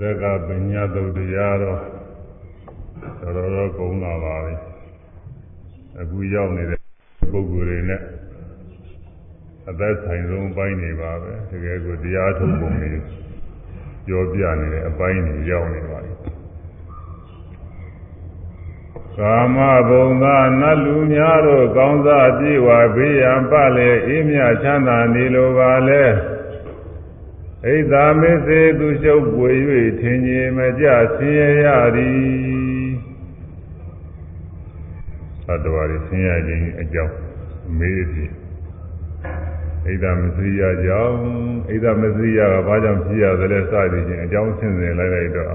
သက်ကပညာသုတ်တရားတော့တော်တော်တော့ကုန်းလာပါပြီအခုရောက်နေတဲ့ပုဂ္ဂိုလ်တွေနဲ့အသက်ဆိုင်ဆုံးပိုင်းနေပါပဲတကယ်ကိုတရားထုတ်ပုံတွေပြောပြနေတဲ့အပိုင်းတွေရောက်နေပါပြီကာမဘုံသာနတ်လူများတို့ကောင်းစားပြေဝဘေးရန်ပလေအေးမြချမ်းသာနေလိုပါလေ ဣဒ္ဓမေစေသူရှုပ်ပွေ၍ထင်ကြီးမကြဆင်းရဲရသည်သတ္တဝါတွေဆင်းရဲခြင်းအကြောင်းမေးသည်ဣဒ္ဓမစရိယကြောင့်ဣဒ္ဓမစရိယကဘာကြောင့်ဖြစ်ရသလဲစသည်ချင်းအကြောင်းဆင်းဆင်းလိုက်လိုက်တော့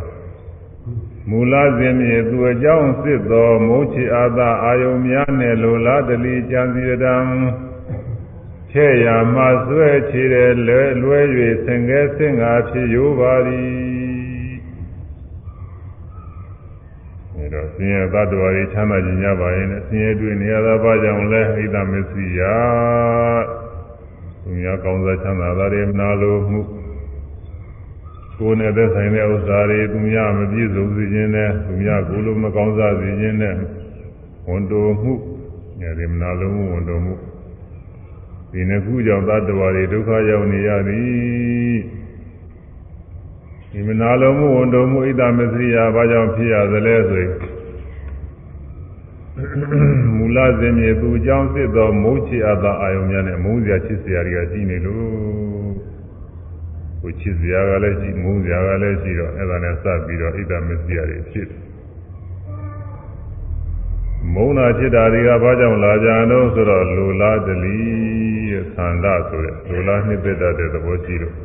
မူလစဉ်မြေသူအကြောင်းစစ်သောမုန်းချီအာသာအာယုံများနဲ့လိုလားတလီကြံစီတံ ချဲ့ရမှဆွဲချေတယ်လွဲလွဲ၍ဆင်ကဲဆင်ငါဖြစ်ရိုးပါသည်အဲတော့ဆင်းရဲသတ္တဝါတွေချမ်းသာခြင်းကြပါရဲ့နဲ့ဆင်းရဲတွေ့နေရတာဘာကြောင့်လဲဣဒ္ဓမစ္စရိယသူများကောင်းစားချမ်းသာတာတွေမနာလိုမှုကိုယ်နဲ့သက်ဆိုင်တဲ့ဥစ္စာတွေသူများမပြည့်စုံစေခြင်းနဲ့သူများကိုယ်လိုမကောင်းစားစေခြင်းနဲ့ဝန်တိုမှုညရမနာလိုမှုဝန်တိုမှု ဒီနှစ်ခုကြောင့်သတ္တဝါတွေဒုက္ခရောက်နေရသည်ဒီမနာလိုမှုဝန်တိုမှုဣဒ္ဓမစရိယာဘာကြောင့်ဖြစ်ရသလဲဆိုရင်မူလဇင်မြေသူအကြောင်းစစ်သောမုတ်ချအပ်သောအာယုံများနဲ့မုန်းစရာချစ်စရာတွေကရှိနေလို့ကိုချစ်စရာကလည်းရှိမုန်းစရာကလည်းရှိတော့အဲ့ဒါနဲ့စပ်ပြီးတော့ဣဒ္ဓမစရိယာတွေဖြစ် မုန်းတာဖြစ်တာတွေကဘာကြောင့်လာကြတော့ဆိုတော့လူလားတလီဆန္ဒဆိုတဲ့လူလားနှစ်သက်တဲ့သဘောရှိလို့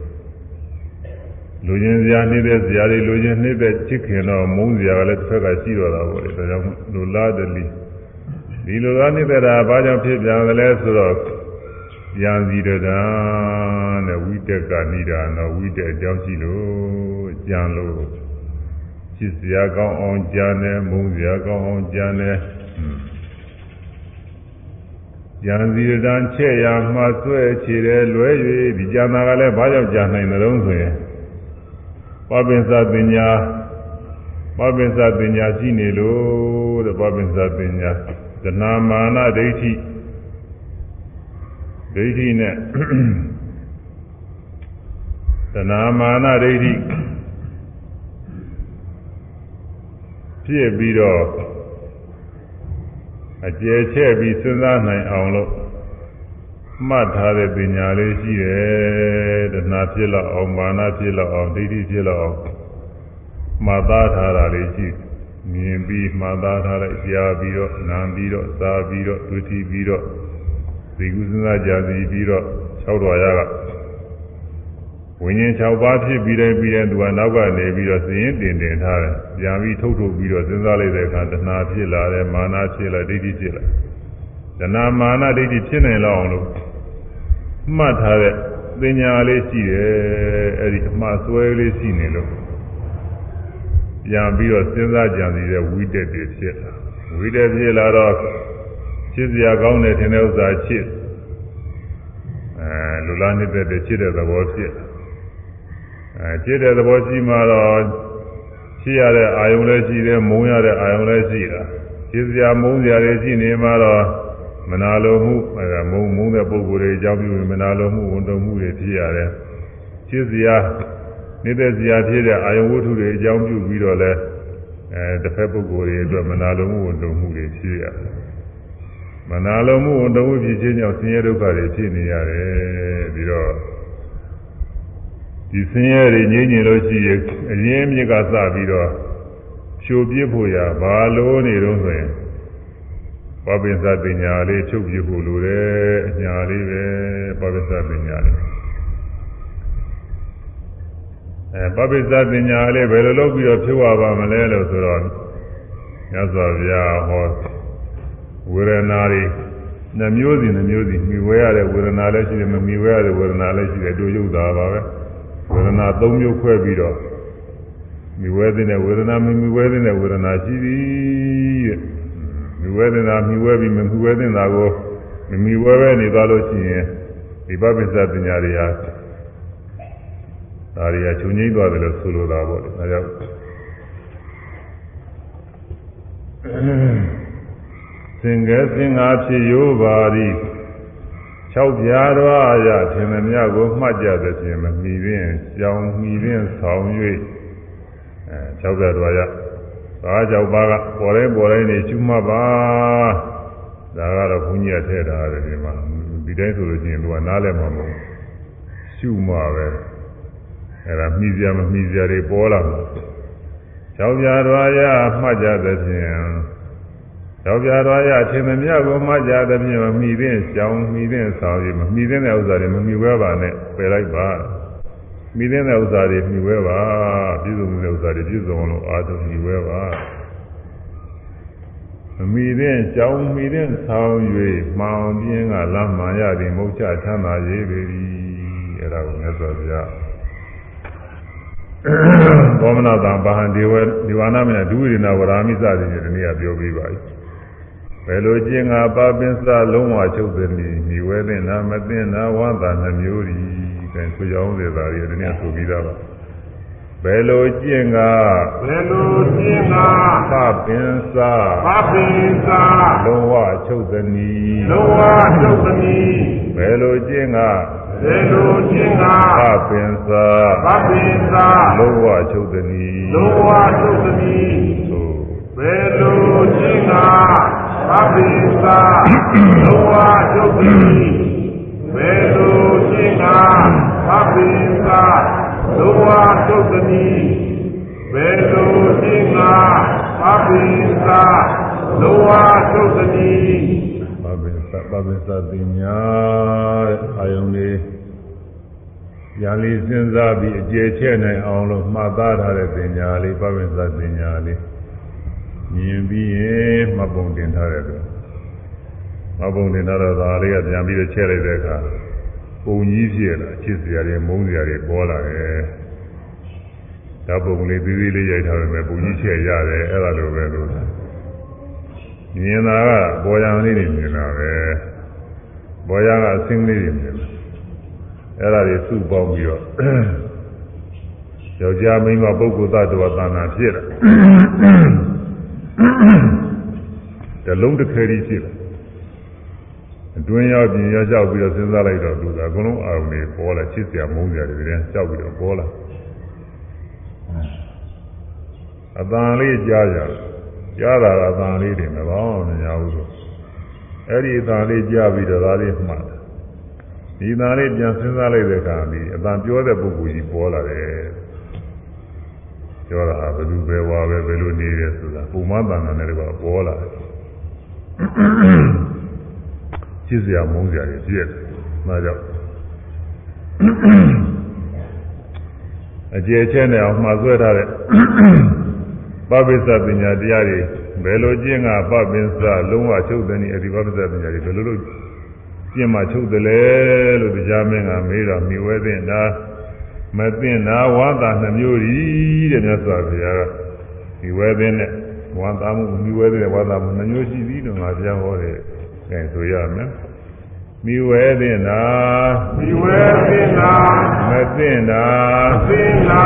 လူချင်းစရာနှိမ့်တဲ့စရာတွေလူချင်းနှိမ့်တဲ့ချစ်ခင်တော့မုန်းစရာကလည်းတစ်ဖက်ကရှိတော့တာပေါ့လေဒါကြောင့်လူလားတလီဒီလိုလားနှိမ့်တဲ့တာဘာကြောင့်ဖြစ်ပြန်သလဲဆိုတော့ယံစီတဒာနဲ့ဝိတက်ကနိဒာနော်ဝိတက်အကြောင်းရှိလို့ကြံလို့ချစ်စရာကောင်းအောင်ကြံတယ်မုန်းစရာကောင်းအောင်ကြံတယ် ယံစီတံချဲ့ရမှဆွဲချေတယ်လွဲ၍ဒီကြံတာကလည်းဘာကြောင့်ကြံနိုင်တယ်လို့ဆိုရင်ပပင်စပညာပပင်စပညာရှိနေလို့တဲ့ပပင်စပညာဒနာမာနဒိဋ္ဌိဒိဋ္ဌိနဲ့တဏမာနဒိဋ္ဌိဖြစ်ပြီးတော့ အကျယ်ချဲ့ပြီးစဉ်းစားနိုင်အောင်လို့မှတ်ထားတဲ့ပညာလေးရှိတယ်တဏှာဖြစ်လောက်အောင်မာနဖြစ်လောက်အောင်ဒိဋ္ဌိဖြစ်လောက်အောင်မှတ်သားထားတာလေးရှိမြင်ပြီးမှတ်သားထားလိုက်ကြားပြီးတော့နားပြီးတော့စားပြီးတော့တွေ့ထိပြီးတော့ဒီကုသနာကြာစီပြီးတော့၆တော်ရက ဝိညာဉ်6ပါးဖြစ်ပြီးတဲ့ပြီးတဲ့သူကနောက်ကနေပြီးတော့စည်ရင်တင်တင်ထားတယ်။ပြန်ပြီးထုတ်ထုတ်ပြီးတော့စဉ်းစားလိုက်တဲ့အခါတဏှာဖြစ်လာတယ်မာနဖြစ်လာဒိဋ္ဌိဖြစ်လာ။တဏှာမာနဒိဋ္ဌိဖြစ်နေလောက်အောင်လို့မှတ်ထားတဲ့ပညာလေးရှိတယ်။အဲဒီအမှားဆွဲလေးရှိနေလို့ပြန်ပြီးတော့စဉ်းစားကြံစီတဲ့ဝိတက်တွေဖြစ်လာ။ဝိတက်ဖြစ်လာတော့ချစ်စရာကောင်းတဲ့ထင်တဲ့ဥစ္စာချစ်အဲလူလားနေတဲ့ချစ်တဲ့သဘောဖြစ် အဲချစ်တဲ့သဘောရှိမှတော့ချစ်ရတဲ့အာယုံလည်းရှိတယ်မုန်းရတဲ့အာယုံလည်းရှိတာချစ်စရာမုန်းစရာတွေရှိနေမှတော့မနာလိုမှုအဲမုန်းမုန်းတဲ့ပုဂ္ဂိုလ်တွေအကြောင်းပြုမနာလိုမှုဝန်တုံမှုတွေဖြစ်ရတယ်ချစ်စရာနေတဲ့စရာဖြစ်တဲ့အာယုံဝတ္ထုတွေအကြောင်းပြုပြီးတော့လဲအဲတစ်ဖက်ပုဂ္ဂိုလ်တွေအတွက်မနာလိုမှုဝန်တုံမှုတွေဖြစ်ရတယ်မနာလိုမှုဝန်တုံမှုဖြစ်ခြင်းကြောင့်ဆင်းရဲဒုက္ခတွေဖြစ်နေရတယ်ပြီးတော့ ဒီဆင်းရဲတွေငြိမ့်နေလို့ရှိရင်အရင်းမြစ်ကစပြီးတော့ဖြိုပြစ်ဖို့ရဘာလို့နေတော့ဆိုရင်ပပိသပညာလေးချုပ်ပြဖို့လိုတယ်အညာလေးပဲပပိသပညာလေးအဲပပိသပညာလေးဘယ်လိုလုပ်ပြီးတော့ဖြိုးရပါမလဲလို့ဆိုတော့မြတ်စွာဘုရားဟောဝေဒနာတွေနှမျိုးစီနှမျိုးစီမိဝဲရတဲ့ဝေဒနာလည်းရှိတယ်မမိဝဲရတဲ့ဝေဒနာလည်းရှိတယ်တို့ရုပ်သာပါပဲ ဝေဒနာ၃မျိုးခွဲပြီးတော့မိဝဲတဲ့ဝေဒနာမမိဝဲတဲ့ဝေဒနာရှိသည်တဲ့မိဝဲတဲ့နာမိဝဲပြီးမမိဝဲတဲ့နာကိုမမိဝဲပဲနေသွားလို့ရှိရင်ဒီပပိစ္ဆပညာတွေဟာဒါတွေကခြုံငိမ့်သွားတယ်လို့ဆိုလိုတာပေါ့လေဒါကြောင့်စင်ကဲစင်ငါဖြစ်ရိုးပါသည် ၆ပြားတော်ရထင်သမျှကိုမှတ်ကြသဖြင့်မမီပင်ကြောင်မီပင်ဆောင်၍အဲ၆ပြားတော်ရဘာကြောက်ပါကပေါ်တိုင်းပေါ်တိုင်းနေကျွမှတ်ပါဒါကတော့ဘုန်းကြီးကထည့်ထားတယ်ဒီမှာဒီတိုင်းဆိုလို့ရှိရင်သူကနားလည်မှာမဟုတ်ရှုမှပဲအဲ့ဒါမိစရာမမိစရာတွေပေါ်လာမှာကြောက်ပြားတော်ရမှတ်ကြသဖြင့် ယောက်ျားတော်ရအချိန်မမြတ်ကိုမှကြသဖြင့်မမိတဲ့ကြောင်မိတဲ့ဆောင်ရမမိတဲ့ဥစ္စာတွေမမိဝဲပါနဲ့ပယ်လိုက်ပါမိတဲ့ဥစ္စာတွေမိဝဲပါပြည့်စုံတဲ့ဥစ္စာတွေပြည့်စုံလို့အာထုံမိဝဲပါမမိတဲ့ကြောင်မိတဲ့ဆောင်၍မှောင်ပြင်းကလမ်းမှန်ရသည်မုတ်ချချမ်းသာရေးပေ၏အဲ့ဒါကိုမြတ်စွာဘုရားဘောမနာတံဘာဟံဒေဝဒီဝါနာမနဒုဝိရဏဝရာမိစသည်ဒီနေ့ကပြောပြီးပါပြီ ဘယ်လိုကျင့်ငါပါပင်စလုံးဝချုပ်သည်နည်းမိဝဲတဲ့နာမသိနာဝန္တာနှမျိုးဒီကဲဆိုကြောင်းစေတာတွေဒီနေ့ဆိုပြီးသားပါဘယ်လိုကျင့်ငါဘယ်လိုကျင့်ငါပပင်စပပိစာလုံးဝချုပ်သည်နည်းလောဝချုပ်သမီးဘယ်လိုကျင့်ငါဘယ်လိုကျင့်ငါပပင်စပပိစာလုံးဝချုပ်သည်နည်းလောဝချုပ်သမီးဆိုဘယ်လိုကျင့်ငါ ပပိစာလောဝချုပ်သမီးဘယ်လိုကျင့်ငါပပိစာလောဝချုပ်သမီးဘယ်လိုကျင့်ငါပပိစာလောဝချုပ်သမီးပပင်စပပင်စသိညာတဲ့အာယုန်လေးညာလေးစဉ်းစားပြီးအကျယ်ချဲ့နိုင်အောင်လို့မှတ်သားထားတဲ့သင်ညာလေးပပင်စသင်ညာလေး မြင်ပြီးရင်မှတ်ပုံတင်ထားတဲ့သူမှတ်ပုံတင်ထားတော့ဒါလေးကပြန်ပြီးတော့ချဲ့လိုက်တဲ့အခါပုံကြီးဖြစ်လာချစ်စရာတွေမုန်းစရာတွေပေါ်လာတယ်ဓာတ်ပုံလေးသေးသေးလေးရိုက်ထားပေမဲ့ပုံကြီးချဲ့ရတယ်အဲ့ဒါလိုပဲလို့မြင်တာကပေါ်ရံလေးတွေမြင်တာပဲပေါ်ရံကအစင်းလေးတွေမြင်တယ်အဲ့ဒါတွေစုပေါင်းပြီးတော့ယောက်ျားမိန်းမပုဂ္ဂိုလ်သတ္တဝါသဏ္ဍာန်ဖြစ်တာ တလုံးတစ်ခဲကြီးဖြစ်တာအတွင်းရောက်ပြင်ရောက်လျှောက်ပြီးတော့စဉ်းစားလိုက်တော့သူကအကုန်လုံးအာရုံတွေပေါ်လာချစ်စရာမုန်းစရာတွေတည်းလျှောက်ပြီးတော့ပေါ်လာအတန်လေးကြားကြတယ်ကြားတာကအတန်လေးတွေမပေါင်းမညာဘူးလို့အဲ့ဒီအတန်လေးကြားပြီးတော့ဒါလေးမှတ်တယ်ဒီအတန်လေးပြန်စဉ်းစားလိုက်တဲ့အခါဒီအတန်ပြောတဲ့ပုဂ္ဂိုလ်ကြီးပေါ်လာတယ် ပြောတာဟာဘယ်သူပဲဝါပဲဘယ်လိုနေရဲဆိုတာပုံမှန်တန်တာနဲ့တကွာပေါ်လာတယ်ကြည့်စရာမုန်းစရာတွေပြည့်တယ်ဒါကြောင့်အကျေချဲနဲ့အောင်မှားဆွဲထားတဲ့ပပိစ္ဆပညာတရားတွေဘယ်လိုကျင့်ကပပိစ္ဆလုံးဝချုပ်တဲ့နည်းအဒီပပိစ္ဆပညာတွေဘယ်လိုလုပ်ကျင့်မှချုပ်တယ်လဲလို့တရားမင်းကမေးတော့မိဝဲတဲ့ဒါ မသိနာဝါသာနှမျိုးကြီးတဲ့မြတ်စွာဘုရားကမိဝဲတဲ့နဲ့ဝါသာမှုမိဝဲတဲ့ဝါသာမှုနှမျိုးရှိသည်လို့ငါပြောဟောတယ်အဲဆိုရမယ်မိဝဲတဲ့နာဒီဝဲပင်နာမသိနာပင်နာ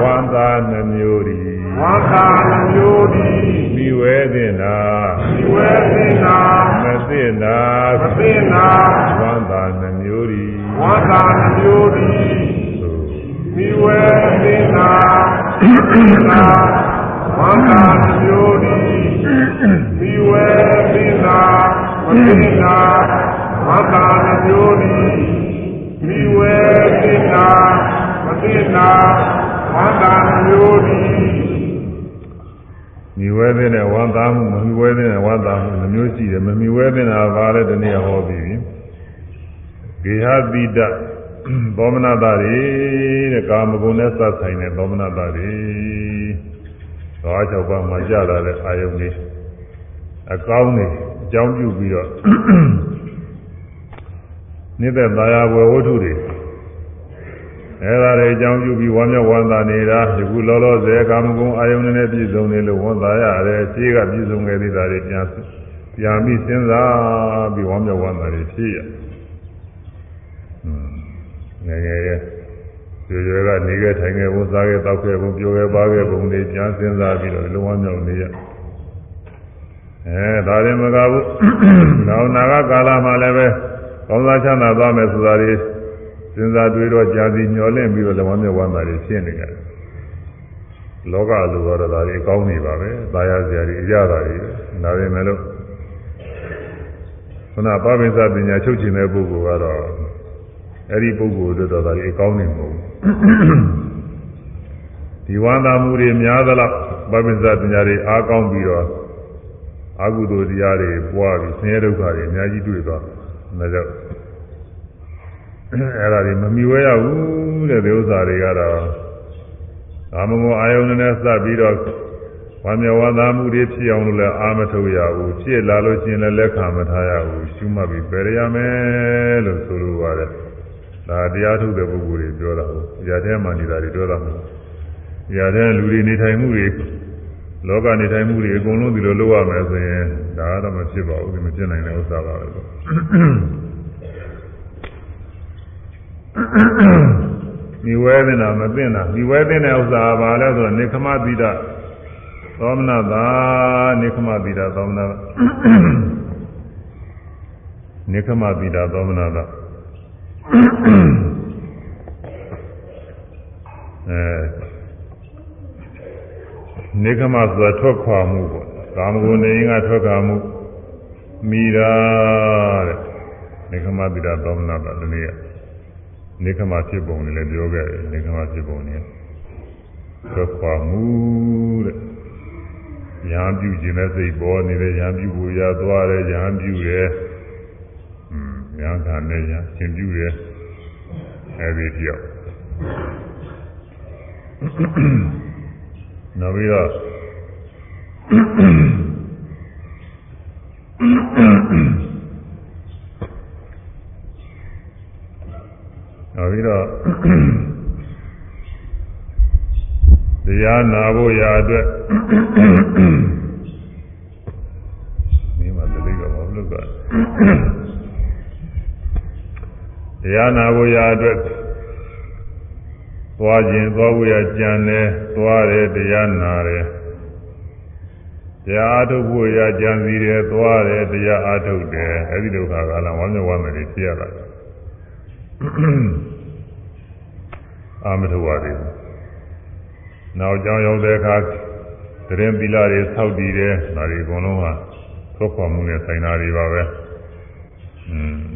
ဝါသာနှမျိုးကြီးဝါသာမျိုးဒီမိဝဲတဲ့နာဒီဝဲပင်နာမသိနာမပင်နာဝါသာနှမျိုးကြီးဝါသာမျိုးဒီဆို ဒီဝဲပင်နာပင်နာဝါသာမျိုးဒီဒီဝဲပင်နာမပင်နာဝါသာမျိုးဒီဒီဝဲပင်နာမပင်နာဝါသာမျိုးဒီမိဝဲတဲ့နဲ့ဝါသာမှုမမိဝဲတဲ့နဲ့ဝါသာမှုနှမျိုးရှိတယ်မမိဝဲတဲ့နာဘာလဲတနည်းဟောပြီးပြီဂေဟတိတ သောမနတာတွေတဲ့ကာမဂုဏ်နဲ့စပ်ဆိုင်တဲ့သောမနတာတွေသော၆ပါးမှာကြလာတဲ့အာယုန်လေးအကောင်းနေအကြောင်းပြုပြီးတော့နေတဲ့သာယာဝယ်ဝတ္ထုတွေအဲဒါတွေအကြောင်းပြုပြီးဝမ်းမြောက်ဝမ်းသာနေတာဒီခုလောလောဆယ်ကာမဂုဏ်အာယုန်နဲ့ပြည့်စုံနေလို့ဝမ်းသာရတယ်ခြေကပြည့်စုံခဲ့သေးတာတွေပြန်ပြန်ပြီးစဉ်းစားပြီးဝမ်းမြောက်ဝမ်းသာတွေဖြစ်ရ ငယ်ငယ်ရဲ့ရွယ်ရွယ်ကနေနေခဲ့ထိုင်ခဲ့ဘုစားခဲ့တောက်ခဲ့ဘုပြောခဲ့ပါခဲ့ဘုံတွေကြားစဉ်းစားပြီးတော့လုံးဝမြောက်နေရအဲဒါရင်မကဘူးနောက်နာဂကာလမှာလည်းပဲကောင်းစားချမ်းသာသွားမယ်ဆိုတာတွေစဉ်းစားတွေးတော့ကြာစီမျောလင့်ပြီးတော့လုံးဝမြောက်ဝမ်းသာတွေဖြစ်နေကြတယ်လောကလူတော်ဒါတွေအကောင်းနေပါပဲ။သာယာစရာတွေအရသာတွေဒါပေမဲ့လို့ခုနပပိစပညာချုပ်ချင်တဲ့ပုဂ္ဂိုလ်ကတော့ အဲ့ဒီပုဂ္ဂိုလ်တို့တော့ဒါကြီးအကောင်းနေမဟုတ်ဘူးဒီဝန္တာမှုတွေများသလားပပိစပညာတွေအားကောင်းပြီးတော့အာဟုသိုလ်တရားတွေပွားပြီးဆင်းရဲဒုက္ခတွေအများကြီးတွေ့သွားတယ်ဒါကြောင့်အဲ့ဒါတွေမမီဝဲရဘူးတဲ့ဒီဥစ္စာတွေကတော့ကာမဂုဏ်အာယုန်နဲ့စပ်ပြီးတော့ဝါမျက်ဝါသာမှုတွေဖြစ်အောင်လို့လည်းအာမထုတ်ရဘူးဖြစ်လာလို့ချင်းလည်းလက်ခံမထားရဘူးရှုမှတ်ပြီးပယ်ရမယ်လို့ဆိုလိုပါတယ် ဒါတရားထုတ်တဲ့ပုဂ္ဂိုလ်တွေပြောတာဟုတ်။ຢာထဲမှာနေတာတွေပြောတာမဟုတ်။ຢာထဲလူတွေနေထိုင်မှုတွေလောကနေထိုင်မှုတွေအကုန်လုံးဒီလိုလုပ်ရမယ်ဆိုရင်ဒါကတော့မဖြစ်ပါဘူးဒီမဖြစ်နိုင်တဲ့ဥစ္စာပါပဲ။မိဝဲနေတာမသိတာမိဝဲတဲ့ဥစ္စာပါလဲဆိုတော့နေခမတိဒသောမနာသာနေခမတိဒသောမနာနေခမတိဒသောမနာသာ အဲနေခမဆိုတာထွက်ခွာမှုပေါ့ကာမဂုဏ်နေရင်ကထွက်ခွာမှုမိတာတဲ့နေခမတိဒသောမနာသာဒီနေ့ကနေခမဖြစ်ပုံတွေလည်းပြောခဲ့တယ်နေခမဖြစ်ပုံတွေထွက်ခွာမှုတဲ့ရဟန်းပြုခြင်းနဲ့စိတ်ပေါ်နေတဲ့ရဟန်းပြုကိုရသွားတယ်ရဟန်းပြုတယ် อืมရဟန်းခံနဲ့ရရှင်ပြုတယ်အဲဒီပြောက်နောက်ပြီးတော့နောက်ပြီးတော့တရားနာဖို့ရာအတွက်ဒီမှာတတိကမဟုတ်လို့က တရားနာဖို့ရာအတွက်သွားခြင်းသွားဖို့ရကြံတယ်သွားတယ်တရားနာတယ်တရားအထုတ်ဖို့ရကြံစီတယ်သွားတယ်တရားအထုတ်တယ်အဲဒီဒုက္ခကလည်းဝမ်းမြောက်ဝမ်းမြောက်ဖြစ်ရတာအာမထုတ်ပါသေးဘူးနောက်ကြောင်းရောက်တဲ့အခါတရင်သီလတွေဆောက်တည်တယ်ဒါတွေအကုန်လုံးဟာသွက်ခွာမှုနဲ့ဆိုင်တာတွေပါပဲ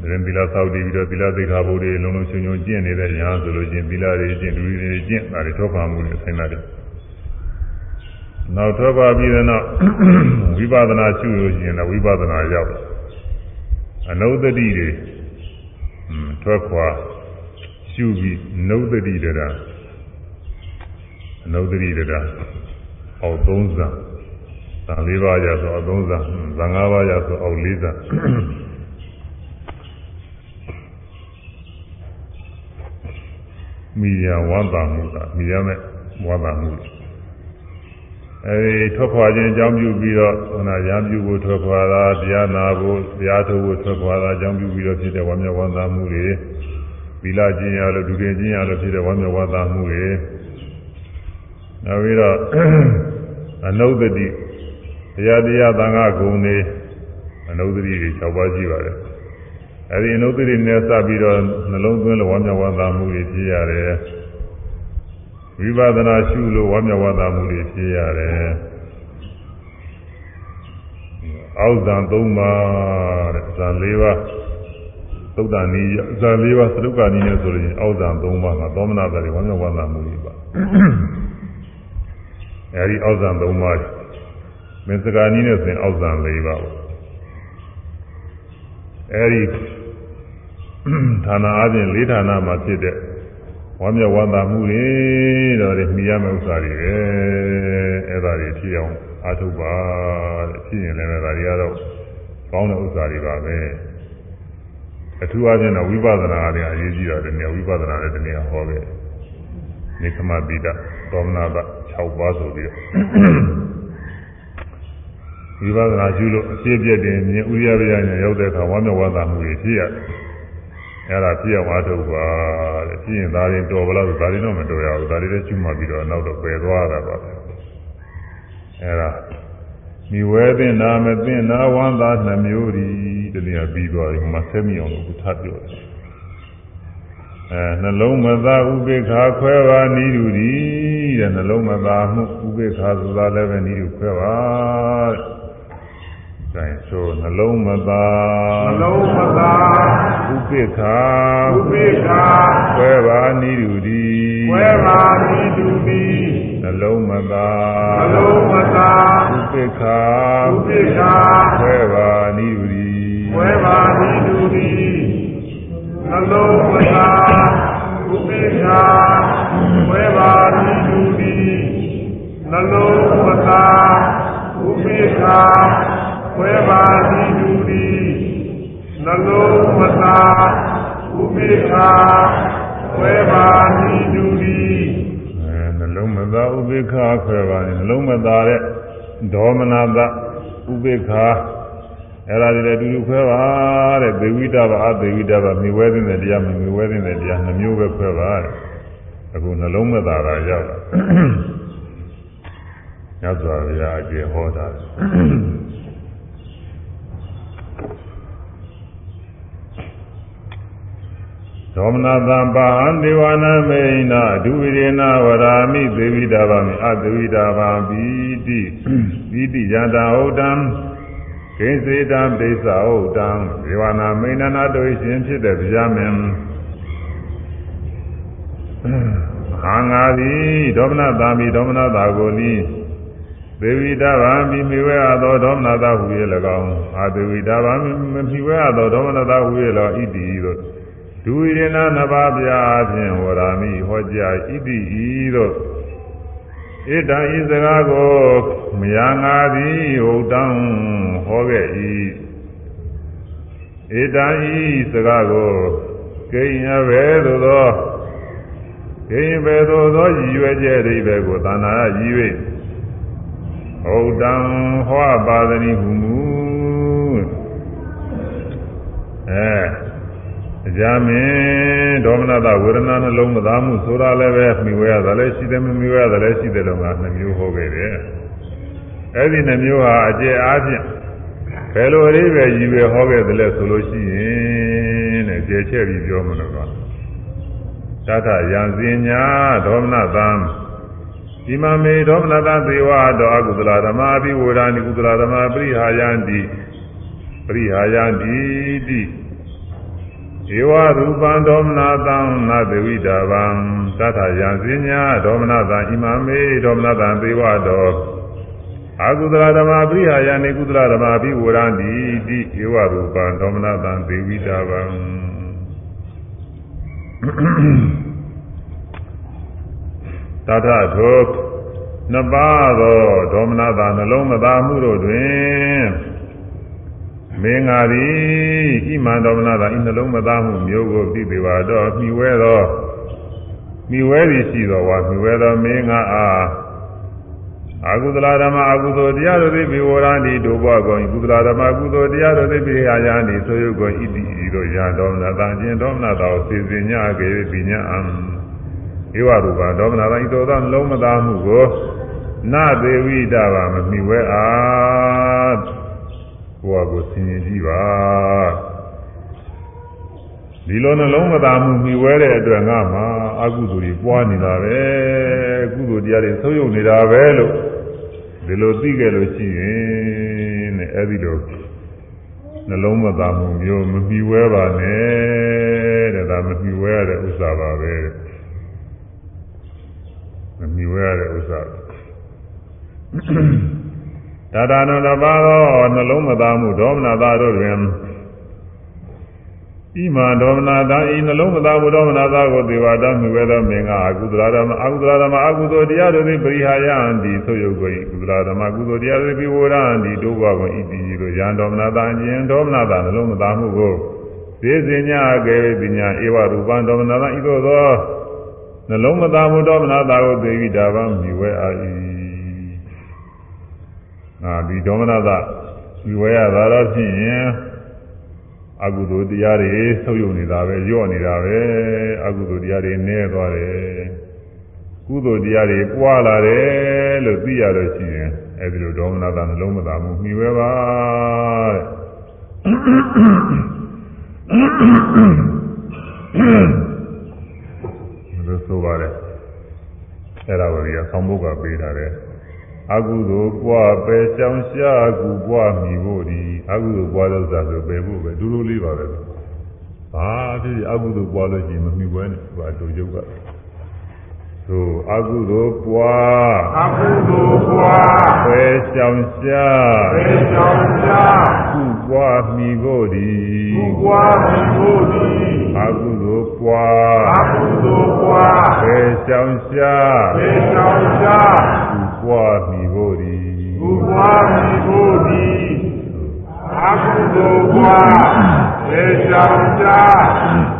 သရင်သီလစောက်တည်ပြီးတော့သီလသိက္ခာပုဒ်တွေလုံးလုံးရှင်ရှင်ကျင့်နေတဲ့ညာဆိုလို့ချင်းသီလတွေကျင့်လူတွေကျင့်တာတွေထောက်ခံမှုတွေဆိုင်လာတယ်။နောက်ထောက်ပါပြီးတဲ့နောက်ဝိပဿနာရှုလို့ရှိရင်လည်းဝိပဿနာရောက်အနုဒတိတွေထွက်ခွာရှုပြီးနုဒတိတရာအနုဒတိတရာအောက်၃ဇာ၊ဇာ၄ပါးရဆိုအောက်၃ဇာ၊ဇာ၅ပါးရဆိုအောက်၄ဇာ။ မိယာဝန္တာမှုကမိရမဲ့ဝန္တာမှုအဲဒီထွက်ခွာခြင်းအကြောင်းပြုပြီးတော့ခန္ဓာရံပြုဖို့ထွက်ခွာတာတရားနာဖို့တရားထုတ်ဖို့ထွက်ခွာတာအကြောင်းပြုပြီးတော့ဖြစ်တဲ့ဝမ်းမြောက်ဝမ်းသာမှုတွေသီလကျင့်ရလို့ဒုတိယကျင့်ရလို့ဖြစ်တဲ့ဝမ်းမြောက်ဝမ်းသာမှုတွေနောက်ပြီးတော့အနုဒတိတရားတရားသံဃာဂုဏ်တွေအနုဒတိတွေ6ပါးရှိပါတယ် အဲဒီအနုဒတိနဲ့စပြီးတော့နှလုံးသွင်းလို့ဝမ်းမြောက်ဝမ်းသာမှုတွေဖြစ်ရတယ်ဝိပဿနာရှုလို့ဝမ်းမြောက်ဝမ်းသာမှုတွေဖြစ်ရတယ်အောက်ဇံ၃ပါးတဲ့ဇံ၄ပါးသုဒ္ဓနီးဇံ၄ပါးသရုပ်ကနီးနဲ့ဆိုရင်အောက်ဇံ၃ပါးမှာသောမနာတွေဝမ်းမြောက်ဝမ်းသာမှုတွေပါအဲဒီအောက်ဇံ၃ပါးမင်းစကားနီးနဲ့ဆိုရင်အောက်ဇံ၄ပါးပေါ့ အဲဒီဌာနအချင်း၄ဌာနမှာဖြစ်တဲ့ဝမ်းမြောက်ဝမ်းသာမှုတွေတော့ဒီမိရမယ့်ဥစ္စာတွေပဲအဲ့ဒါတွေဖြစ်အောင်အားထုတ်ပါတဲ့ဖြစ်ရင်လည်းဒါတွေကတော့ကောင်းတဲ့ဥစ္စာတွေပါပဲအထူးအားဖြင့်တော့ဝိပဿနာတွေအရေးကြီးတာတည်းဝိပဿနာလည်းတည်းဟောခဲ့နေခမပိဒသောမနာက6ပါးဆိုပြီး ဝိပဿနာကျူးလို့အဖြစ်ပြည့်တင်မြင်ဥရပယညာရောက်တဲ့အခါဝမ်းမြောက်ဝမ်းသာမှုတွေဖြစ်ရတယ်အဲ့ဒါပြည့်အောင်အားထုတ်ပါတဲ့ပြည့်ရင်ဒါရင်တော်ပါလားဒါရင်တော့မတော်ရဘူးဒါတွေလည်းကျွမှပြီးတော့နောက်တော့ပယ်သွားတာပါအဲ့ဒါမိဝဲသိနာမသိနာဝမ်းသာနှမျိုးဒီတနည်းပြီးသွားပြီမဆက်မိအောင်လို့ထပ်ပြောတယ်အဲနှလုံးမသားဥပေက္ခခွဲပါနိဒုဒီတဲ့နှလုံးမသားမှုဥပေက္ခဆိုတာလည်းပဲနိဒုခွဲပါတဲ့ အဲဆိုနှလုံးမသားနှလုံးမသာဥပေက္ခဥပိ္ပခာခွဲပါနိဒုဒီဝဲပါမိတုမိနှလုံးမသားနှလုံးမသာဥပေက္ခဥပိ္ပခာခွဲပါနိဒုဒီဝဲပါမိတုမိနှလုံးမသာဥပိ္ပခာဝဲပါမိတုမိနှလုံးမသာဥပိ္ပခာ ဝဲပါမိတုမိနှလုံးမသာဥပိ္ပခာဝဲပါမိတုမိအဲနှလုံးမသားဥပေက္ခခွဲပါနေနှလုံးမသားတဲ့ဒေါမနတဥပေက္ခအဲ့ဒါတွေလည်းအတူတူခွဲပါတဲ့သေဝိတဘာအသေဝိတဘာမိဝဲသိတဲ့တရားမမိဝဲသိတဲ့တရားနှမျိုးပဲခွဲပါတဲ့အခုနှလုံးမသားတာရောက်လာညစွာဘုရားအကျေဟောတာ ဒေါမနသံပါဟံဒေဝနာမေနဒုဝိရေနဝရာမိသေဝိတာဗာမိအသေဝိတာဗာပိတိပိတိယန္တာဟုတ်တံကိစေတံဒိသဟုတ်တံဒေဝနာမေနနာတို့ရှင်ဖြစ်တဲ့ဗျာမင်ဟာငါသည်ဒေါမနသံမိဒေါမနသာကိုနိသေဝိတာဗာမိမိဝဲအပ်သောဒေါမနသာဟူ၍၎င်းအာသေဝိတာဗာမိမိဝဲအပ်သောဒေါမနသာဟူ၍၎င်းဣတိတို့ ဒုရဏနဘာပြာဖြင့်ဝရာမိဟောကြားဣတိဤသို့ဣတံဤစကားကိုမယာငါသည်ဟုတ်တံဟောခဲ့၏ဣတံဤစကားကိုကိဉ္အဘဲသို့သောကိဉ္ဘဲသို့သောရည်ရွယ်ချက်အိဗေကိုသာနာရည်၍ဟုတ်တံဟောပါသည်ဟုမူအဲ အကြမင်းဒေါမနတဝေဒနာနှလုံးမသားမှုဆိုတာလည်းပဲမိဝဲရတယ်လည်းရှိတယ်မမိဝဲရတယ်လည်းရှိတယ်လို့ငါနှမျိုးဟောခဲ့တယ်။အဲ့ဒီနှမျိုးဟာအကျယ်အားဖြင့်ဘယ်လိုလေးပဲရည်ပဲဟောခဲ့တယ်လဲဆိုလို့ရှိရင်တဲ့ကျေချက်ပြီးပြောမလို့ကသတ္တယံစင်ညာဒေါမနတံဒီမမေဒေါမနတသေဝတောအကုသလဓမ္မာပိဝေဒာနိကုသလဓမ္မာပရိဟာယန္တိပရိဟာယန္တိတိ ဧဝရူပံဒေါမနာတံနာသေဝိတာဗံသတ္ထယံစဉ္ညာဒေါမနာတံဣမမေဒေါမနာတံသေဝတောအာကုသလဓမ္မာပိဟာယနိကုသလဓမ္မာပိဝရန္တိတိဧဝရူပံဒေါမနာတံသေဝိတာဗံတထထိုနှစ်ပါးသောဒေါမနာတံနှလုံးမသာမှုတို့တွင် မင်းငါသည်ဣမန္တောမနာသာဤနှလုံးမသားမှုမျိုးကိုသိပေပါတော့မိဝဲသောမိဝဲသည်ရှိသောဝါမိဝဲသောမင်းငါအားအကုသလဓမ္မအကုသိုလ်တရားတို့သည်ဘေဝရဏီတို့ဘွားကုန်ကုသလဓမ္မအကုသိုလ်တရားတို့သည်ဘေဟာယာနိဆိုယုကုန်ဣတိဤတို့ရာတော်မနာတန်ခြင်းတော်မနာတော်စေစင်ညကေပိညာအံဧဝရူပတော်မနာတန်ဤတော်သောလုံးမသားမှုကိုနသေဝိတပါမမိဝဲအား ကိုယ့်အကိုဆင်ញင်ကြည့်ပါဒီလိုနှလုံးမသာမှုမှီဝဲတဲ့အတွက်ငါမှာအကုသိုလ်တွေပွားနေတာပဲကုသိုလ်တရားတွေဆုံးယုံနေတာပဲလို့ဒီလိုသိခဲ့လို့ရှိရင်တဲ့အဲ့ဒီလိုနှလုံးမသာမှုမျိုးမမှီဝဲပါနဲ့တဲ့ဒါမမှီဝဲရတဲ့ဥစ္စာပါပဲမမှီဝဲရတဲ့ဥစ္စာ တတာနတပါသောနှလုံးမသားမှုဒေါမနသာတို့တွင်ဤမှာဒေါမနသာဤနှလုံးမသားမှုဒေါမနသာကိုသေဝတာမြွယ်သောမင်္ဂအကုသလဓမ္မအကုသလဓမ္မအကုသိုလ်တရားတို့သည်ပရိဟာယံဒီဆိုရုပ်ကိုကုသလဓမ္မကုသိုလ်တရားတို့သည်ဝရံဒီတို့ဘကိုဤတည်လို့ယံဒေါမနသာအခြင်းဒေါမနသာနှလုံးမသားမှုကိုသေစင်ညာကေပညာဧဝရူပံဒေါမနသာဤသို့သောနှလုံးမသားမှုဒေါမနသာကိုသေဝိတာဗံမြွယ်အာ၏ အာဒီဒေါမနသဒီဝဲရတာတော့ဖြစ်ရင်အကုသိုလ်တရားတွေဆုပ်ယုပ်နေတာပဲညော့နေတာပဲအကုသိုလ်တရားတွေနည်းသွားတယ်ကုသိုလ်တရားတွေပွားလာတယ်လို့သိရလို့ရှိရင်အဲဒီလိုဒေါမနတာနှလုံးမသာမှုမြှဝဲပါတဲ့လို့ဆိုပါတယ်အဲ့ဒါကိုဒီဆောင်းဘုတ်ကပေးထားတယ် အကုသိုလ်ပွားပဲကြောင်ရှားကူပွားမိဖို့ဒီအကုသိုလ်ပွားလို့ဆိုတာဆိုပဲဖို့ပဲဒူလိုလေးပါပဲဘာဖြစ်အကုသိုလ်ပွားလို့ရှိရင်မမိဘဲနဲ့ဘာတို့ရုပ်ကသို့အကုသိုလ်ပွားအကုသိုလ်ပွားပဲကြောင်ရှားပေကြောင့်ရှာကူပွားမိဖို့ဒီကုပွားပြီးဖို့သည်အကုသိုလ်ပွားအကုသိုလ်ပွားပဲကြောင်ရှားပေကြောင့်ရှာကူ ပွားမိဖို့ဒီကုပွားပြီးဖို့သည်အကုသိုလ်ပွားပေကြောင့်ရှာ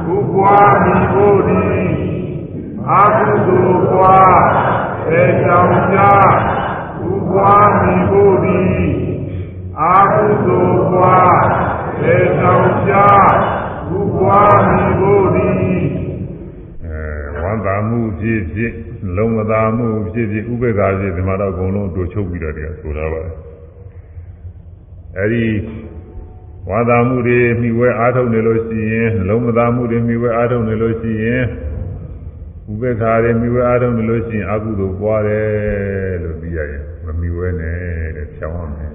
ကုပွားပြီးဖို့သည်အကုသိုလ်ပွားပေကြောင့်ရှာကုပွားပြီးဖို့သည်အကုသိုလ်ပွားပေကြောင့်ရှာကုပွားပြီးဖို့သည်အဲဝန္တာမှုဖြစ်ဖြစ် လုံးမသာမှုဖြစ်ဖြစ်ဥပေက္ခဖြစ်ဒီမှာတော့အကုန်လုံးတို့ချုပ်ပြီးတော့တရားဆိုထားပါတယ်အဲဒီဝါသာမှုတွေမိဝဲအားထုတ်နေလို့ရှိရင်နှလုံးမသာမှုတွေမိဝဲအားထုတ်နေလို့ရှိရင်ဥပေက္ခတွေမိဝဲအားထုတ်နေလို့ရှိရင်အကုသိုလ်ပွားတယ်လို့သိရရင်မမိဝဲနဲ့တဲ့ဖြောင်းရမယ်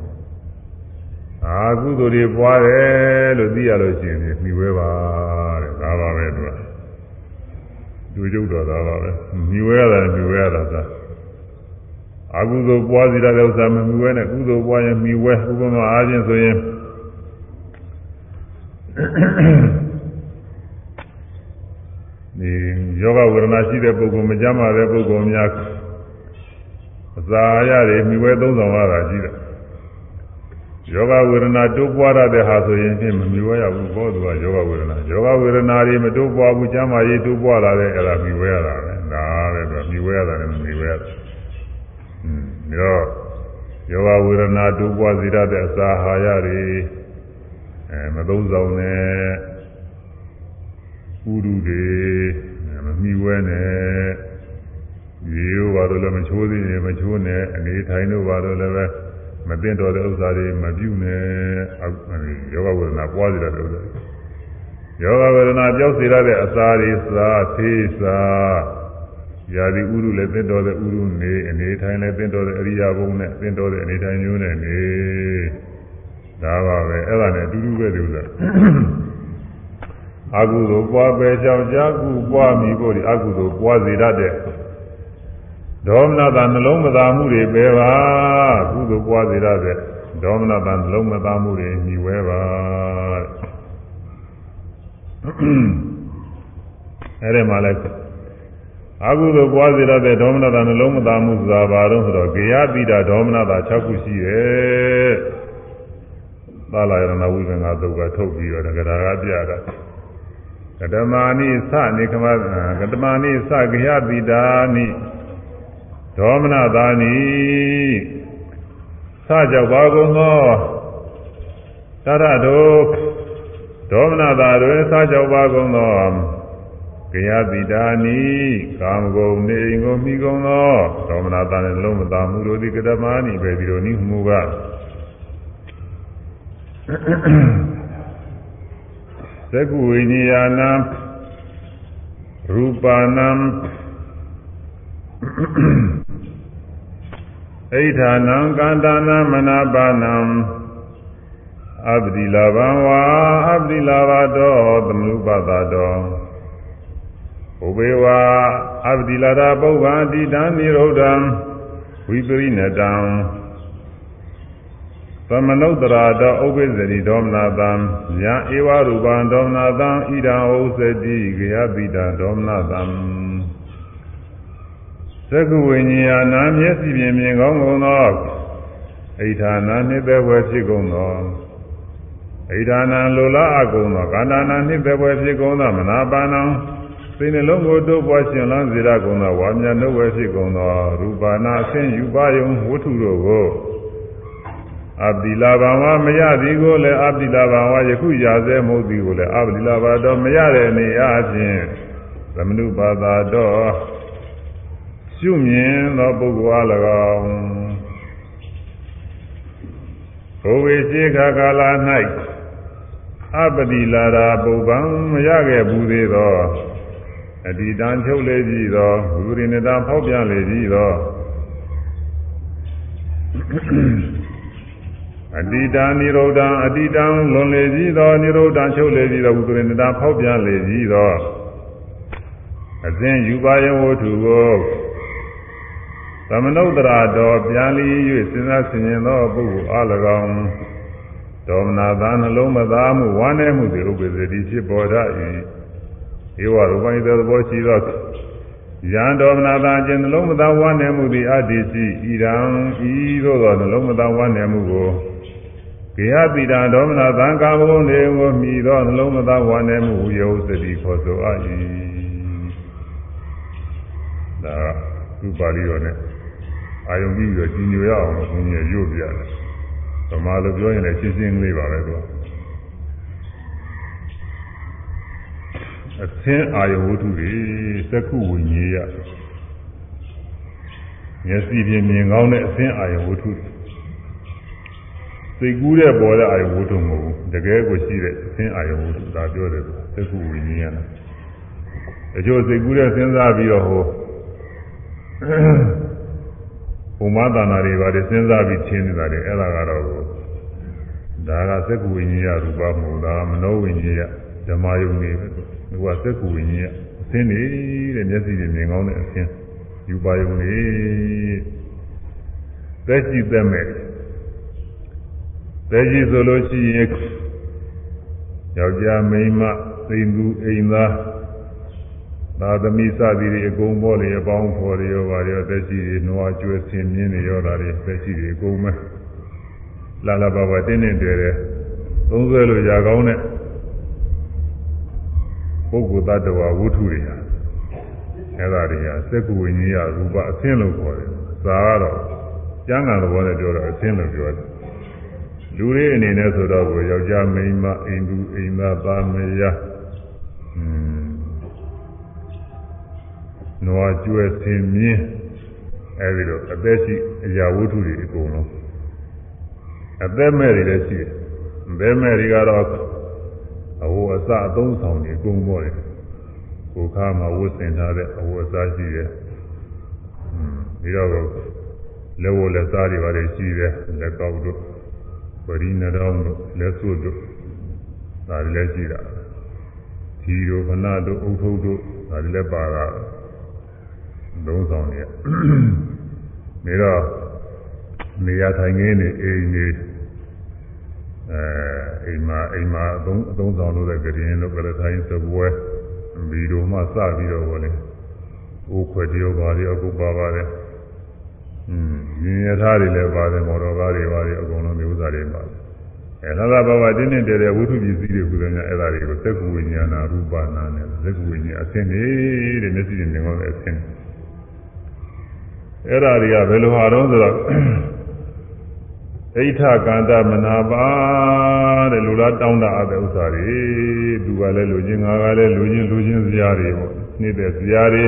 အာကုသိုလ်တွေပွားတယ်လို့သိရလို့ရှိရင်မိဝဲပါတဲ့ဒါပါပဲသူက သူကျုပ်တော်တာပါပဲမြူဝဲရတယ်မြူဝဲရတာသာအကုသိုလ်ပွားစီရတဲ့ဥစ္စာမမြူဝဲနဲ့ကုသိုလ်ပွားရင်မြူဝဲဥပမာအားဖြင့်ဆိုရင်ဒီယောဂဝေဒနာရှိတဲ့ပုဂ္ဂိုလ်မကြမ်းပါတဲ့ပုဂ္ဂိုလ်များအစာရတွေမြူဝဲသုံးဆောင်ရတာရှိတယ် ယောဂဝေဒနာတိုးပွားရတဲ့ဟာဆိုရင်ဖြင့်မမြူဝဲရဘူးဘောသူကယောဂဝေဒနာယောဂဝေဒနာတွေမတိုးပွားဘူးကျမ်းမာရေးတိုးပွားလာတဲ့အဲ့ဒါမြူဝဲရတာပဲဒါပဲသူကမြူဝဲရတာလည်းမမြူဝဲရဘူးอืมရောယောဂဝေဒနာတိုးပွားစေတဲ့အစာအာဟာရတွေအဲမသုံးဆောင်နဲ့ဥဒုတွေမမြူဝဲနဲ့ရေရောဘာလို့လဲမချိုးသေးရင်မချိုးနဲ့အနေထိုင်လို့ဘာလို့လဲပဲ မသိတော်တဲ့ဥစ္စာတွေမပြုနဲ့ယောဂဝေဒနာပွားစေတဲ့ဥစ္စာယောဂဝေဒနာကြောက်စေတဲ့အစာတွေစားသေးစားယာတိဥရုလည်းသိတော်တဲ့ဥရုနေအနေထိုင်လည်းသိတော်တဲ့အရိယာဘုံနဲ့သိတော်တဲ့အနေထိုင်မျိုးနဲ့နေဒါပါပဲအဲ့ဒါနဲ့အတူတူပဲဒီဥစ္စာအကုသိုလ်ပွားပဲကြောင့်ကြာကုပွားမိဖို့ဒီအကုသိုလ်ပွားစေတတ်တဲ့ ဒေါမနတာနှလုံးမသာမှုတွေပဲပါကုသိုလ်ပွားစေရတဲ့ဒေါမနတာနှလုံးမသာမှုတွေညီဝဲပါအဲ့ဒီမှာလဲအကုသိုလ်ပွားစေရတဲ့ဒေါမနတာနှလုံးမသာမှုဆိုတာဘာလို့ဆိုတော့ကေယတိတာဒေါမနတာ6ခုရှိရဲ့သာလယရဏဝိပင်္ဂသုတ်ကထုတ်ပြီးတော့ကရာကပြတာကတမာနိသနေကမကတမာနိသကေယတိတာနိ ဒေါမနတာနိသကြောက်ပါကုန်သောသရတို့ဒေါမနတာတွင်သကြောက်ပါကုန်သောကေယတိတာနိကာမဂုဏ်နေကိုမိကုန်သောဒေါမနတာနှင့်လုံးမသာမှုတို့သည်ကတမာနိပဲဒီလိုနိမှုကသက္ကုဝိညာဏံရူပနံ ဣဋ္ဌာနံကန္တာနံမနာပါနံအပ္တိလာဘံဝါအပ္တိလာဘတောသမုပသတောဥပေဝါအပ္တိလာတာပုဗ္ဗာတိတံနိရောဓံဝိပရိနတံသမနုဿရာတောဥပိသတိဒေါမနာတံညာဧဝရူပံဒေါမနာတံဣဒံဥစ္စတိဂယပိတံဒေါမနာတံ သက္ကဝိညာဏာမျက်စိဖြင့်မြင်ကောင်းကုန်သောဣဋ္ဌာနာနှိသက်ဝဲဖြစ်ကုန်သောဣဋ္ဌာနာလိုလားအကုန်သောကာဏနာနှိသက်ဝဲဖြစ်ကုန်သောမနာပါဏံသိနှလုံးကိုတို့ပွားရှင်လန်းစေရကုန်သောဝါမြတ်နှုတ်ဝဲဖြစ်ကုန်သောရူပနာအဆင်းယူပါယုံဝတ္ထုတို့ကိုအပ္ပိလာဘာဝမရသည်ကိုလည်းအပ္ပိလာဘာဝယခုရာစေမဟုတ်သည်ကိုလည်းအပ္ပိလာဘာတော့မရတဲ့အနေအချင်းသမနုပါဒတော့ ရှုမြင်သောပုဂ္ဂိုလ်အား၎င်းဘိုဝေရှိခါကာလ၌အပတိလာရာပုဗ္ဗံမရခဲ့ဘူးသေးသောအတိတံချုပ်လေကြည့်သောဘုရိနတာဖောက်ပြန်လေကြည့်သောအတိတံនិရောဓံအတိတံလွန်လေကြည့်သောនិရောဓံချုပ်လေကြည့်သောဘုရိနတာဖောက်ပြန်လေကြည့်သောအစဉ်ယူပါယဝတ္ထုကို သမနုဿရာတော်ပြန်လီ၍စဉ်းစားဆင်ခြင်သောပုဂ္ဂိုလ်အား၎င်းဒေါမနာသာနှလုံးမသားမှုဝမ်းနည်းမှုတွေဥပ္ပဇ္ဇတိဖြစ်ပေါ်တတ်၏ဧဝရူပိသောသဘောရှိသောယံဒေါမနာသာအခြင်းနှလုံးမသားဝမ်းနည်းမှုသည်အတ္တိရှိဤရန်ဤသို့သောနှလုံးမသားဝမ်းနည်းမှုကိုကေဟပိတာဒေါမနာသံကာမဂုဏ်တွေကိုမြည်သောနှလုံးမသားဝမ်းနည်းမှုယုတ်စတိခေါ်ဆိုအပ်၏ဒါကဥပါဠိတော်နဲ့ အာယုံပြီးတော့ကြီးညိုရအောင်လို့ဘုန်းကြီးရုပ်ပြတယ်။ဗမာလိုပြောရင်လည်းရှင်းရှင်းလေးပါပဲသူက။အသင်းအာယုံဝတ္ထုတွေသက္ခုဝိညာယမျက်စိဖြင့်မြင်ကောင်းတဲ့အသင်းအာယုံဝတ္ထုစိတ်ကူးတဲ့ပေါ်တဲ့အာယုံဝတ္ထုမဟုတ်ဘူးတကယ်ကိုရှိတဲ့အသင်းအာယုံဝတ္ထုဒါပြောတယ်သက္ခုဝိညာယအကျိုးစိတ်ကူးတဲ့စဉ်းစားပြီးတော့ဟို ဘုံမသာနာတွေပါတယ်စဉ်းစားပြီးရှင်းနေတာလေအဲ့ဒါကတော့ဒါကသက္ကဝိညာဉ်ရူပမဟုတ်လားမနောဝိညာဉ်ရဓမ္မယုံနေပဲသူကသက္ကဝိညာဉ်ရအသင်းနေတဲ့မျက်စိတွေမြင်ကောင်းတဲ့အသင်းယူပါယုံနေသက်ရှိသက်မဲ့သက်ရှိဆိုလို့ရှိရင်ယောက်ျားမိန်းမသိင်သူအိမ်သား သာသမီစသည်တွေအကုန်ပေါ်လေအပေါင်းဖော်တွေရောပါရောသက်ရှိတွေနွားကျွဲဆင်းမြင်းတွေရောတာတွေသက်ရှိတွေအကုန်မဲလာလာပါပါတင်းတင်းတယ်တယ်သုံးဆွဲလို့ရကောင်းတဲ့ပုဂ္ဂိုလ်တ attva ဝုထုတွေဟာအဲ့ဒါတွေကစက္ကဝိညာဉ်ရရူပအသင်းလို့ခေါ်တယ်သာကတော့ကျမ်းဂန်သဘောနဲ့ပြောတော့အသင်းလို့ပြောတယ်လူတွေအနေနဲ့ဆိုတော့ကိုယောက်ျားမိန်းမအိမ်သူအိမ်သားသားမယားอืม နွားကျွဲဆင်းမြင်းအဲဒီလိုအသက်ရှိအရာဝတ္ထုတွေအကုန်လုံးအသက်မဲ့တွေလည်းရှိတယ်အသက်မဲ့တွေကတော့အဝအစအသုံးဆောင်တွေအကုန်ပေါ်တယ်ကိုခါမှာဝတ်ဆင်ထားတဲ့အဝအစရှိတယ်ပြီးတော့လက်ဝလက်စားတွေပါတယ်ရှိတယ်လက်ကောက်တို့ပရိနရောင်းတို့လက်စွပ်တို့ဒါတွေလည်းရှိတာဒီတို့ခဏတို့အုတ်ထုပ်တို့ဒါတွေလည်းပါတာ လုံးဆောင်နေနေတော့နေရာထိုင်ခင်းနေအိမ်နေအဲအိမ်မှာအိမ်မှာအသုံးအသုံးဆောင်လို့တဲ့ကြရင်လို့ကလေးထိုင်စပွဲဗီဒီယိုမှစပြီးတော့ဘောလေအိုးခွက်တယောပါရအကုပါပါတယ်อืมမြင်ရထားတွေလည်းပါတယ်မော်တော်ကားတွေပါတယ်အကုန်လုံးဒီဥစ္စာတွေပါတယ်အဲသာသာဘာဝတင်းတင်းတဲတဲဝိသုပစ္စည်းတွေခုတည်းများအဲ့ဒါတွေကိုသက္ကဝိညာဏရူပနာနဲ့သက္ကဝိညာဉ်အသင်နေတဲ့မျက်စိနဲ့မြင်ကောင်းတဲ့အသင် အဲ့ဒါတွေကဘယ်လိုဟာတော့ဆိုတော့ဣဋ္ဌကန္တမနာပါတဲ့လူလားတောင်းတအပ်တဲ့ဥစ္စာတွေသူကလည်းလူချင်းငါကလည်းလူချင်းလူချင်းစရာတွေပေါ့နေတဲ့စရာတွေ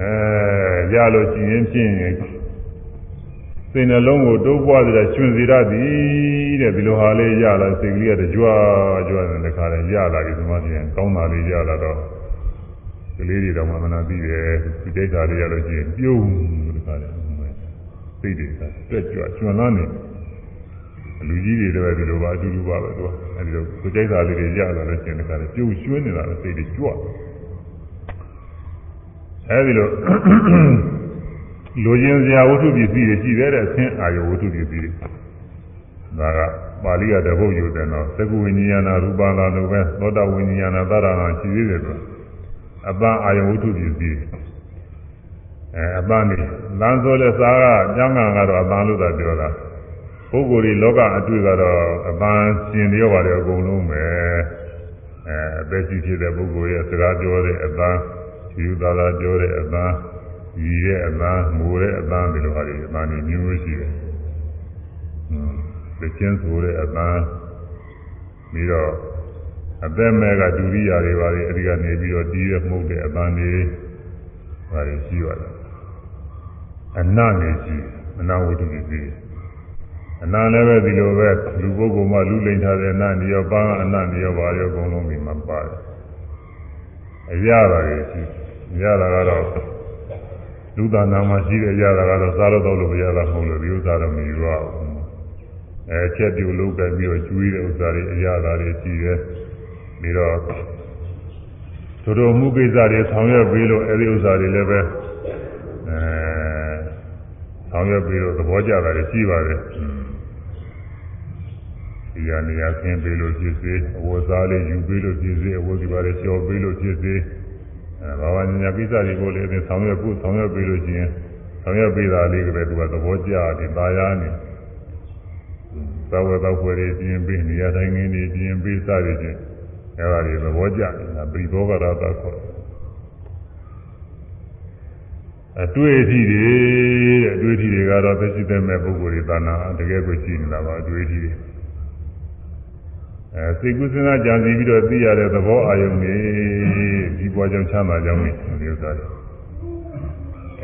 အဲရလို့ရှိရင်ဖြင့်စိတ်နှလုံးကိုတိုးပွားစေတဲ့ကျွင်စီရသည်တဲ့ဒီလိုဟာလေးရလာစိတ်ကလေးကကြွားကြွားနေတဲ့ခါလဲရလာပြီဒီမှာပြင်ကောင်းတာလေးရလာတော့ ကလေးတွေတော့မှမနာသိတယ်ဒီတိတ်တာလေးရလို့ရှိရင်ပြုံးဒီခါလဲစိတ်တွေကတွက်ကြွကျွမ်းလန်းနေလူကြီးတွေတော့ဒီလိုပါအတူတူပါပဲသူကအဲဒီလိုကိုကြိုက်တာလေးတွေရလာလို့ရှိရင်ဒီခါလဲပြုံးရွှင်းနေတာစိတ်တွေကြွအဲဒီလိုလူချင်းစရာဝတ္ထုပစ္စည်းတွေရှိသေးတဲ့အဆင်းအာယဝတ္ထုပစ္စည်းတွေဒါကပါဠိရတပုတ်ယူတယ်နော်သကုဝိညာဏရူပလာလိုပဲသောတာဝိညာဏသရဏရှိသေးတယ်ဆို အပန်းအာယဝတ္ထုပစ္စည်းအဲအပန်းနေလမ်းဆိုတဲ့စားကကျမ်းဂန်ကတော့အပန်းလို့သာပြောတာပုဂ္ဂိုလ်တွေလောကအတွေ့ကတော့အပန်းရှင်တွေရောပါတယ်အကုန်လုံးပဲအဲအသက်ကြီးဖြစ်တဲ့ပုဂ္ဂိုလ်ရဲ့စကားပြောတဲ့အပန်းယူသာသာပြောတဲ့အပန်းရည်ရဲ့အပန်းမူတဲ့အပန်းဒီလိုဟာတွေအပန်းတွေမျိုးမျိုးရှိတယ်ဒီချင်းဆိုတဲ့အပန်းပြီးတော့ အသက်မဲ့ကဒုရိယာတွေပါလေအဲဒီကနေပြီးတော့တီးရမှုတ်တဲ့အပန်းတွေပါလေရှိရတယ်အနနေရှိအနာဝတ္ထုတွေပြီးအနာလည်းပဲဒီလိုပဲလူပုဂ္ဂိုလ်မှလူလိန်ထားတဲ့အနနေရောပန်းအနနေရောပါရောအကုန်လုံးဒီမှာပါတယ်အရတာတွေရှိရတာကတော့လူသားနာမှာရှိတဲ့ရတာကတော့စားလို့တော့လို့မရတာမဟုတ်လို့ဒီဥစ္စာတော့မယူရဘူးအဲချက်ပြုတ်လုပ်ကြပြီးတော့ကျွေးတဲ့ဥစ္စာတွေအရသာတွေရှိတယ် ပြီးတော့သူတို့မှုကိစ္စတွေဆောင်ရွက်ပြီးလို့အဲဒီဥစ္စာတွေလည်းပဲအဲဆောင်ရွက်ပြီးတော့သဘောကျတာတွေရှိပါတယ်ဒီရနေရာခင်းပြီးလို့ဖြစ်စေအဝတ်စားလေးယူပြီးလို့ဖြစ်စေအဝတ်ဒီပါလေးကျော်ပြီးလို့ဖြစ်စေအဲဘာဝညာကိစ္စတွေကိုလည်းအဲဆောင်ရွက်ဖို့ဆောင်ရွက်ပြီးလို့ချင်းဆောင်ရွက်ပြီးတာလေးကပဲသူကသဘောကျတယ်ပါရနေသဝေသောဖွယ်ရည်ပြင်ပြီးနေရာတိုင်းငင်းနေပြင်ပြီးစရည်ချင်း အဲဒါတွေသဘောကျနေတာပရိဘောဂရတာခေါ်အတွေ့အထိတွေတဲ့အတွေ့အထိတွေကတော့သိရှိတဲ့မဲ့ပုဂ္ဂိုလ်တွေသာနာတကယ်ကိုရှိနေတာပါအတွေ့အထိတွေအဲစိတ်ကူးစဉ်းစားကြံစည်ပြီးတော့သိရတဲ့သဘောအာယုန်တွေဒီပွားကြောင့်ချမ်းသာကြောင်းတွေဒီဥစ္စာတွေ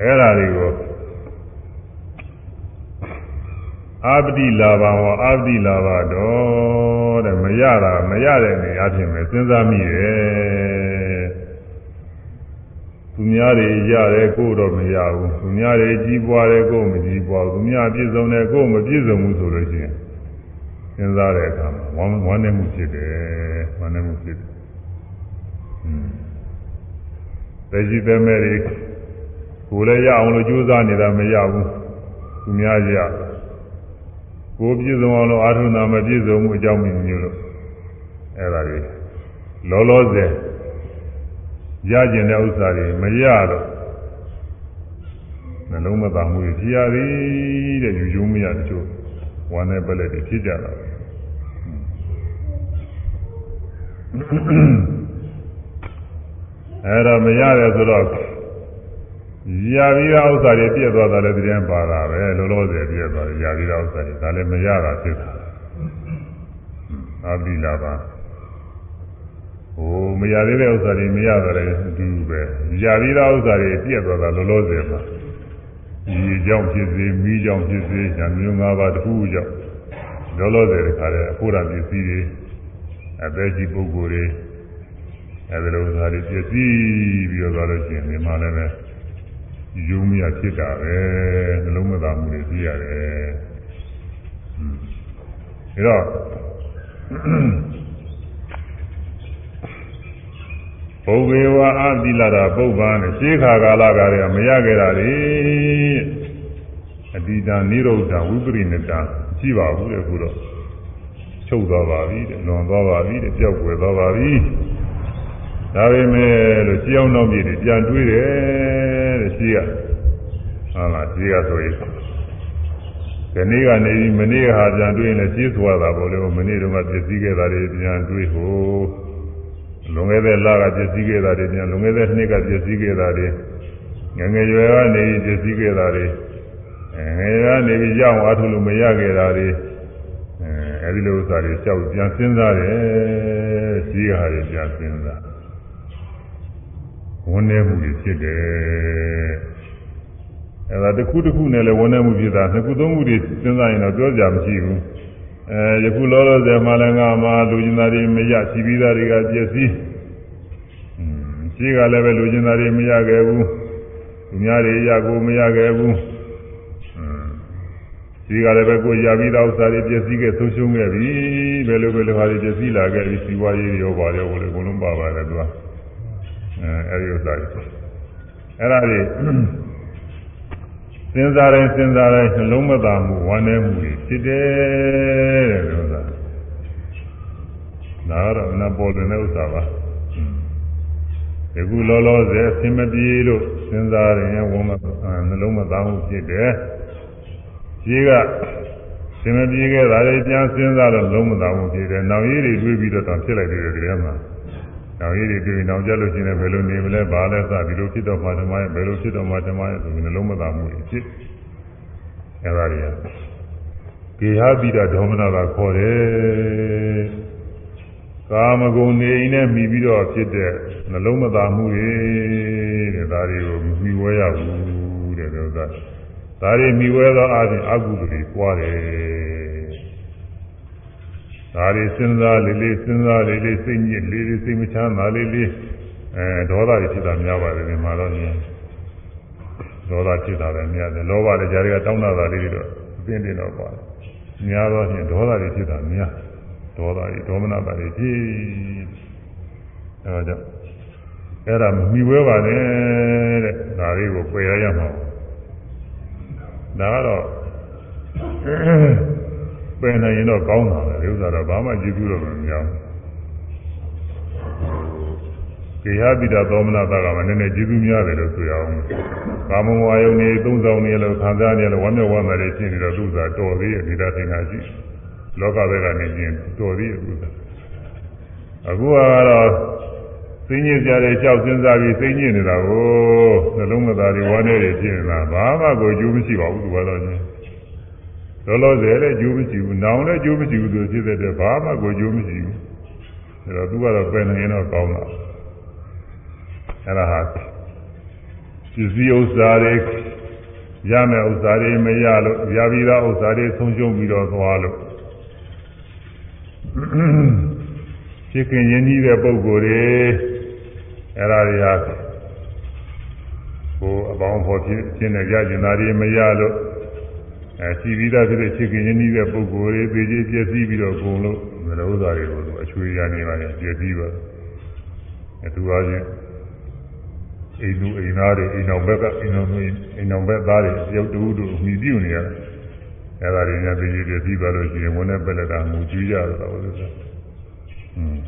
အဲဒါတွေကို အာပတိလာဘဝအာပတိလာဘတော့တဲ့မရတာမရတဲ့နေရာဖြစ်မယ်စဉ်းစားမိတယ်သူများတွေရတယ်ကိုယ်တော့မရဘူးသူများတွေကြီးပွားတယ်ကိုယ်မကြီးပွားဘူးသူများပြည့်စုံတယ်ကိုယ်မပြည့်စုံဘူးဆိုလို့ရှိရင်စဉ်းစားတဲ့အခါမှာဝမ်းဝမ်းနေမှုဖြစ်တယ်ဝမ်းနေမှုဖြစ်တယ်อืมတရှိသမဲတွေကိုယ်လည်းရအောင်လို့ကြိုးစားနေတာမရဘူးသူများရတယ် ကိုပြည့်စုံအောင်လို့အာထုနာမပြည့်စုံမှုအကြောင်းမျိုးလို့အဲ့ဒါတွေလောလောဆယ်ရကျင်တဲ့ဥစ္စာတွေမရတော့နှလုံးမသာမှုဖြစ်ရသည်တဲ့ယူကျုံမရတချို့ဝမ်းနဲ့ပလက်တွေဖြစ်ကြတာအဲ့တော့မရတယ်ဆိုတော့ ရပြီးသားဥစ္စာတွေပြည့်သွားတာလည်းတရားပါတာပဲလောလောဆယ်ပြည့်သွားတယ်ရပြီးသားဥစ္စာတွေဒါလည်းမရတာဖြစ်တာအာဘိလာပါဟိုမရသေးတဲ့ဥစ္စာတွေမရတာလည်းအတူတူပဲရပြီးသားဥစ္စာတွေပြည့်သွားတာလောလောဆယ်မှာဒီကြောင့်ဖြစ်စေမိကြောင့်ဖြစ်စေညာမျိုး၅ပါးတစ်ခုကြောင့်လောလောဆယ်တခါတည်းအဖို့ရပစ္စည်းတွေအသက်ကြီးပုဂ္ဂိုလ်တွေအဲဒီလိုဥစ္စာတွေပစ္စည်းပြီးတော့သွားလို့ရှိရင်ဒီမှာလည်းပဲ ယုံမရဖြစ်တာပဲနှလုံးမသာမှုတွေသိရတယ်။ဒါတော့ဘုဘေဝအာတိလာတာပုဗ္ဗံနဲ့ရှေးခါကာလကတည်းကမရခဲ့တာလေအတိတနိရောဓဝိပရိနတရှိပါဘူးတဲ့ခုတော့ချုပ်သွားပါပြီတဲ့လွန်သွားပါပြီတဲ့ပျောက်ွယ်သွားပါပြီ ဒါပေမဲ့လို့ရှင်းအောင်နောက်ပြည်ပြန်တွေးတယ်တဲ့ရှိရဟုတ်လားရှိရဆိုရင်ဒီနေ့ကနေပြီးမနေ့ကဟာပြန်တွေးရင်လည်းရှင်းသွားတာပေါ့လေမနေ့တုန်းကပြည့်စည်ခဲ့တာတွေပြန်တွေးဟိုလွန်ခဲ့တဲ့လကပြည့်စည်ခဲ့တာတွေပြန်လွန်ခဲ့တဲ့နှစ်ကပြည့်စည်ခဲ့တာတွေငငယ်ရွယ်ကနေပြည့်စည်ခဲ့တာတွေငယ်ရွယ်ကနေပြီးရောက်အားထုတ်လို့မရခဲ့တာတွေအဲဒီလိုဥစ္စာတွေကြောက်ပြန်စဉ်းစားတယ်ရှိရဟာတွေပြန်စဉ်းစား ဝန်နေမှုတွေဖြစ်တယ်အဲဒါတစ်ခုတစ်ခုနဲ့လည်းဝန်နေမှုဖြစ်တာနှစ်ခုသုံးခုတွေစဉ်းစားရင်တော့ပြောကြမရှိဘူးအဲယခုလောလောဆယ်မှလည်းငါမှာလူကျင်သားတွေမရရှိပြီးသားတွေကပြည့်စည်ရှိကလည်းပဲလူကျင်သားတွေမရခဲ့ဘူးသူများတွေရကိုမရခဲ့ဘူးရှိကလည်းပဲကိုရပြီးသားဥစ္စာတွေပြည့်စည်ခဲ့ဆုံးရှုံးခဲ့ပြီဘယ်လိုပဲလိုဟာတွေပြည့်စည်လာခဲ့ပြီစီးပွားရေးရောပါရောဘယ်လိုအကုန်လုံးပါပါတယ်သူက အဲအဲဒီဥစ္စာတွေအဲ့ဒါတွေစဉ်းစားတိုင်းစဉ်းစားတိုင်းနှလုံးမသာမှုဝမ်းနည်းမှုတွေဖြစ်တယ်တဲ့ဥစ္စာဒါကတော့အနာပေါ်တဲ့ဥစ္စာပါဒီခုလောလောဆယ်အင်မပြေလို့စဉ်းစားရင်ဝမ်းမနှလုံးမသာမှုဖြစ်တယ်ရှိကသင်မပြေခဲ့တာလေပြန်စဉ်းစားတော့လုံးမသာမှုဖြစ်တယ်။နောင်ရည်တွေတွေးပြီးတော့တောင်ဖြစ်လိုက်တယ်ဒီထဲမှာ။ နောင်ရည်တွေတွေးနောင်ကြလို့ရှိရင်ဘယ်လိုနေမလဲဘာလဲစဒီလိုဖြစ်တော့မှဓမ္မရဲ့ဘယ်လိုဖြစ်တော့မှဓမ္မရဲ့ဆိုပြီးနှလုံးမသာမှုဖြစ်။အဲဒါတွေကကကေဟတိတဒေါမနကခေါ်တယ်ကာမဂုဏ်နေနဲ့မိပြီးတော့ဖြစ်တဲ့နှလုံးမသာမှုတွေတဲ့ဒါတွေကိုမိဝဲရဘူးတဲ့ဥစ္စာဒါတွေမိဝဲသောအပြင်အကုသိုလ်တွေပွားတယ် ဒါတွေစဉ်းစားလေးလေးစဉ်းစားလေးလေးစိတ်ညစ်လေးလေးစိတ်မချမ်းသာလေးလေးအဲဒေါသတွေဖြစ်တာများပါတယ်ဒီမှာတော့ညဒေါသဖြစ်တာလည်းများတယ်လောဘလည်းကြားရကတောင်းတာလေးတွေတော့အပြင်းတင်တော့ပါတယ်များတော့ညဒေါသတွေဖြစ်တာများဒေါသတွေဒေါမနတာတွေဖြစ်အဲဒါကြောင့်အဲ့ဒါမိဝဲပါနဲ့တဲ့ဒါလေးကိုပယ်ရရမှာဒါကတော့ ပယ်နိုင်ရင်တော့ကောင်းတာပဲဒီဥစ္စာတော့ဘာမှကြည့်ဘူးတော့မများဘူးကေဟပိတာသောမနာတာကမှနည်းနည်းကျေးဇူးများတယ်လို့ဆိုရအောင်။ကာမဝါယုန်နေသုံးဆောင်နေလို့ခံစားနေလို့ဝမ်းမြောက်ဝမ်းသာတွေဖြစ်နေတော့သူ့သာတော်သေးရဲ့ဒီတာသင်္ကာရှိ။လောကဘက်ကနေကျင်တော်သေးရဲ့သူ့သာ။အခုကတော့သိညစ်ကြတဲ့ကြောက်စဉ်းစားပြီးသိညစ်နေတာကိုနှလုံးမသားတွေဝမ်းနေတွေဖြစ်နေတာဘာမှကိုအကျိုးမရှိပါဘူးသူကတော့ချင်း။ လောလောဆယ်လည်းအကျိုးမရှိဘူး။နောင်လည်းအကျိုးမရှိဘူးသူဖြစ်တဲ့အတွက်ဘာမှကိုအကျိုးမရှိဘူး။အဲတော့သူကတော့ပယ်နေရင်တော့ကောင်းတာ။အဲ့ဒါဟာပစ္စည်းဥစ္စာတွေရမယ်ဥစ္စာတွေမရလို့ရပြီးသားဥစ္စာတွေဆုံးရှုံးပြီးတော့သွားလို့ဖြစ်ခင်ရင်းနှီးတဲ့ပုံကိုယ်တွေအဲ့ဒါတွေဟာကိုအပေါင်းဖော်ဖြစ်ခြင်းနဲ့ရကျင်သားတွေမရလို့ အဲရှိပြီးသားဖြစ်တဲ့ဖြစ်ခင်ရင်းနှီးတဲ့ပုံကိုယ်တွေပေကြီးပြည့်စည်ပြီးတော့ကုန်လို့မလို့ဥစ္စာတွေကိုအချွေရနေပါလေပြည့်စည်ပါအတူအားဖြင့်အိမ်သူအိမ်သားတွေအိမ်တော်ဘက်ကအိမ်တော်မင်းအိမ်တော်ဘက်သားတွေရုပ်တူတူမိပြုနေရတယ်။အဲဒါတွေညာပြည်ပြည်ပြီးပါလို့ရှိရင်ဝန်နဲ့ပက်လက်တာမူကြည့်ကြတော့လို့ဆို။อืม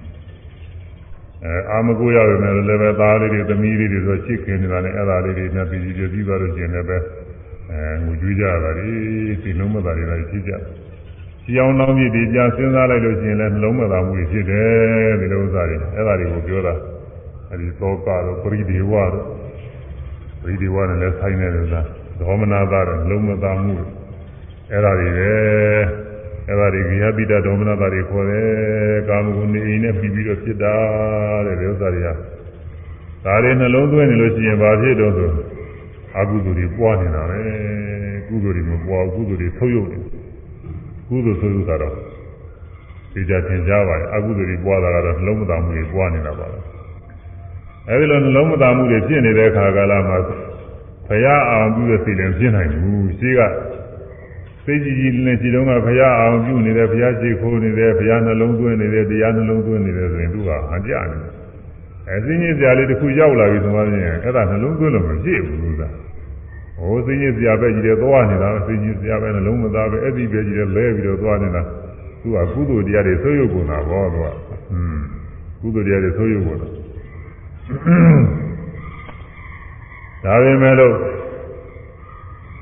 အဲအာမကိုရရမယ်လည်းပဲသားလေးတွေသမီးလေးတွေဆိုချစ်ခင်နေတာနဲ့အဲဒါလေးတွေညာပြည်ပြည်ပြီးပါလို့ရှိရင်လည်းပဲ အဲငူကြွေးကြတာဒီဒီလုံးမသားတွေလည်းဖြစ်ကြတယ်။ရှင်းအောင်လောင်းမြစ်ဒီကြာစဉ်းစားလိုက်လို့ရှိရင်လည်းနှလုံးမသားမှုတွေဖြစ်တယ်ဒီလိုဥစ္စာတွေအဲဒါတွေကိုပြောတာ။အဲဒီသောကတော့ပရိဒေဝတော့ပရိဒေဝနဲ့လည်းဆိုင်နေတယ်သာဒေါမနာသားတော့လုံးမသားမှုအဲ့ဒါတွေပဲအဲ့ဒါတွေဂိယပိတဒေါမနာသားတွေခေါ်တယ်ကာမဂုဏ်နေအိမ်နဲ့ပြီးပြီးတော့ဖြစ်တာတဲ့ဒီဥစ္စာတွေကဒါတွေနှလုံးသွင်းနေလို့ရှိရင်ဘာဖြစ်တော့ဆို အကုသိုလ်တွေပွားနေတာပဲကုသိုလ်တွေမပွားဘူးကုသိုလ်တွေဆုပ်ယုပ်နေကုသိုလ်ဆိုလို့ကတော့ဒီကြသင်ကြပါလေအကုသိုလ်တွေပွားတာကတော့နှလုံးမသားမှုတွေပွားနေတာပါလားအဲဒီလိုနှလုံးမသားမှုတွေဖြစ်နေတဲ့ခါကာလမှာဘုရားအောင်ပြုတဲ့စိတ်လည်းဖြစ်နိုင်ဘူးရှိကစိတ်ကြည်ကြည်နဲ့ခြေတုံးကဘုရားအောင်ပြုနေတယ်ဘုရားရှိခိုးနေတယ်ဘုရားနှလုံးသွင်းနေတယ်တရားနှလုံးသွင်းနေတယ်ဆိုရင်သူကဟန်ကြနေတယ်အဲစင်းကြီးစရာလေးတစ်ခုရောက်လာပြီဆိုမှပြင်အဲ့ဒါနှလုံးသွင်းလို့မဖြစ်ဘူးလို့ သာဟိုစင်းကြီးစရာပဲကြီးတယ်သွားနေတာစင်းကြီးစရာပဲနှလုံးမသားပဲအဲ့ဒီပဲကြီးတယ်လဲပြီးတော့သွားနေတာသူကကုသိုလ်တရားတွေဆိုးရုပ်ကုန်တာဘောသူကอืมကုသိုလ်တရားတွေဆိုးရုပ်ကုန်တာဒါပေမဲ့လို့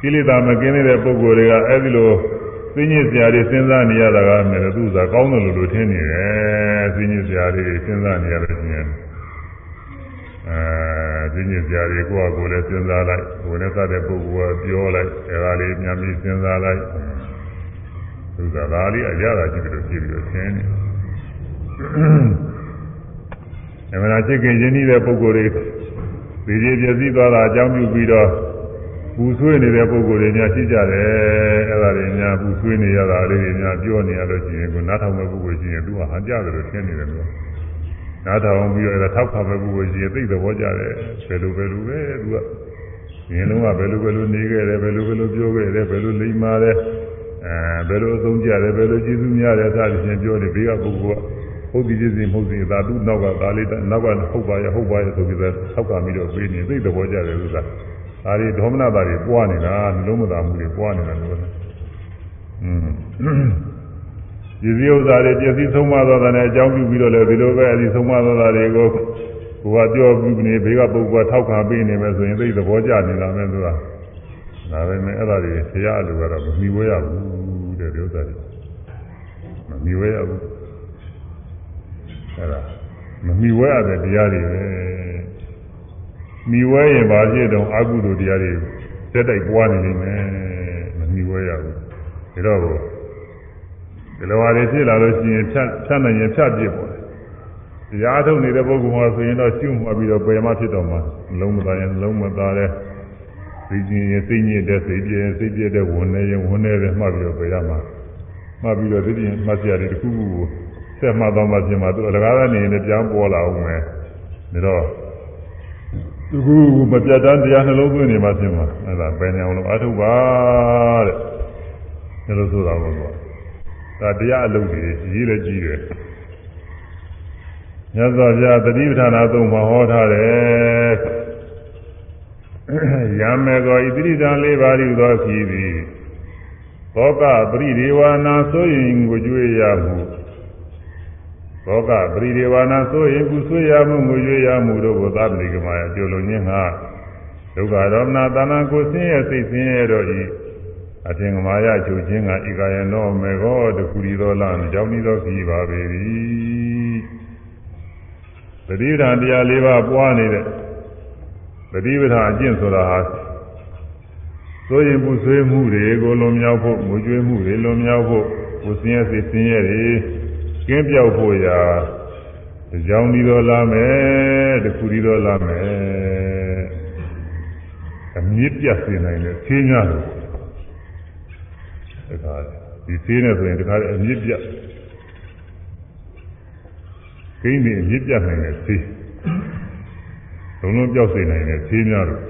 ကိလေသာမကင်းတဲ့ပုဂ္ဂိုလ်တွေကအဲဒီလိုသိညစ်စရာတွေစဉ်းစားနေရတာကမယ်သူကကောင်းတယ်လို့လို့ထင်နေတယ်သိညစ်စရာတွေစဉ်းစားနေရလို့ရှိရင်အဲ သိညစ်စရာတွေကိုယ့်အကိုယ်လည်းစဉ်းစားလိုက်ကိုယ်နဲ့သတဲ့ပုဂ္ဂိုလ်ကပြောလိုက်အဲဒါလေးများပြီးစဉ်းစားလိုက်သူကဒါလေးအရသာကြည့်ပြီးတော့ကြည့်ပြီးတော့ထင်နေအမှန်တရားချစ်ခင်ရင်းနှီးတဲ့ပုဂ္ဂိုလ်တွေဒီကြီးပြည့်စည်သွားတာအကြောင်းပြုပြီးတော့ပူဆွေးနေတဲ့ပုဂ္ဂိုလ်တွေများရှိကြတယ်အဲ့ဒါတွေများပူဆွေးနေရတာလေးတွေများပြောနေရလို့ရှိရင်ကိုနားထောင်မဲ့ပုဂ္ဂိုလ်ရှိရင်သူကဟန်ကြတယ်လို့ထင်နေတယ်လို့ နားထောင်ပြီးတော့အဲ့ဒါထောက်ခါမဲ့ပုဂ္ဂိုလ်ရှိရင်သိတဲ့ဘောကြတယ်ဘယ်လိုပဲလိုပဲသူကငင်းလုံးကဘယ်လိုပဲလိုနေခဲ့တယ်ဘယ်လိုပဲလိုပြောခဲ့တယ်ဘယ်လိုလိမ္မာတယ်အဲဘယ်လိုအသုံးကြတယ်ဘယ်လိုကျေးဇူးများတယ်စသဖြင့်ပြောနေဘေးကပုဂ္ဂိုလ်ကဟုတ်ပြီဖြစ်စီမဟုတ်စီသာသူနောက်ကဒါလေးနောက်ကဟုတ်ပါရဲ့ဟုတ်ပါရဲ့ဆိုပြီးတော့ထောက်ကပြီးတော့ပြေးနေသိတဲ့ဘောကြတယ်လို့သာဒါတွေဒေါမနတာတွေပွားနေတာနှလုံးမသာမှုတွေပွားနေတာလို့อืม ဒီစည်းဥစ္စာတွေပြည့်စည်ဆုံးမသောတာနဲ့အကြောင်းပြုပြီးတော့လည်းဒီလိုပဲအဲဒီဆုံးမသောတာတွေကိုကိုကပြောပြီးနေဘေးကပုဂ္ဂိုလ်ကထောက်ခံပေးနေမယ်ဆိုရင်သိတဲ့ဘောကြနေတာပဲသူကဒါပဲမဲ့အဲ့ဒါတွေဆရာအလူကတော့မမီဝဲရဘူးတဲ့ဒီဥစ္စာတွေမမီဝဲရဘူးအဲ့ဒါမမီဝဲရတဲ့တရားတွေပဲမီဝဲရင်ဘာဖြစ်တော့အကုသိုလ်တရားတွေတက်တိုက်ပွားနေလိမ့်မယ်မမီဝဲရဘူးဒါတော့ ဒီလိုဟာတွေဖြစ်လာလို့ရှိရင်ဖြတ်ဖြတ်နိုင်ရင်ဖြတ်ပြစ်ပေါ်တယ်တရားထုတ်နေတဲ့ပုဂ္ဂိုလ်ဟာဆိုရင်တော့ရှုမှတ်ပြီးတော့ပယ်မဖြစ်တော့မှလုံးမသားရင်လုံးမသားတဲ့သိချင်းရင်သိညစ်တဲ့စိတ်ပြည့်စိတ်ပြည့်တဲ့ဝန်နေရင်ဝန်နေတဲ့မှတ်ပြီးတော့ပယ်ရမှာမှတ်ပြီးတော့သိချင်းမှတ်စရာတွေတစ်ခုခုကိုဆက်မှတ်တော့မှပြင်မှာသူအလကားကနေနေပြောင်းပေါ်လာအောင်မယ်ဒါတော့ဒီခုမပြတ်တမ်းတရားနှလုံးသွင်းနေမှပြင်မှာအဲ့ဒါပယ်နေအောင်လို့အထုပ်ပါတဲ့ဒါလို့ဆိုတာပေါ့ကွာ ဒါတရားအလုပ်ကြီးရေးလည်းကြီးတယ်မြတ်စွာဘုရားတတိပဌာနာသုံးပါဟောထားတယ်ယမေကောဣတိတံလေးပါးဤသောခီးသည်သောကပရိဒေဝနာဆိုရင်ကိုကြွေးရမှုသောကပရိဒေဝနာဆိုရင်ကုဆွေးရမှုငွေကြွေးရမှုတို့ကိုသဗ္ဗလိကမယပြုလို့ညင်းဟာဒုက္ခဒေါမနာတဏ္ဍကိုဆင်းရဲစိတ်ဆင်းရဲတော့ဤ အထင်ကမာယချုပ်ခြင်းကဧကယနောမေဃောတခုရီသောလံကြောင့်ဤသောခီးပါပေ၏ပရိဒါတရား၄ပါးပွားနေတဲ့ပฏิပဒါအကျင့်ဆိုတာဟာဆိုရင်ပူဆွေးမှုတွေကိုလွန်မြောက်ဖို့ငိုကြွေးမှုတွေလွန်မြောက်ဖို့ကိုစင်းရဲစိတ်စင်းရဲတွေကင်းပြောက်ဖို့ရာကြောင်းဒီတော်လာမယ်တခုဒီတော်လာမယ်အမြင့်ပြတ်စေနိုင်တဲ့ဆင်းရဲလို့ ဒါကဒီဆင်းရဲဆိုရင်တခါအမြင့်ပြတ်ကိန်းနေအမြင့်ပြတ်နိုင်တဲ့ဆင်းလုံးလုံးပြောက်စေနိုင်တဲ့ဈေးများတို့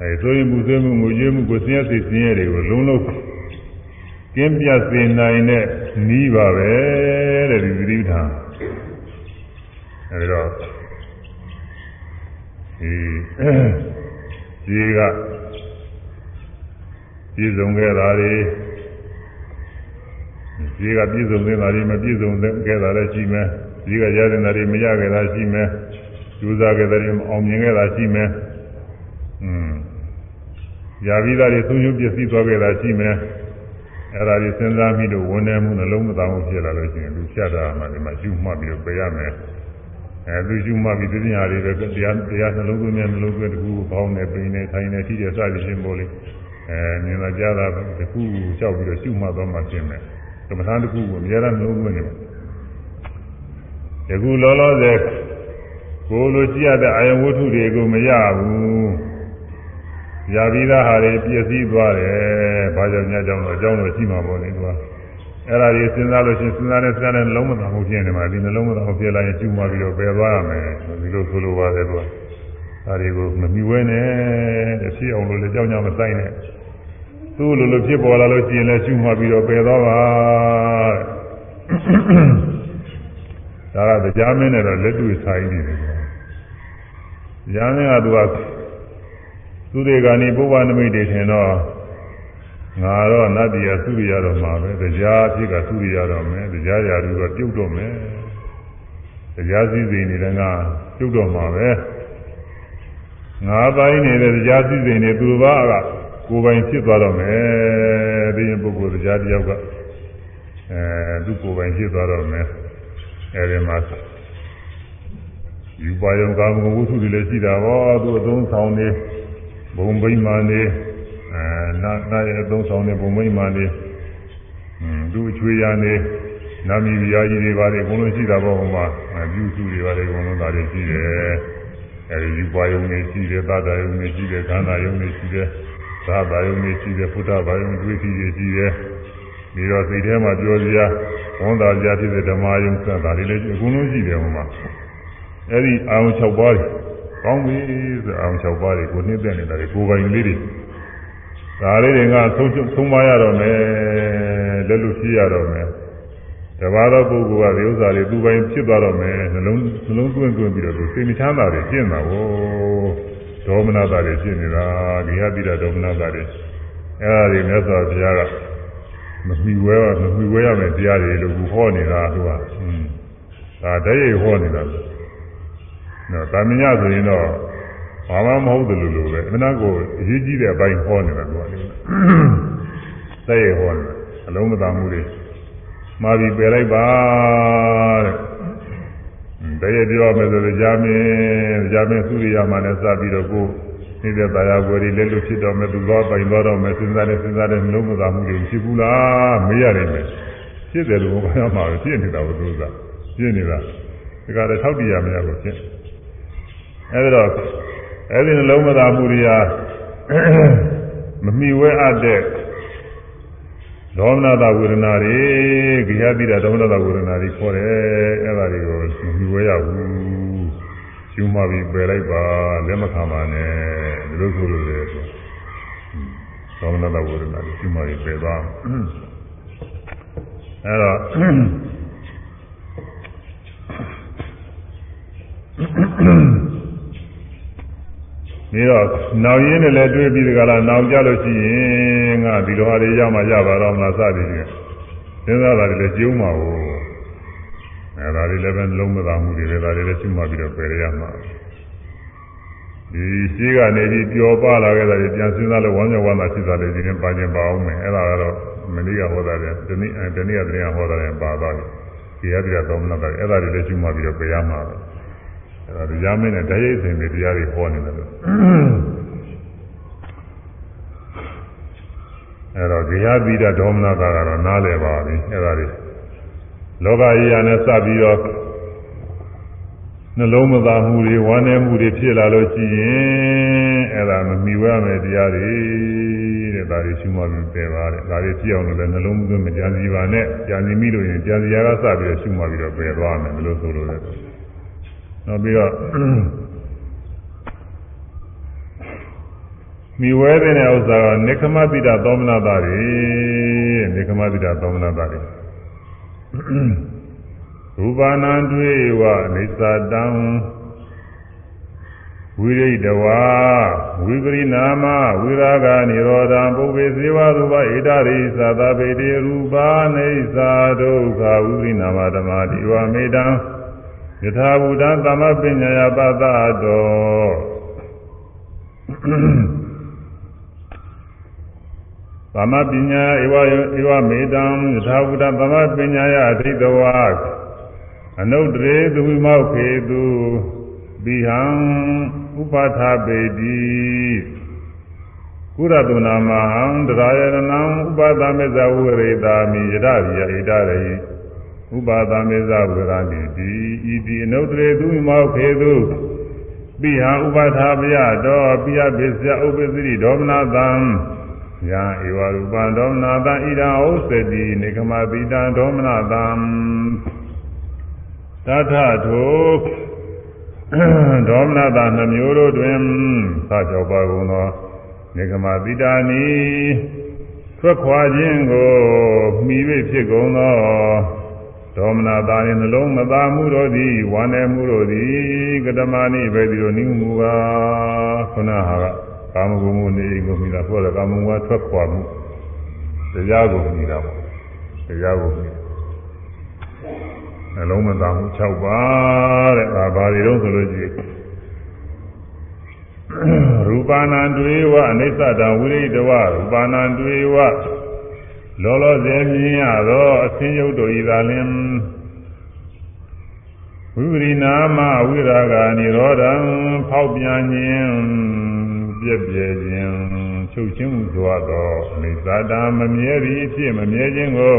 အဲဆိုရင်ပူဆွေးမှုငိုကြွေးမှုကိုဆင်းရဲစေဆင်းရဲတွေကိုလုံးလုံးကင်းပြတ်စေနိုင်တဲ့နီးပါပဲတဲ့ဒီသတိထားအဲဒီတော့ဒီဈေးက ပြည်စုံခဲ့တာတွေဈေးကပြည်စုံခဲ့တာတွေမပြည်စုံခဲ့တာလည်းရှိမယ်ဈေးကရတဲ့တာတွေမရခဲ့တာရှိမယ်ကြိုးစားခဲ့တဲ့အောင်မြင်ခဲ့တာရှိမယ်။อืมယာပြီးသားတွေသုံးချုပ်ပစ္စည်းသွားခဲ့တာရှိမယ်။အဲ့ဒါတွေစဉ်းစားပြီးတော့ဝန်နေမှုနှလုံးမသားမှုဖြစ်လာလို့ရှိရင်လူဖြတ်တာမှဒီမှာရှုမှတ်ပြီးတော့ပြရမယ်။အဲသူရှုမှတ်ပြီးသိညာတွေပဲတရားတရားနှလုံးသွင်းတဲ့နှလုံးသွင်းတစ်ခုကိုပေါင်းနေပိန်နေထိုင်နေထိတဲ့စသည်ချင်းပေါ်လေ အဲမြင်လာကြတာတစ်ခုကိုလျှောက်ပြီးတော့ရှုမှတ်သွားမှရှင်းမယ်။သမထတစ်ခုကိုအများအားနှလုံးသွင်းနေတယ်။ယခုလောလောဆယ်ကိုလိုကြည့်ရတဲ့အာယဝတ္ထုတွေကိုမရဘူး။ရပြီးသားဟာတွေပြည့်စည်သွားတယ်။ဘာကြောင့်ညကြောင့်တော့အကြောင်းတော့ရှိမှာပေါ့လေကွာ။အဲ့ဒါတွေစဉ်းစားလို့ရှိရင်စဉ်းစားတဲ့စဉ်းစားတဲ့လုံးမသာမှုဖြစ်နေမှာဒီနှလုံးမသာမှုဖြစ်လာရင်ကျူမှပြီးတော့ပယ်သွားရမယ်။ဒီလိုဆိုလိုပါတယ်ကွာ။ ဒါတွေကိုမမြူဝဲနဲ့တဲ့ဖြစ်အောင်လို့လည်းကြောင်းကြောင်းမဆိုင်နဲ့။သူ့လိုလိုဖြစ်ပေါ်လာလို့ရှိရင်လည်းကျူမှပြီးတော့ပယ်သွားပါတဲ့။ဒါကတရားမင်းနဲ့တော့လက်တွေ့ဆိုင်နေတယ်။တရားမင်းကသူကသူတွေကနေပုဗ္ဗနမိတ်တွေထင်တော့ငါတော့နတ်တရားသုရိယတော့မှာပဲတရားအဖြစ်ကသုရိယတော့မယ်တရားရာလူတော့ပြုတ်တော့မယ်တရားစည်းစိမ်နေတဲ့ငါပြုတ်တော့မှာပဲ ငါပိုင်းနေတဲ့တရားစည်းစိမ်တွေသူဘာကကိုယ်ပိုင်ဖြစ်သွားတော့မယ်ဒီရင်ပုဂ္ဂိုလ်တရားတယောက်ကအဲသူကိုယ်ပိုင်ဖြစ်သွားတော့မယ်အဲဒီမှာယူပါယုံကာမဂုဏ်ဝိသုတွေလည်းရှိတာပေါ့သူအသုံးဆောင်နေဘုံဗိမာန်နေအဲနာနာရဲ့အသုံးဆောင်နေဘုံဗိမာန်နေသူအချွေရနေနာမီရာကြီးတွေပါတယ်အကုန်လုံးရှိတာပေါ့ဟိုမှာပြုစုတွေပါတယ်အကုန်လုံးဒါတွေရှိတယ် အဲဒီယူပါယုံနေရှိတယ်သာသာယုံနေရှိတယ်ခန္ဓာယုံနေရှိတယ်သာသာယုံနေရှိတယ်ဖုဒ္ဓဘာယုံတွေးစီတွေရှိတယ်ပြီးတော့စိတ်ထဲမှာပြောစရာဝန်သာစရာဖြစ်တဲ့ဓမ္မယုံစတာတွေလည်းအကုန်လုံးရှိတယ်ဟိုမှာအဲဒီအာရုံ6ပါးကောင်းပြီဆိုအာရုံ6ပါးတွေကိုနှိမ့်သက်နေတာတွေကိုယ်ပိုင်လေးတွေဒါလေးတွေကသုံးသုံးပါရတော့မယ်လက်လို့ရှိရတော့မယ် တပါးသောပုဂ္ဂိုလ်ကဒီဥစ္စာတွေသူပိုင်ဖြစ်သွားတော့မယ်နှလုံးနှလုံးသွင်းသွင်းပြီးတော့သူစိတ်မချမ်းသာတွေကျင့်တာကိုဒေါမနတာတွေကျင့်နေတာဂိဟတိရဒေါမနတာတွေအဲဒါတွေမြတ်စွာဘုရားကမမီဝဲမမီဝဲရမယ်တရားတွေလို့ဟောနေတာသူကอืมဒါတည်းရဟောနေတာနော်တာမညဆိုရင်တော့ဘာမှမဟုတ်တယ်လို့လို့ပဲအမှန်ကိုအရေးကြီးတဲ့အပိုင်းဟောနေတာသူကတည်းရဟောနေတာအလုံးမသာမှုတွေ မှာပြီးပယ်လိုက်ပါတဲ့တည်းရပြောမယ်ဆိုတော့ဂျာမင်းဂျာမင်းသုရိယာမှာလည်းစပြီးတော့ကိုနေတဲ့တရားကိုယ်တွေလက်လွတ်ဖြစ်တော့မယ်သူသွားပိုင်သွားတော့မယ်စဉ်းစားတယ်စဉ်းစားတယ်နှလုံးမသာမှုတွေဖြစ်ဘူးလားမေးရတယ်မယ်ဖြစ်တယ်လို့ဘာမှမဖြစ်နေတာဘုသူကဖြစ်နေတာဒီကရထောက်တရားမရဘူးဖြစ်အဲဒီတော့အဲဒီနှလုံးမသာမှုတွေဟာမမီဝဲအပ်တဲ့ ဒေါမနတာဝေဒနာတွေကြာတိတာဒေါမနတာဝေဒနာတွေခေါ်တယ်အဲ့ဒါတွေကိုမမီဝဲရဘူးကျူးမပြီးပယ်လိုက်ပါလက်မခံပါနဲ့ဒီလိုဆိုလို့လေဆိုဒေါမနတာဝေဒနာတွေကျူးမပြီးပယ်သွားအဲ့တော့ ပြီးတော့နောက်ရင်းနဲ့လည်းတွေ့ပြီးဒီကလာနောက်ကြလို့ရှိရင်ငါဒီလိုဟာတွေရမှရပါတော့မလားစသည်ဖြင့်စဉ်းစားတာတွေလည်းကျုံးမှာကိုအဲဒါတွေလည်းပဲလုံးမသာမှုတွေလည်းဒါတွေလည်းရှုမှတ်ပြီးတော့ပယ်ရမှာဒီရှိကနေပြီးပျော်ပါလာခဲ့တာတွေပြန်စဉ်းစားလို့ဝမ်းမြောက်ဝမ်းသာဖြစ်တာတွေဒီနေ့ပါခြင်းပါအောင်မယ်အဲဒါကတော့မနေ့ကဟောတာတယ်ဒီနေ့ဒီနေ့ကတည်းကဟောတာတယ်ပါသွားပြီဒီရပြတော်မနာတယ်အဲဒါတွေလည်းရှုမှတ်ပြီးတော့ပယ်ရမှာပဲ အဲဒါတရားမင်းနဲ့တရားရိပ်စဉ်တွေတရားတွေဟောနေတယ်လို့အဲတော့ဂေယသီဒဒေါမနတာကတော့နားလည်ပါပြီအဲဒါတွေလောကကြီးရနဲ့စပြီးတော့နှလုံးမသာမှုတွေဝမ်းနည်းမှုတွေဖြစ်လာလို့ရှိရင်အဲဒါမမီဝဲမယ်တရားတွေတဲ့ဒါတွေရှုမှတ်ပြီးပယ်ပါတဲ့ဒါတွေဖြစ်အောင်လို့လည်းနှလုံးသွင်းမကြံစီပါနဲ့ကြံစီမိလို့ရင်ကြံစီရာကစပြီးတော့ရှုမှတ်ပြီးတော့ပယ်သွားမယ်ဘယ်လိုဆိုလို့လဲ နောက်ပြီးတော့မိဝဲတဲ့ဥစ္စာကနေခမတိတာသောမနာတာတွေနေခမတိတာသောမနာတာတွေရူပနာတွေ့ဝအိသတံဝိရိတဝါဝိပရိနာမဝိရာဂនិရောဓံပုဗ္ဗေဇေဝရူပဣဒရိသသဗေတိရူပနေသာဒုက္ခဝိပရိနာမဓမ္မတိဝမေတံ ယထာဘူတံသမပညာယပတတောသမပညာဧဝဧဝမေတံယထာဘူတံသမပညာယအထိတဝါအနုတ္တရေသူဝိမောက်ခေသူဘိဟံဥပထာပေတိကုရတုနာမဟံတရာယရဏံဥပသမေဇဝရေတာမိယရရိယဣဒရေ ဥပသမေဇဝရဏိတိဤတိအနုတ္တရေသူဝိမောက်ခေသူဘိဟံဥပထာပယတောပိယပိစယဥပ္ပစိရိဒေါမနာတံယံဧဝရူပံဒေါမနာတံဣဒံဩစတိနေကမပိတံဒေါမနာတံတထထိုဒေါမနတာနှမျိုးတို့တွင်သာကြောပါကုန်သောနေကမတိတာနီထွက်ခွာခြင်းကိုမှီ၍ဖြစ်ကုန်သော ဒေါမနတာနှင့်နှလုံးမသာမှုတို့သည်ဝမ်းနည်းမှုတို့သည်ကတမနိပဲဒီလိုနိမှုပါခုနဟာကကာမဂုဏ်မှုနေကိုမိတာဆိုတော့ကာမဂုဏ်ကထွက်ခွာမှုတရားကိုမိတာပေါ့တရားကိုမိနှလုံးမသာမှု6ပါးတဲ့ဒါဘာတွေတော့ဆိုလို့ရှိရင်ရူပနာတွေဝအနိစ္စတံဝိရိတဝရူပနာတွေဝ လောလောဆယ်မြင်ရသောအသင်းယုတ်တို့ဤသာလင်ဝိပရိနာမဝိရာဂာនិရောဓံဖောက်ပြန်ခြင်းပြည့်ပြည့်ခြင်းချုပ်ချင်းမှုစွာသောအနိစ္စတံမမြဲသည်ဖြစ်မမြဲခြင်းကို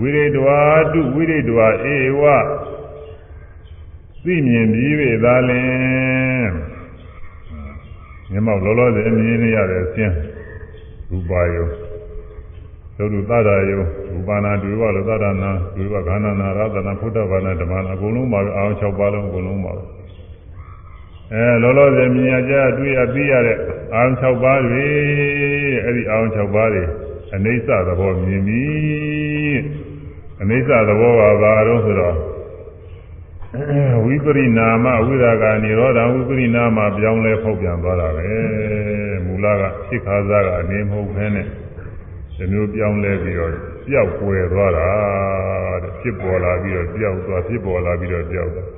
ဝိရိတဝါတုဝိရိတဝါဧဝသိမြင်ပြီးပြီသာလင်မျက်မှောက်လောလောဆယ်မြင်နေရတဲ့အခြင်းရူပါယု သုဒ္ဓသဒ္ဒါယုရူပါနာဒွေဝလောသဒ္ဒနာဒွေဝခန္ဓာနာရသနာဖုဒ္ဓဘာနာဓမ္မနာအကုန်လုံးပါပဲအောင်၆ပါးလုံးအကုန်လုံးပါပဲအဲလောလောဆယ်မြင်ရကြတွေ့ရပြီးရတဲ့အောင်၆ပါးတွေအဲ့ဒီအောင်၆ပါးတွေအနိစ္စသဘောမြင်ပြီအနိစ္စသဘောကဘာတော့ဆိုတော့ဝိပရိနာမဝိရာဂာនិရောဓဝိပရိနာမပြောင်းလဲဖောက်ပြန်သွားတာပဲမူလကဖြစ်ခါစားကအနေမဟုတ်ဘဲနဲ့ ဒီမျိုးပြောင်းလဲပြီးတော့ပျောက်ကွယ်သွားတာတဲ့ဖြစ်ပေါ်လာပြီးတော့ပျောက်သွားဖြစ်ပေါ်လာပြီးတော့ပျောက်သွား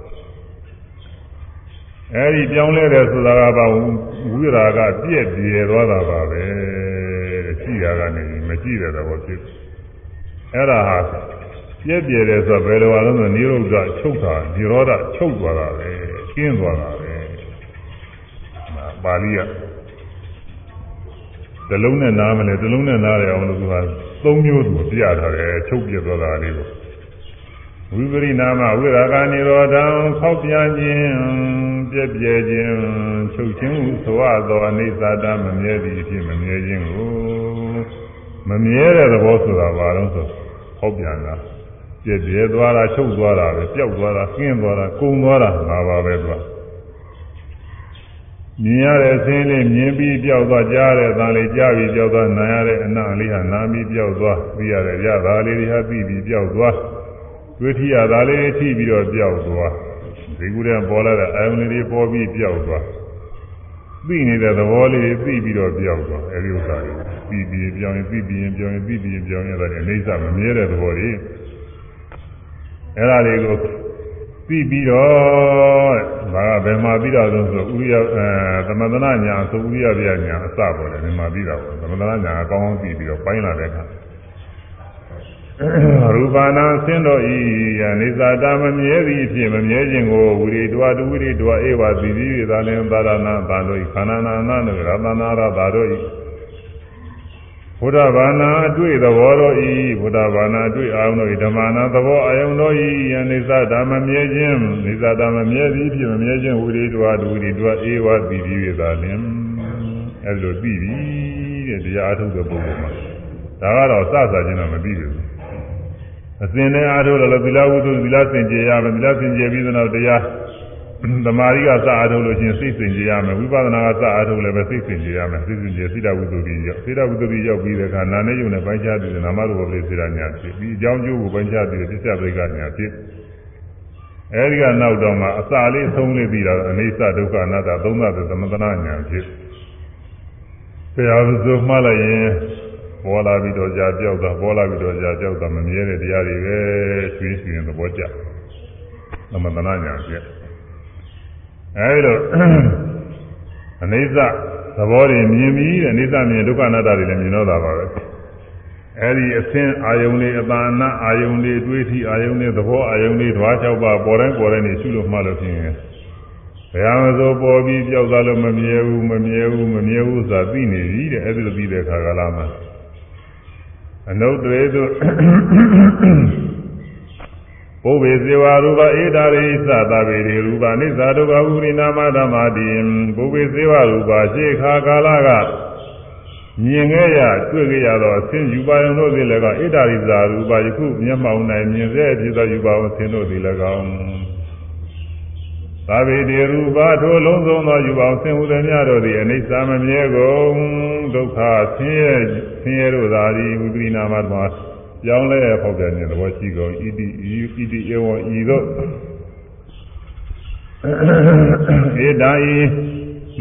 အဲဒီပြောင်းလဲတယ်ဆိုတာကဘာဝိရာဂပြည့်ပြည့်သွားတာပါပဲရှိရကနေမရှိတဲ့သဘောဖြစ်အဲ့ဒါဟာပြည့်ပြည့်တယ်ဆိုတော့ဘယ်လိုအားလုံးဆိုနိရောဓချုပ်တာនិရောဓချုပ်သွားတာပဲကျင်းသွားတာပဲပါဠိက တလုံးနဲ့နားမလဲတလုံးနဲ့နားရအောင်လို့သူကသုံးမျိုးသူပြထားတယ်ချုပ်ပြသွားတာလေးကိုဝိပရိနာမဝိရာဂနိရောဓံခောက်ပြန်ခြင်းပြည့်ပြည့်ခြင်းချုပ်ခြင်းဟုဆိုရသောအနိစ္စတမမြဲသည်အဖြစ်မမြဲခြင်းကိုမမြဲတဲ့သဘောဆိုတာဘာလို့ဆိုဟောက်ပြန်တာပြည့်ပြည့်သွားတာချုပ်သွားတာပဲပျောက်သွားတာကျင်းသွားတာကုံသွားတာငါပါပဲသူက မြင်ရတဲ့အစင်းလေးမြင်ပြီးပျောက်သွားကြားရတဲ့အသံလေးကြားပြီးပျောက်သွားနားရတဲ့အနံ့လေးဟာနားပြီးပျောက်သွားသိရတဲ့ရတာလေးတွေဟာသိပြီးပျောက်သွားတွေ့ထီရတာလေးတွေထိပြီးတော့ပျောက်သွားဒီကူတဲ့ပေါ်လာတဲ့အာယုန်လေးတွေပေါ်ပြီးပျောက်သွားသိနေတဲ့သဘောလေးတွေသိပြီးတော့ပျောက်သွားအဲဒီဥစ္စာတွေသိပြီးပြောင်းရင်သိပြီးရင်ပြောင်းရင်သိပြီးရင်ပြောင်းရင်ဒါတွေအိဋ္ဌမမြဲတဲ့သဘောတွေအဲဒါတွေကို ပြီးပြီးတော့ဒါကဘယ်မှာပြီးတော့ဆိုဥရိယအဲသမထနာညာဆိုဥရိယပြညာအစပေါ်တယ်ဒီမှာပြီးတော့သမထနာညာအကောင်းအောင်ပြီးပြီးတော့ပိုင်းလာတဲ့အခါရူပနာဆင်းတော်ဤနေသာတာမမြဲသည်အဖြစ်မမြဲခြင်းကိုဝိရိတဝတဝိရိတဝဧဝသီတိသာလင်သာရဏသာတို့ဤခန္ဓာနာနာနရတနာရသာတို့ဤ ဘုရားဘာနာအတွေ့သဘောတော်ဤဘုရားဘာနာအတွေ့အာယုန်တော်ဤဓမ္မနာသဘောအာယုန်တော်ဤယနေသဓမ္မမြဲခြင်းနေသဓမ္မမြဲသည်ဖြစ်မမြဲခြင်းဝိရိတဝဒုဝိရိတဝဧဝသီတိ၍သာလင်အဲလိုပြီးပြီတဲ့တရားအထုတ်တဲ့ပုဂ္ဂိုလ်မှာဒါကတော့စစချင်းတော့မပြီးဘူးအစဉ်နဲ့အားထုတ်လို့သီလဝုဒ္ဓသီလစင်ကြယ်ရမယ်သီလစင်ကြယ်ပြီးတော့တရား သမာဓိကစအားထုတ်လို့ချင်းစိတ်စင်ကြယ်ရမယ်ဝိပဿနာကစအားထုတ်လည်းပဲစိတ်စင်ကြယ်ရမယ်စိတ်စင်ကြယ်စိတ္တဝုဒ္ဓပြီးရောက်စိတ္တဝုဒ္ဓပြီးရောက်ပြီးတဲ့အခါနာနဲ့ယုံနဲ့ပိုင်းခြားပြီးနာမရူပပရိစေရညာဖြစ်ပြီးအကြောင်းကျိုးကိုပိုင်းခြားပြီးပစ္စယပရိကညာဖြစ်အဲဒီကနောက်တော့မှအစာလေးဆုံးလေးပြီးတော့အနေဆဒုက္ခအနတ္တသုံးသတဲ့သမထနာညာဖြစ်တရားစုမှလိုက်ရင်ပေါ်လာပြီးတော့ကြာပြောက်တာပေါ်လာပြီးတော့ကြာပြောက်တာမမြဲတဲ့တရားတွေပဲရွှေ့ရွှင်သဘောကျသမထနာညာဖြစ် အဲဒီလိုအနိစ္စသဘောတွေမြင်ပြီးတဲ့အနိစ္စမြင်ဒုက္ခအနတ္တတွေလည်းမြင်တော့တာပါပဲအဲဒီအစင်းအာယုန်လေးအပါဏအာယုန်လေးတွေးထီအာယုန်လေးသဘောအာယုန်လေးဓဝါ၆ပါးပေါ်တိုင်းပေါ်တိုင်းနေရှုလို့မှလို့ဖြစ်ရင်ဘယ်ဟာမဆိုပေါ်ပြီးကြောက်သွားလို့မမြဲဘူးမမြဲဘူးမမြဲဘူးဆိုတာသိနေပြီတဲ့အဲဒီလိုပြီးတဲ့အခါကလာမှာအနုတ္တရေသို့ ဘုဗ္ဗေဇေဝရူပဧတာရိသသဗေရိရူပနိစ္စဒုက္ခဥရိနာမဓမ္မာတိဘုဗ္ဗေဇေဝရူပရှေခါကာလကမြင်ခဲ့ရတွေ့ခဲ့ရသောအစဉ်ယူပါယုံတို့သည်လည်းကဧတာရိသရူပယခုမျက်မှောက်၌မြင်စေဖြစ်သောယူပါဝဆင်းတို့သည်လည်းကောင်းသာဝေတိရူပထိုလုံးစုံသောယူပါဆင်းဟုသည်များတို့သည်အနိစ္စမမြဲကုန်ဒုက္ခဆင်းရဲဆင်းရဲတို့သာသည်ဝိပရိနာမဓမ္မာ ကြောင်းလဲဖောက်တဲ့နေသဘောရှိကုန်ဣတိဣတိဧဝံဤသို့ဧတာဤ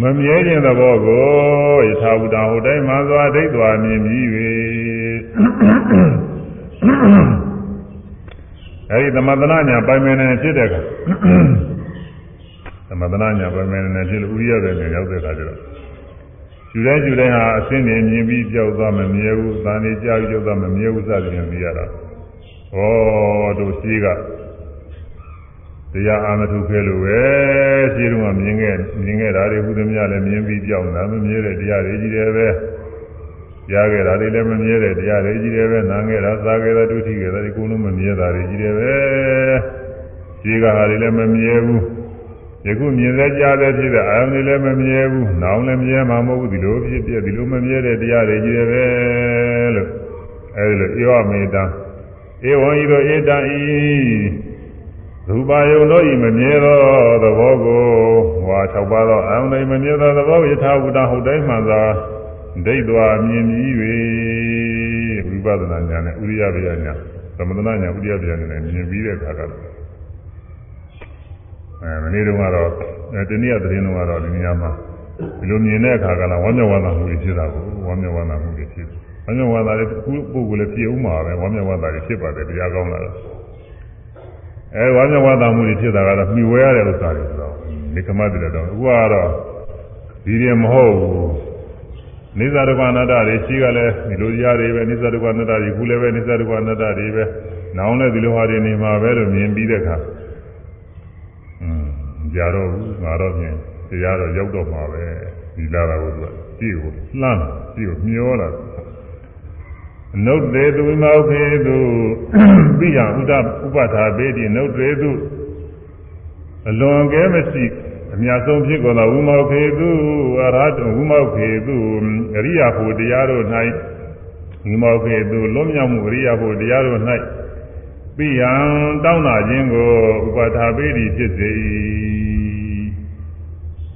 မမြဲခြင်းသဘောကိုယထာဝတ္တဟိုတိုင်းမှာစွာဒိဋ္ဌဝါမြင်ပြီး၍အဲဒီသမထနာညာပိုင်မင်းနဲ့ဖြစ်တဲ့အခါသမထနာညာပိုင်မင်းနဲ့ဖြစ်လို့ဥရိယတဲ့နေရောက်တဲ့အခါကျတော့ ယူတိုင်းယူတိုင်းဟာအစင်းနေမြင်ပြီးကြောက်သွားမမြဲဘူး။သာနေကြောက်ကြောက်သွားမမြဲဘူးစသဖြင့်သိရတာ။ဩတို့ရှိကတရားအာမထုခဲလို့ပဲရှိတော့မြင်ခဲ့မြင်ခဲ့တာတွေဘုသမြလည်းမြင်ပြီးကြောက်တာမမြဲတဲ့တရားတွေကြီးတယ်ပဲ။ကြားခဲ့တာတွေလည်းမမြဲတဲ့တရားတွေကြီးတယ်ပဲ။နားခဲ့တာစားခဲ့တာဒုတိခဲ့တာဒီကုလုံးမမြဲတာတွေကြီးတယ်ပဲ။ရှိကဟာတွေလည်းမမြဲဘူး။ ယခုမြင်စေကြတဲ့ဖြစ်တဲ့အာယုန်တွေလည်းမမြဲဘူး။နောင်လည်းမြဲမှာမဟုတ်ဘူးဒီလိုဖြစ်ဖြစ်ဒီလိုမမြဲတဲ့တရားတွေကြီးတယ်ပဲလို့အဲဒီလိုဧဝမေတ္တဧဝံဤသို့ဧတံဤရူပါယုံတို့ဤမမြဲသောသဘောကိုဟော၆ပါးသောအာယုန်တွေမမြဲသောသဘောယထာဝတ္တဟုတ်တိုင်းမှသာဒိဋ္ဌဝါမြင်ပြီး၍ဝိပဿနာဉာဏ်နဲ့ဥရိယဗျာဉာဏ်သမထနာဉာဏ်ဥရိယဗျာဉာဏ်နဲ့မြင်ပြီးတဲ့အခါကတော့ အဲမနေ့တုန်းကတော့တနည်းသတင်းတုန်းကတော့ဒီနေရာမှာဒီလိုမြင်တဲ့အခါကလည်းဝမ်းမြောက်ဝမ်းသာမှုတွေဖြစ်တာကိုဝမ်းမြောက်ဝမ်းသာမှုတွေဖြစ်တယ်။ဝမ်းမြောက်ဝမ်းသာတွေခုပုဂ္ဂိုလ်လည်းဖြစ်ဦးမှာပဲဝမ်းမြောက်ဝမ်းသာတွေဖြစ်ပါတယ်တရားကောင်းလာတော့အဲဝမ်းမြောက်ဝမ်းသာမှုတွေဖြစ်တာကတော့မှီဝဲရတဲ့ဥစ္စာတွေဆိုတော့ဒီကမတ်တွေတော့အခုကတော့ဒီရင်မဟုတ်ဘူးနိစ္စဒုက္ခအနတ္တတွေရှိကလည်းဒီလိုကြားတွေပဲနိစ္စဒုက္ခအနတ္တတွေခုလည်းပဲနိစ္စဒုက္ခအနတ္တတွေပဲနောင်လည်းဒီလိုဟာတွေနေမှာပဲလို့မြင်ပြီးတဲ့အခါ ကြတော့ဘူးငါတော့ပြင်တရားတော့ရောက်တော့မှာပဲဒီလာတာကိုသူကကြည့်ကိုလှမ်းကြည့်ကိုမျောလာအနုတ်သေးသူမောခေသူပိယဥဒဥပထာပေတိနုတ်သေးသူအလွန်ကဲမရှိအများဆုံးဖြစ်ကုန်သောဝိမောခေသူအရဟတဝိမောခေသူအရိယာဖို့တရားတို့၌ဝိမောခေသူလွတ်မြောက်မှုအရိယာဖို့တရားတို့၌ပိယံတောင်းလာခြင်းကိုဥပထာပေတိဖြစ်စေ၏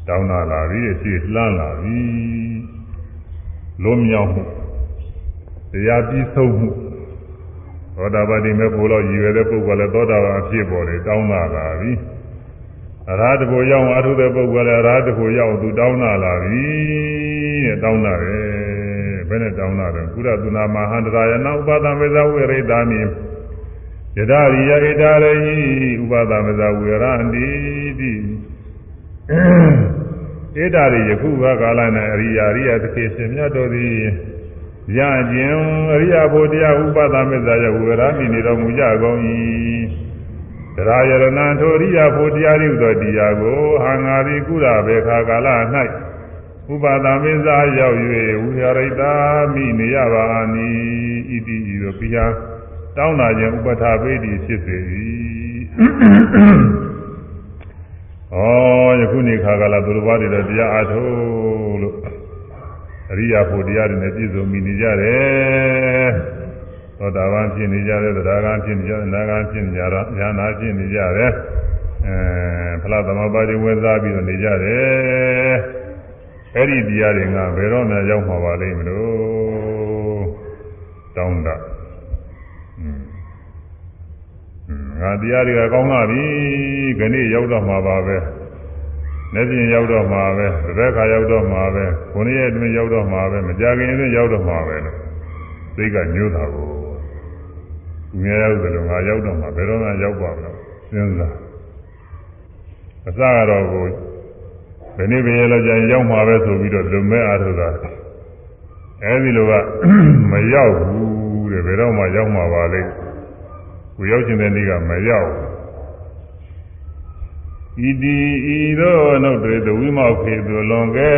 တောင်းလာလာပြီးရှိလှမ်းလာပြီလွတ်မြောက်မှုတရားပြီးဆုံးမှုသောတာပတိမေဖို့လို့ရည်ရွယ်တဲ့ပုဂ္ဂိုလ်လည်းသောတာပန်အဖြစ်ပေါ်တယ်တောင်းလာလာပြီအရာတကိုရောက်အထုတဲ့ပုဂ္ဂိုလ်လည်းအရာတကိုရောက်သူတောင်းလာလာပြီတဲ့တောင်းလာတယ်ဘယ်နဲ့တောင်းလာတယ်ကုရသုနာမဟာန္တရာယနာဥပါဒမေဇဝေရိတာမိယဒရိယဣတာရိဥပါဒမေဇဝေရန္တိတိ ဣတာရိယခုဘကာလ၌အရိယာရိယသခေရှင်မြတ်တော်သည်ရခြင်းအရိယာဘုရားဥပဒမေဇယဝေရမိနေတော်မူကြကုန်၏တရားယရဏံထိုရိယာဘုတရားရိဥသောတရားကိုဟံငါရိကုရဘေခါကာလ၌ဥပဒမေဇရောက်၍ဝိဟရိတာမိနေရပါနီဣတိဤသို့ပိယတောင်းလာခြင်းဥပထာပေတိဖြစ်စေ၏ ဩယခုနေခါကလာသူတော်ဘာတွေတော့တရားအားထုတ်လို့အရိယာဖို့တရားတွေနဲ့ပြည့်စုံမိနေကြတယ်သောတာပန်ဖြစ်နေကြတယ်သဒ္ဒါကံဖြစ်နေကြတယ်အနာကံဖြစ်နေကြတော့ဉာဏ်ဖြစ်နေကြတယ်အဲဖလားသမဘာတွေဝဲစားပြီးတော့နေကြတယ်အဲ့ဒီတရားတွေကဘယ်တော့မှရောက်မှာပါလိမ့်မလို့တောင်းတာ ငါတရားတွေကကောင်းလာပြီခဏရောက်တော့မှာပါပဲလက်ပြင်ရောက်တော့မှာပဲတစ်သက်ခါရောက်တော့မှာပဲခုနှစ်ရက်အတွင်းရောက်တော့မှာပဲမကြခင်အတွင်းရောက်တော့မှာပဲလို့သိကညှိုးတာကိုသူများရောက်တယ်လို့ငါရောက်တော့မှာဘယ်တော့မှရောက်ပါမလို့စဉ်းစားအစကတော့ကိုဘယ်နည်းပဲလဲကြရင်ရောက်မှာပဲဆိုပြီးတော့လူမဲအားထုတ်တာအဲဒီလိုကမရောက်ဘူးတဲ့ဘယ်တော့မှရောက်မှာပါလိမ့် ကိုရောက်ခြင်းတဲ့နေ့ကမရောက်ဤဒီဤသောနှုတ်တွေသဝိမောက်ခေသူလွန်ကဲ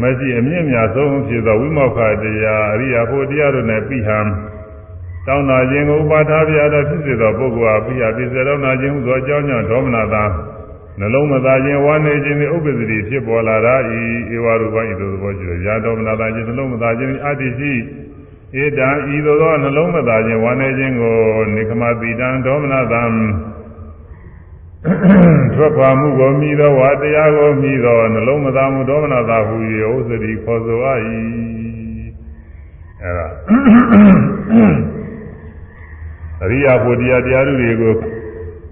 မရှိအမြင့်မြတ်ဆုံးဖြစ်သောဝိမောက္ခတရားအရိယာဖို့တရားတို့နဲ့ပြီးဟံတောင်းနာခြင်းကိုပါထားပြသောဖြစ်စေသောပုဂ္ဂိုလ်အားပြီးဟာပြစေတောင်းနာခြင်းဟူသောအကြောင်းကြောင့်ဒေါမနတာနှလုံးမသာခြင်းဝါနေခြင်းနှင့်ဥပ္ပဇ္ဇတိဖြစ်ပေါ်လာတာဤဧဝရူပဤသို့သဘောရှိသောယာဒေါမနတာခြင်းနှလုံးမသာခြင်းအတ္တိရှိ ဧတံဤသို့သောနှလုံးမသာခြင်းဝါနေခြင်းကိုနိခမတိတံဒေါမနတံထွက်ခွာမှုကိုမိသောဝါတရားကိုမိသောနှလုံးမသာမှုဒေါမနတာဟူ၍ဥစ္စတိခေါ်ဆိုအပ်၏အဲဒါအရိယာဘုရားတရားသူတွေကို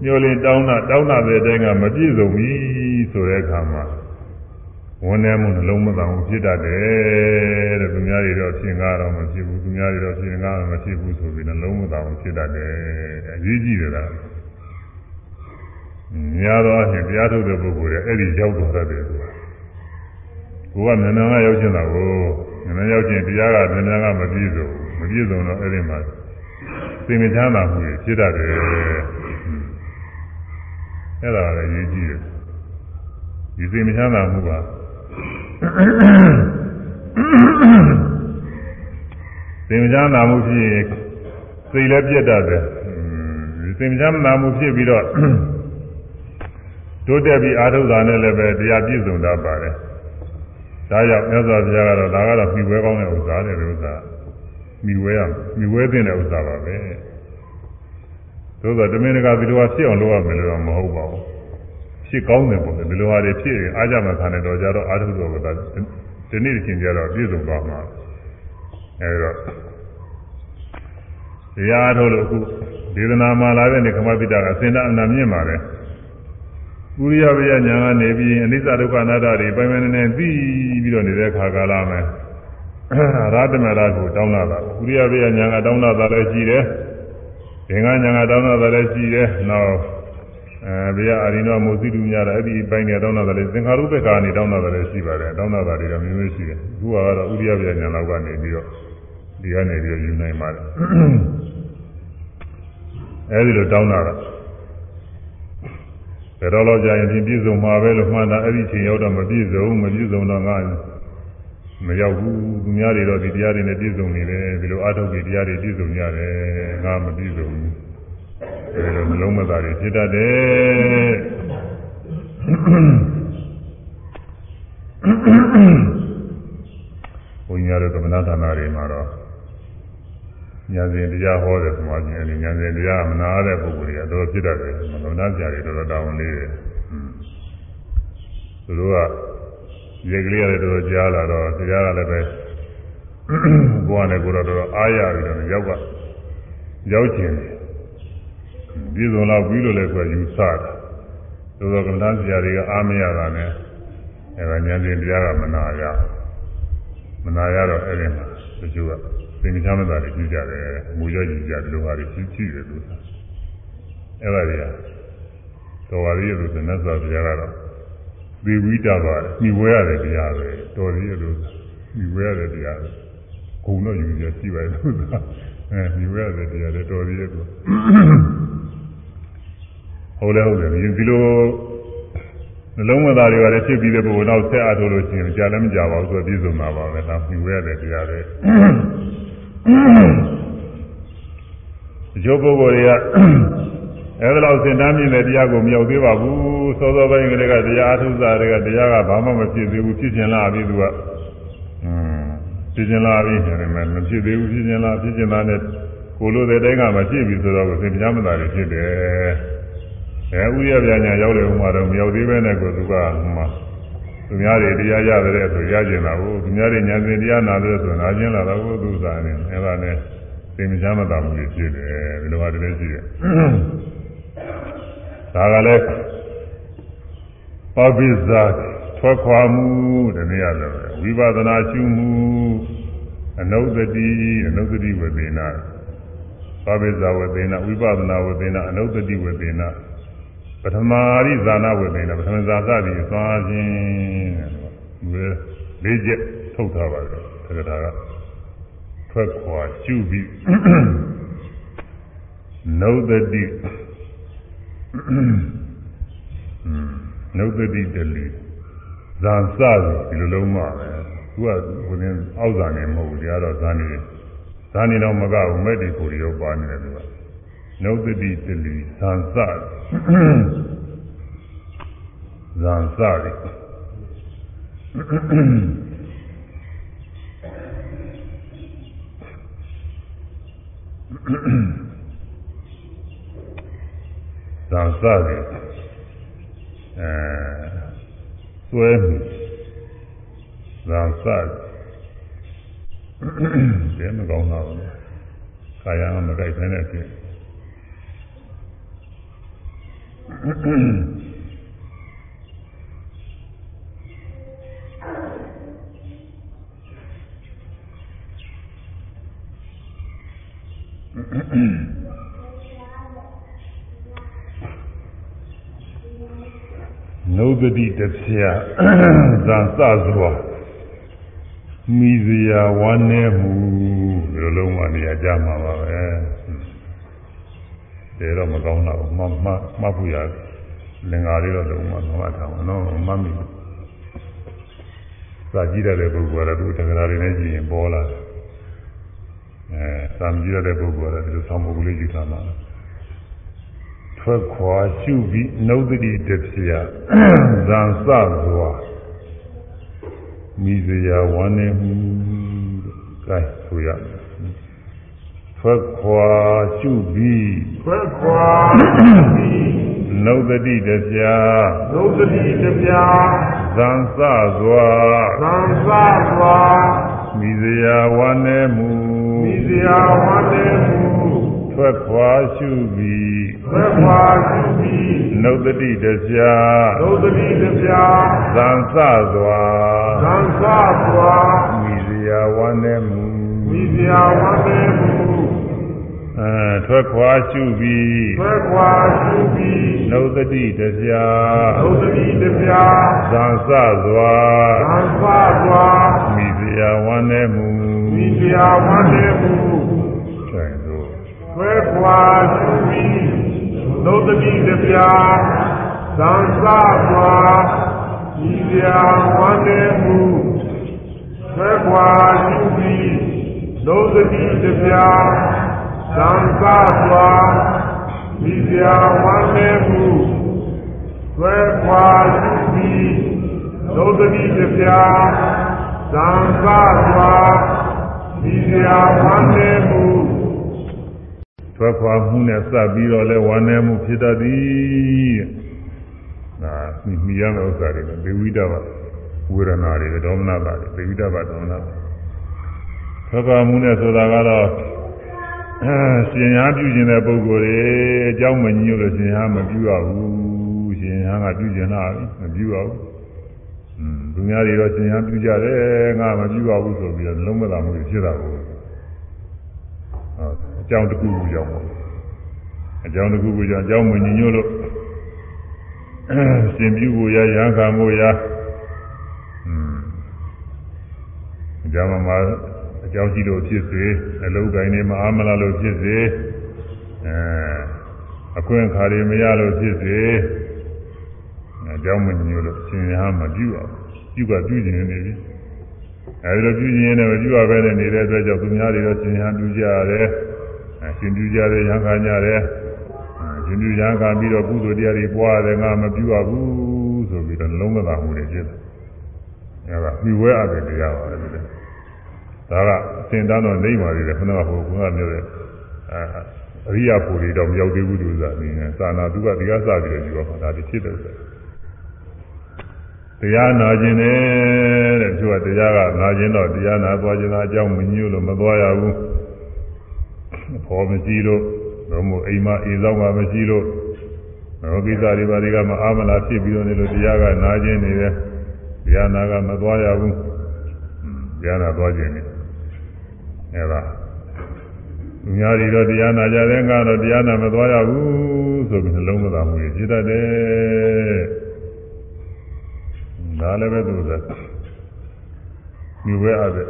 ညှို့လင်းတောင်းတာတောင်းတာတဲ့အတိုင်းကမပြည့်စုံဘူးဆိုတဲ့အခါမှာ ဝန်ထဲမှုနှလုံးမသာဘူးဖြစ်တတ်တယ်တဲ့သူများတွေတော့ဖြစ်ငါတော့မဖြစ်ဘူးသူများတွေတော့ဖြစ်ငါတော့မဖြစ်ဘူးဆိုပြီးနှလုံးမသာဘူးဖြစ်တတ်တယ်အရေးကြီးတယ်လားများသောအားဖြင့်တရားထုတ်တဲ့ပုဂ္ဂိုလ်တွေအဲ့ဒီရောက်တော်တတ်တယ်ဆိုတာကိုကမြန်မြန်ကရောက်ချင်တာကိုမြန်မြန်ရောက်ချင်းတရားကမြန်မြန်ကမပြည့်စုံမပြည့်စုံတော့အဲ့ဒီမှာသိမချမ်းသာမှုဖြစ်တတ်တယ်အဲ့ဒါလည်းရေးကြည့်တယ်ဒီသိမချမ်းသာမှုက သိမချမ်းသာမှုဖြစ်ရင်စိတ်လည်းပြတ်တတ်တယ်ဒီသိမချမ်းသာမှုဖြစ်ပြီးတော့တိုးတက်ပြီးအာထုတာနဲ့လည်းပဲတရားပြည့်စုံတတ်ပါတယ်ဒါကြောင့်မြတ်စွာဘုရားကတော့ဒါကတော့မိဝဲကောင်းတဲ့ဥစ္စာတဲ့ဥစ္စာမိဝဲရမိဝဲတဲ့ဥစ္စာပါပဲသို့သောတမင်တကာဒီလိုဟာဖြစ်အောင်လုပ်ရမယ်လို့တော့မဟုတ်ပါဘူး ဖြစ်ကောင်းတယ်ပေါ့လေဒီလိုဟာတွေဖြစ်ရင်အားကြမှခံတယ်တော့ကြတော့အာထုတော်ကဒီနေ့ချင်းကြတော့ပြည့်စုံသွားမှာအဲဒါတရားထုတ်လို့အခုဒေသနာမှာလာတဲ့နေခမပိတာကအစင်တအနာမြင့်ပါတယ်ဥရိယဝိယညာကနေပြီးအနိစ္စဒုက္ခအနတ္တတွေပိုင်ပိုင်နေနေသိပြီးတော့နေတဲ့ခါကာလမှာရာတမရာကိုတောင်းလာတာဥရိယဝိယညာကတောင်းလာတာလည်းရှိတယ်သင်္ကညာကတောင်းလာတာလည်းရှိတယ်နောက်အဲ ဘုရားအာရိနောမုသိတုများတာအဲ့ဒီပိုင်းနဲ့တောင်းလာတာလည်းသင်္ခါရုပ္ပကနေတောင်းလာတာလည်းရှိပါတယ်တောင်းလာတာတွေတော့မျိုးမျိုးရှိတယ်အခုကတော့ဥရိယဝိယညာလောက်ကနေပြီးတော့ဒီကနေပြီးတော့ယူနိုင်ပါတယ်အဲဒီလိုတောင်းလာတာဘယ်တော့လောက်ကြာရင်ဒီပြည့်စုံမှာပဲလို့မှန်တာအဲ့ဒီချိန်ရောက်တော့မပြည့်စုံမပြည့်စုံတော့ငါမရောက်ဘူးသူများတွေတော့ဒီတရားတွေနဲ့ပြည့်စုံနေတယ်ဒီလိုအထုတ်ပြီးတရားတွေပြည့်စုံကြတယ်ငါမပြည့်စုံဘူး အဲလိုနှလုံးမသားတွေဖြစ်တတ်တယ်ဘုန်းကြီးတို့ကမ္မနာဌာနတွေမှာတော့ညာစဉ်တရားဟောတယ်ဆိုမှချင်းအဲဒီညာစဉ်တရားမနာတဲ့ပုဂ္ဂိုလ်တွေကတော့ဖြစ်တတ်တယ်မလုံးနာကြတွေတော်တော်တောင်းနေတယ်သူတို့ကရေကလေးရတယ်တော်တော်ကြားလာတော့တရားကလည်းပဲကိုယ်ကလည်းကိုယ်တော်တော်အားရပြီးတော့ရောက်ကရောက်ခြင်း ပြည်စုံတော့ပြီးလို့လည်းဆိုယူဆတာသို့သောကမ္ဘာဆရာတွေကအားမရတာနဲ့အဲဒါဉာဏ်ရှင်တရားကမနာရမနာရတော့အဲ့ဒီမှာတချို့ကသင်္ချာမသာတွေကြည့်ကြတယ်မူရကြည့်ကြတယ်လို့ဟာတွေကြည့်ကြည့်တယ်လို့အဲ့ဒါတွေကတော်ပါသေးလို့ဆိုနေစွာတရားကတော့ဒီဝိတာပါညီဝဲရတယ်တရားပဲတော်သေးလို့ညီဝဲရတယ်တရားပဲဂုံတော့ယူကြကြည့်ပါလို့သာအဲညီဝဲရတယ်တရားလည်းတော်သေးရဲ့ကို ဟုတ်လဲဟုတ်တယ်ဒီလိုနှလုံးမသားတွေကလည်းဖြစ်ပြီးတဲ့ပုဂ္ဂိုလ်တော့ဆက်အားထုတ်လို့ရှိရင်ကြာလည်းမကြပါဘူးဆိုတော့ပြည့်စုံမှာပါပဲဒါညီဝဲရတယ်တရားလည်းရုပ်ပုဂ္ဂိုလ်တွေကအဲဒါလောက်စင်တမ်းမြင့်တဲ့တရားကိုမရောက်သေးပါဘူးစောစောပိုင်းကလေးကတရားအထုစားတွေကတရားကဘာမှမဖြစ်သေးဘူးဖြစ်ကျင်လာပြီသူကอืมဖြစ်ကျင်လာပြီနေတယ်မဖြစ်သေးဘူးဖြစ်ကျင်လာဖြစ်ကျင်လာတဲ့ကိုလိုတဲ့တိုင်းကမဖြစ်ပြီဆိုတော့စင်ပြားမသာတွေဖြစ်တယ် အဲဥရပြညာရောက်တယ်ဥမာတော့မရောက်သေးပဲနဲ့ကိုသူကဟိုမှာသူများတွေတရားရတယ်ဆိုရကျင်လာဘူးသူများတွေညာစဉ်တရားနာတယ်ဆိုနာကျင်လာတော့သူစားနေအဲဒါနဲ့စင်ပြားမသာမှုတွေဖြစ်တယ်ဒီလိုဟာတွေလည်းရှိတယ်ဒါကလည်းပပိဇာထွက်ခွာမှုတနည်းအားဖြင့်ဝိပဿနာရှုမှုအနုဒတိအနုဒတိဝေသေနာပပိဇာဝေသေနာဝိပဿနာဝေသေနာအနုဒတိဝေသေနာ ပထမာရိဇာနာဝေသေနာပထမဇာသတိသွားခြင်းတဲ့လေးချက်ထုတ်ထားပါတယ်သက္ကတာကထွက်ခွာရှုပြီးနုဒတိနုဒတိတလီဇာစသည်ဒီလိုလုံးမှာပဲသူကဟိုနေအောက်ဇာနေမဟုတ်ဘူးတရားတော့ဇာနေဇာနေတော့မကဘူးမဲ့ဒီကိုရောပါနေတယ်သူကနုဒတိတလီဇာစ ဇာစသည်ဇာစတယ်အဲဆွဲမှုဇာစတယ်မကောင်းတာဘူးခါရမမကြိုက်တဲ့ဖြစ် နုဒတိတဖြာဇာစစွာမိစရာဝမ်းနေမှုဒီလိုလုံးဝနေရာကြမှာပါ ပဲဒါတော့မကောင်းတော့မမမဖို့ရလင်္ကာလေးတော့လုံးဝမမှတ်ထားဘူးနော်မမီစာကြည့်ရတဲ့ပုဂ္ဂိုလ်ကသူတက္ကရာတွေနဲ့ကြည့်ရင်ပေါ်လာတယ်အဲစာမကြည့်ရတဲ့ပုဂ္ဂိုလ်ကဒီလိုဆောင်းပုဂ္ဂိုလ်လေးယူထားမှာထွက်ခွာရှုပြီးနှုတ်တိတပြာဇံစစွာမိစရာဝမ်းနေမှုကဲဆိုရ ထွက်ခွာရှုပြီးထွက်ခွာပြီးနှုတ်တိတပြာနှုတ်တိတပြာဇံစစွာဇံစစွာမိစရာဝမ်းနေမှုမိစရာဝမ်းနေမှုထွက်ခွာရှုပြီးသက်ပါရှိသည်နုတ္တိတပြာနုတ္တိတပြာသံစစွာသံစစွာမိစရာဝမ်းနေမှုမိစရာဝမ်းနေမှုအဲ ထွက်ခွာရှုပြီးထွက်ခွာရှုပြီးနုတ္တိတပြာနုတ္တိတပြာသံစစွာသံစစွာမိစရာဝမ်းနေမှုမိစရာဝမ်းနေမှုဆွဲခွာရှုပြီးသုတတိတပြာသသံသာစွာဤပြာဝမ်းနေမှုဆွဲခွာယူပြီးလုံးသတိတပြာ သံသာစွာဤပြာဝမ်းနေမှုဆွဲခွာယူပြီးလုံးသတိတပြာသံသာစွာဤပြာဝမ်းနေမှုထွက်ခွာမှုနဲ့စပ်ပြီးတော့လဲဝမ်းနည်းမှုဖြစ်တတ်သည်ဒါမိမိရမယ့်ဥစ္စာတွေဒေဝိတဘဝေဒနာတွေဒေါမနတာတွေဒေဝိတဘဒေါမနတာထွက်ခွာမှုနဲ့ဆိုတာကတော့အဲ ရှင်ရားပြုခြင်းတဲ့ပုဂ္ဂိုလ်တွေအကြောင်းမညို့လို့ရှင်ရားမပြုရဘူးရှင်ရားကပြုခြင်းလားမပြုရဘူးอืมသူများတွေတော့ရှင်ရားပြုကြတယ်ငါမပြုရဘူးဆိုပြီးတော့လုံးမသာမှုဖြစ်တာကိုအကြောင်းတစ်ခုခုကြောင့်ပေါ့အကြောင်းတစ်ခုခုကြောင့်အကြောင်းမညညို့လို့ရှင်ပြုဖို့ရရဟခံဖို့ရอืมအကြောင်းမှာ အကြောင်းရှိလို့ဖြစ်စေအလုံးကိုင်းနေမအားမလားလို့ဖြစ်စေအဲအခွင့်အခါတွေမရလို့ဖြစ်စေအကြောင်းမညညို့လို့ရှင်ရဟမပြုအောင်ပြုကပြုခြင်းနေပြီအဲဒီလိုပြုခြင်းနဲ့မပြုရဘဲနဲ့နေတဲ့အတွက်ကြောင့်သူများတွေတော့ရှင်ရဟပြုကြရတယ်အရှင်ပြုကြတယ်ရဟန်းခံကြတယ်ရှင်ပြုရဟန်းခံပြီးတော့ကုသိုလ်တရားတွေပွားရတယ်ငါမပြုရဘူးဆိုပြီးတော့လုံးမသာမှုတွေဖြစ်တယ်အဲဒါမြှဝဲအပ်တဲ့တရားပါပဲ ဒါကအစင်တန်းတော့နေပါသေးတယ်ခဏကဟိုကပြောတဲ့အာအရိယာပူတွေတော့မရောက်သေးဘူးသူကအနေနဲ့သာနာသူကဒီကစပြီးတော့ဒီတော့ဒါတဖြစ်တယ်ဆိုတရားနာခြင်းနဲ့တဲ့သူကတရားကနာခြင်းတော့တရားနာသွားခြင်းအကြောင်းမညှို့လို့မသွားရဘူးဖော်မရှိလို့တော့မို့အိမ်မှာအေဆောင်မှာမရှိလို့ဘောကိစ္စတွေပါတွေကမအားမလားဖြစ်ပြီးတော့နေလို့တရားကနာခြင်းနေတယ်တရားနာကမသွားရဘူးတရားနာသွားခြင်းနေ အဲဒါသူများတွေတော့တရားနာကြတဲ့ကတော့တရားနာမသွားရဘူးဆိုပြီးနှလုံးမသာမှုကြီးဖြစ်တတ်တယ်ဒါလည်းပဲသူကမြွေအားတဲ့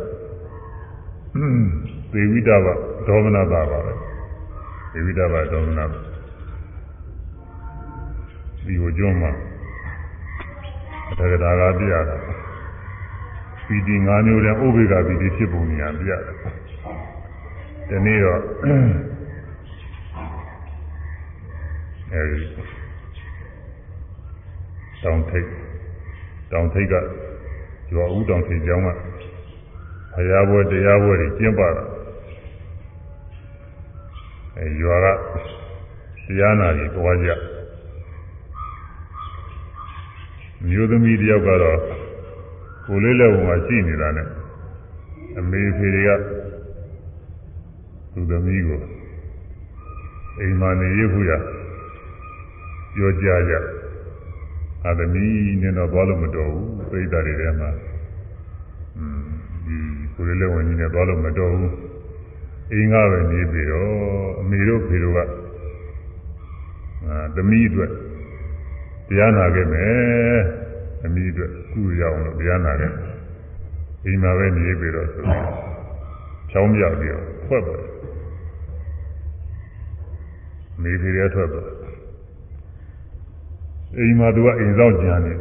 သေဝိတဘဒေါမနတာပါပဲသေဝိတဘဒေါမနတာဒီကိုကျွန်းမှာအထက်ကဒါကပြရတာပီတိ၅မျိုးတဲ့ဥပေက္ခပီတိဖြစ်ပုံညာပြရတယ် ဒီနေ့တော့အဲဒီတောင်ထိပ်တောင်ထိပ်ကကျွာဦးတောင်ထိပ်ကျောင်းကဘုရားဘွယ်တရားဘွယ်တွေကျင်းပတာအဲရွာကတရားနာကြီးတွားကြမျိုးသမီးတယောက်ကတော့ကိုလေးလက်ဝင်မှာရှိနေတာနဲ့အမေဖေတွေက သူသမီးကိုအိမ်မှာနေရခုရပြောကြကြအသမီးနဲ့တော့သွားလို့မတော်ဘူးပြိတ္တာတွေထဲမှာอืมဒီကိုလေးလက်ဝင်ကြီးနဲ့သွားလို့မတော်ဘူးအိမ်ကပဲနေပြီတော့အမေတို့ဖေတို့ကအာသမီးအတွက်တရားနာခဲ့မယ်သမီးအတွက်ကုရအောင်လို့တရားနာခဲ့အိမ်မှာပဲနေပြီတော့ဆိုပြီးချောင်းပြပြီးတော့ထွက်သွားတယ် မိဖေရထွက်သွားအိမ်မှာသူကအိမ်ဆောင်ကြံနေ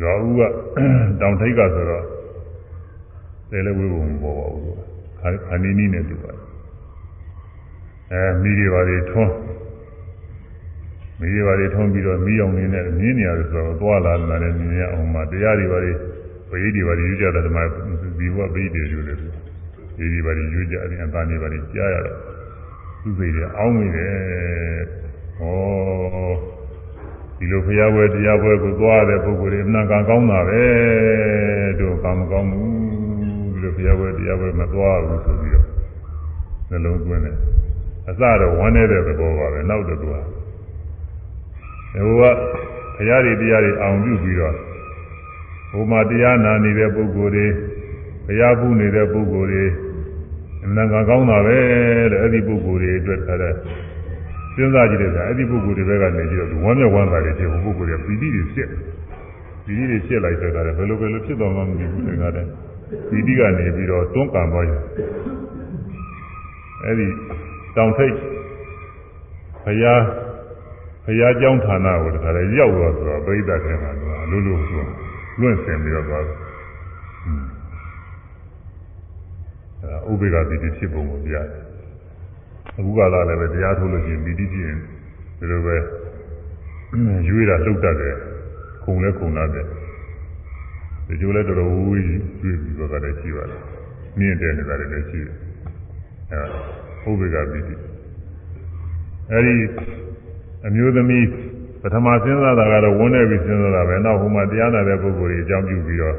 ရွာဦးကတောင်ထိပ်ကဆိုတော့တဲလည်းဝေးပုံပေါ်ပါဘူးခါခါနီးနီးနဲ့တူပါတယ်အဲမိတွေပါတွေထွန်းမိတွေပါတွေထွန်းပြီးတော့မိအောင်နေနဲ့မြင်းနေရတယ်ဆိုတော့သွားလာလာတယ်မြင်ရအောင်မှာတရားတွေပါတွေပရိဒီပါတွေယူကြတယ်ဒီမှာဒီဘဝပရိဒီယူတယ်ဒီဒီပါတွေယူကြတယ်အသာနေပါတွေကြားရတယ် သူစိတ်တွေအောင်းမိတယ်ဩဒီလိုဖျားပွဲတရားပွဲကိုသွားတဲ့ပုဂ္ဂိုလ်တွေအမှန်ကန်ကောင်းတာပဲတို့ကံမကောင်းဘူးဒီလိုဖျားပွဲတရားပွဲမသွားဘူးဆိုပြီးတော့နှလုံးသွင်းတယ်အစတော့ဝမ်းနေတဲ့သဘောပါပဲနောက်တော့သူကဟိုကဖျားတွေတရားတွေအောင်ပြုပြီးတော့ဟိုမှာတရားနာနေတဲ့ပုဂ္ဂိုလ်တွေဖျားပူနေတဲ့ပုဂ္ဂိုလ်တွေ အမှန်ကန်ကောင်းတာပဲတဲ့အဲ့ဒီပုဂ္ဂိုလ်တွေအတွက်အဲ့စဉ်းစားကြည့်တယ်ဗျာအဲ့ဒီပုဂ္ဂိုလ်တွေဘက်ကနေကြည့်တော့ဝမ်းမြောက်ဝမ်းသာတွေဖြစ်ဟိုပုဂ္ဂိုလ်တွေပီတိတွေဖြစ်ပီတိတွေဖြစ်လိုက်တဲ့အခါကျဘယ်လိုဘယ်လိုဖြစ်တော်မှမသိဘူးတခါတည်းပီတိကနေပြီးတော့တွန်းကန်သွားရင်အဲ့ဒီတောင်ထိပ်ဘုရားဘုရားကျောင်းဌာနကိုတခါလေရောက်သွားဆိုတော့ပြိဿထဲမှာအလိုလိုဆိုလွင့်စင်ပြီးတော့သွားတယ်အဲ ဥပေက္ခပီတိဖြစ်ပုံကိုပြတယ်အခုကလာလည်းပဲတရားထုတ်လို့ရှိရင်ပီတိဖြစ်ရင်ဒီလိုပဲရွေးတာလှုပ်တတ်တယ်ခုံလဲခုံတတ်တယ်ဒီကျိုးလဲတော်တော်ဝေးဝေးရွေးပြီးတော့ကလည်းရှိပါတယ်မြင့်တဲ့နေတာလည်းရှိတယ်အဲဥပေက္ခပီတိအဲဒီအမျိုးသမီးပထမစဉ်းစားတာကတော့ဝန်းနေပြီးစဉ်းစားတာပဲနောက်ဟိုမှာတရားနာတဲ့ပုဂ္ဂိုလ်ကြီးအကြောင်းပြုပြီးတော့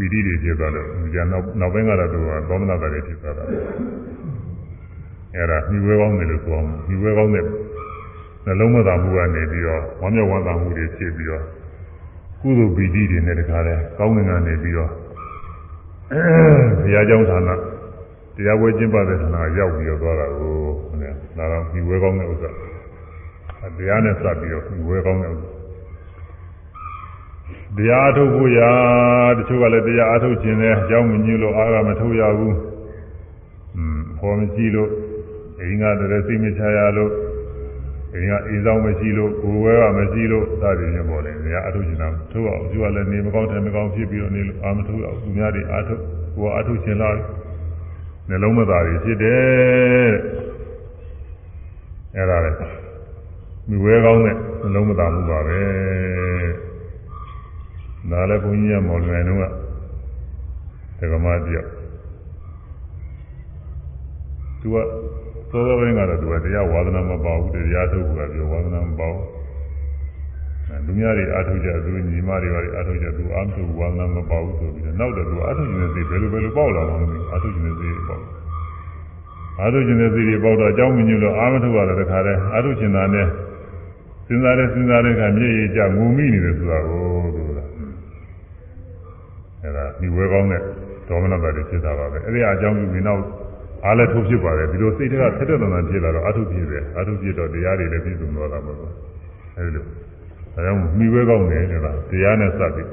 ပီတိတွေဖြစ်သွားတယ်။ကြာနောက်နောက်ပိုင်းကတော့သူကသောမနာတာတွေဖြစ်သွားတာ။အဲ့ဒါမြှဝဲကောင်းတယ်လို့ဆိုအောင်မြှဝဲကောင်းတဲ့နှလုံးမသာမှုကနေပြီးတော့ဝမ်းမြောက်ဝမ်းသာမှုတွေဖြစ်ပြီးတော့ကုသိုလ်ပီတိတွေနဲ့တခါလဲကောင်းငင်ကနေပြီးတော့ဘုရားကျောင်းဌာနတရားပွဲကျင်းပတဲ့ဌာနရောက်ပြီးတော့သွားတာကိုဒါတော့မြှဝဲကောင်းတဲ့ဥစ္စာတရားနဲ့စပ်ပြီးတော့ဝဲကောင်းတဲ့ တရားအထုတ်ဖို့ရာတချို့ကလည်းတရားအထုတ်ခြင်းနဲ့အကြောင်းမညှိလို့အားကမထုတ်ရဘူး။อืมဟောမရှိလို့အိမ်ကတည်းကစိတ်မချရလို့အိမ်ကအိမ်ဆောင်မရှိလို့ကိုယ်ဝဲကမရှိလို့စသည်ဖြင့်ပေါ်တယ်တရားအထုတ်ခြင်းတော့ထုတ်အောင်သူကလည်းနေမကောင်းတယ်မကောင်းဖြစ်ပြီးတော့နေလို့အာမထုတ်ရဘူးသူများတွေအထုတ်ကိုယ်အထုတ်ခြင်းလားနှလုံးမသားတွေဖြစ်တယ်အဲ့ဒါလေမြဝဲကောင်းတဲ့နှလုံးမသာမှုပါပဲ ဒါလည်းဘုန်းကြီးကမော်လွယ်တော့ကဒကမတယောက်သူကသောသောပိုင်းကတော့သူကတရားဝါဒနာမပေါ့ဘူးတရားထုတ်ဘူးကပြောဝါဒနာမပေါ့လူများတွေအားထုတ်ကြသူညီမတွေပါအားထုတ်ကြသူအားထုတ်ဝါဒနာမပေါ့ဘူးဆိုပြီးတော့နောက်တော့သူအားထုတ်နေတဲ့စိတ်ဘယ်လိုဘယ်လိုပေါ့လာမှမသိအားထုတ်နေတဲ့စိတ်ပေါ့အားထုတ်နေတဲ့စိတ်တွေပေါ့တော့အကြောင်းမညွှန်လို့အားမထုတ်ရတဲ့တခါတည်းအားထုတ်ချင်တာနဲ့စဉ်းစားတဲ့စဉ်းစားတဲ့ကမျက်ရည်ကျငုံမိနေတယ်ဆိုတာကိုဆိုတာအဲ ဒါဒီဝဲကောင်းတဲ့ဒေါမနတာတွေဖြစ်တာပါပဲအဲ့ဒီအကြောင်းပြုပြီးနောက်အားလည်းထုတ်ဖြစ်ပါတယ်ဒီလိုစိတ်တွေကဆက်တဲ့တန်တန်ဖြစ်လာတော့အထုဖြစ်တယ်အထုဖြစ်တော့တရားတွေလည်းပြည့်စုံတော့တာပေါ့အဲဒီလိုဒါကြောင့်မိဝဲကောင်းတယ်ဆိုတာတရားနဲ့စပ်ပြီး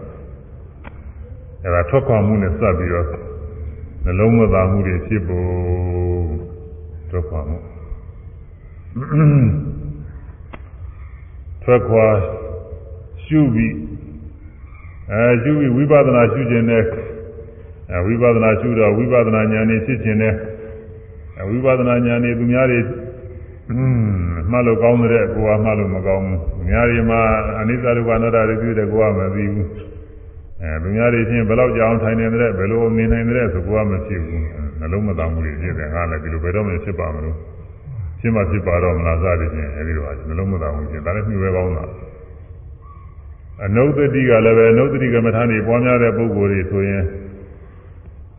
အဲဒါထွက်ခွာမှုနဲ့စပ်ပြီးတော့နှလုံးမသားမှုတွေဖြစ်ဖို့ထွက်ခွာမှုထွက်ခွာရှုပြီး အဲရှုပြီးဝိပဿနာရှုခြင်းနဲ့အဲဝိပဿနာရှုတော့ဝိပဿနာဉာဏ်နဲ့ဖြစ်ခြင်းနဲ့ဝိပဿနာဉာဏ်နဲ့သူများတွေอืมမှတ်လို့ကောင်းတဲ့ကိုယ်ကမှတ်လို့မကောင်းဘူးသူများတွေမှာအနိစ္စဒုက္ခအနတ္တတွေပြည့်တဲ့ကိုယ်ကမသိဘူးအဲသူများတွေချင်းဘယ်တော့ကြောင်ထိုင်နေတဲ့ဘယ်လိုနေနိုင်တဲ့ဆိုကိုယ်ကမဖြစ်ဘူးနှလုံးမသားမှုတွေဖြစ်တယ်ငါလည်းဒီလိုဘယ်တော့မှဖြစ်ပါမလို့ဖြစ်မှဖြစ်ပါတော့မလားစသည်ဖြင့်အဲဒီလိုနှလုံးမသားမှုဖြစ်ဒါလည်းမြှွေကောင်းတာ အနုဿတိကလည်းပဲအနုဿတိကမ္မထာနေပွားများတဲ့ပုဂ္ဂိုလ်တွေဆိုရင်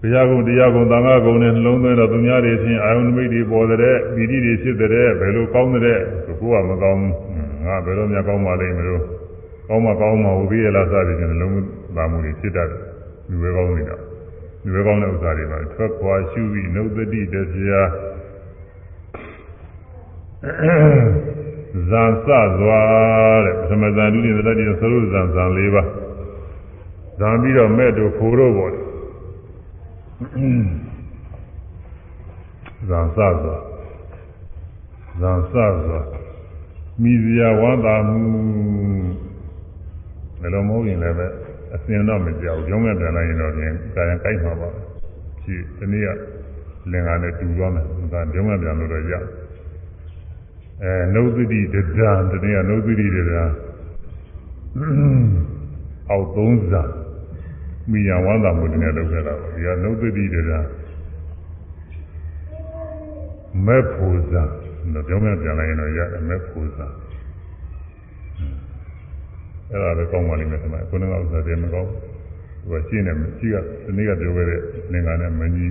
ဘုရားကုံတရားကုံသံဃာကုံနဲ့နှလုံးသွင်းတော့သူများတွေချင်းအာယုန်မိတ်တွေပေါ်တဲ့ပီတိတွေဖြစ်တဲ့ဘယ်လိုကောင်းတဲ့ကိုယ်ကမကောင်းဘူးငါဘယ်လိုများကောင်းပါလိမ့်မလို့ကောင်းမှကောင်းမှဝိရိယလာစသည်ဖြင့်နှလုံးသားမှုတွေဖြစ်တတ်တယ်လူပဲကောင်းနေတာလူပဲကောင်းတဲ့ဥစ္စာတွေပါထွက်ခွာရှုပြီးနှုတ်သတိတရား ဇာစစွာတဲ့ပထမဇာတုတိသတ္တိသရုဇာဇာ၄ပါးဇာပြီးတော့မဲ့တို့ခိုးတော့ပေါ်တယ်ဇာစစွာဇာစစွာမိစရာဝါသာမှုဘယ်လိုမဟုတ်ရင်လည်းပဲအစင်တော့မကြောက်ကြောင်းမဲ့ပြန်လိုက်ရင်တော့ပြန်ကာယကိုက်မှာပါရှိဒီနေ့ကလင်္ကာနဲ့တူသွားမယ်ဒါကြောင်းမဲ့ပြန်လို့တော့ရ အဲနှုတ်သတိတဒံဒီနေ့ကနှုတ်သတိတဒံအောက်သုံးစားမိညာဝန္တာမှုတည်းနဲ့လုပ်ခဲ့တာဒီကနှုတ်သတိတဒံမဲ့ဖို့စားတော့ကြောင်းမဲ့ပြန်လိုက်ရင်တော့ရတယ်မဲ့ဖို့စားအဲ့ဒါလည်းကောင်းပါလိမ့်မယ်ဒီမှာခုနကဥစ္စာတွေမကောင်းသူကရှင်းတယ်ရှိကဒီနေ့ကပြောခဲ့တဲ့လင်္ကာနဲ့မညီ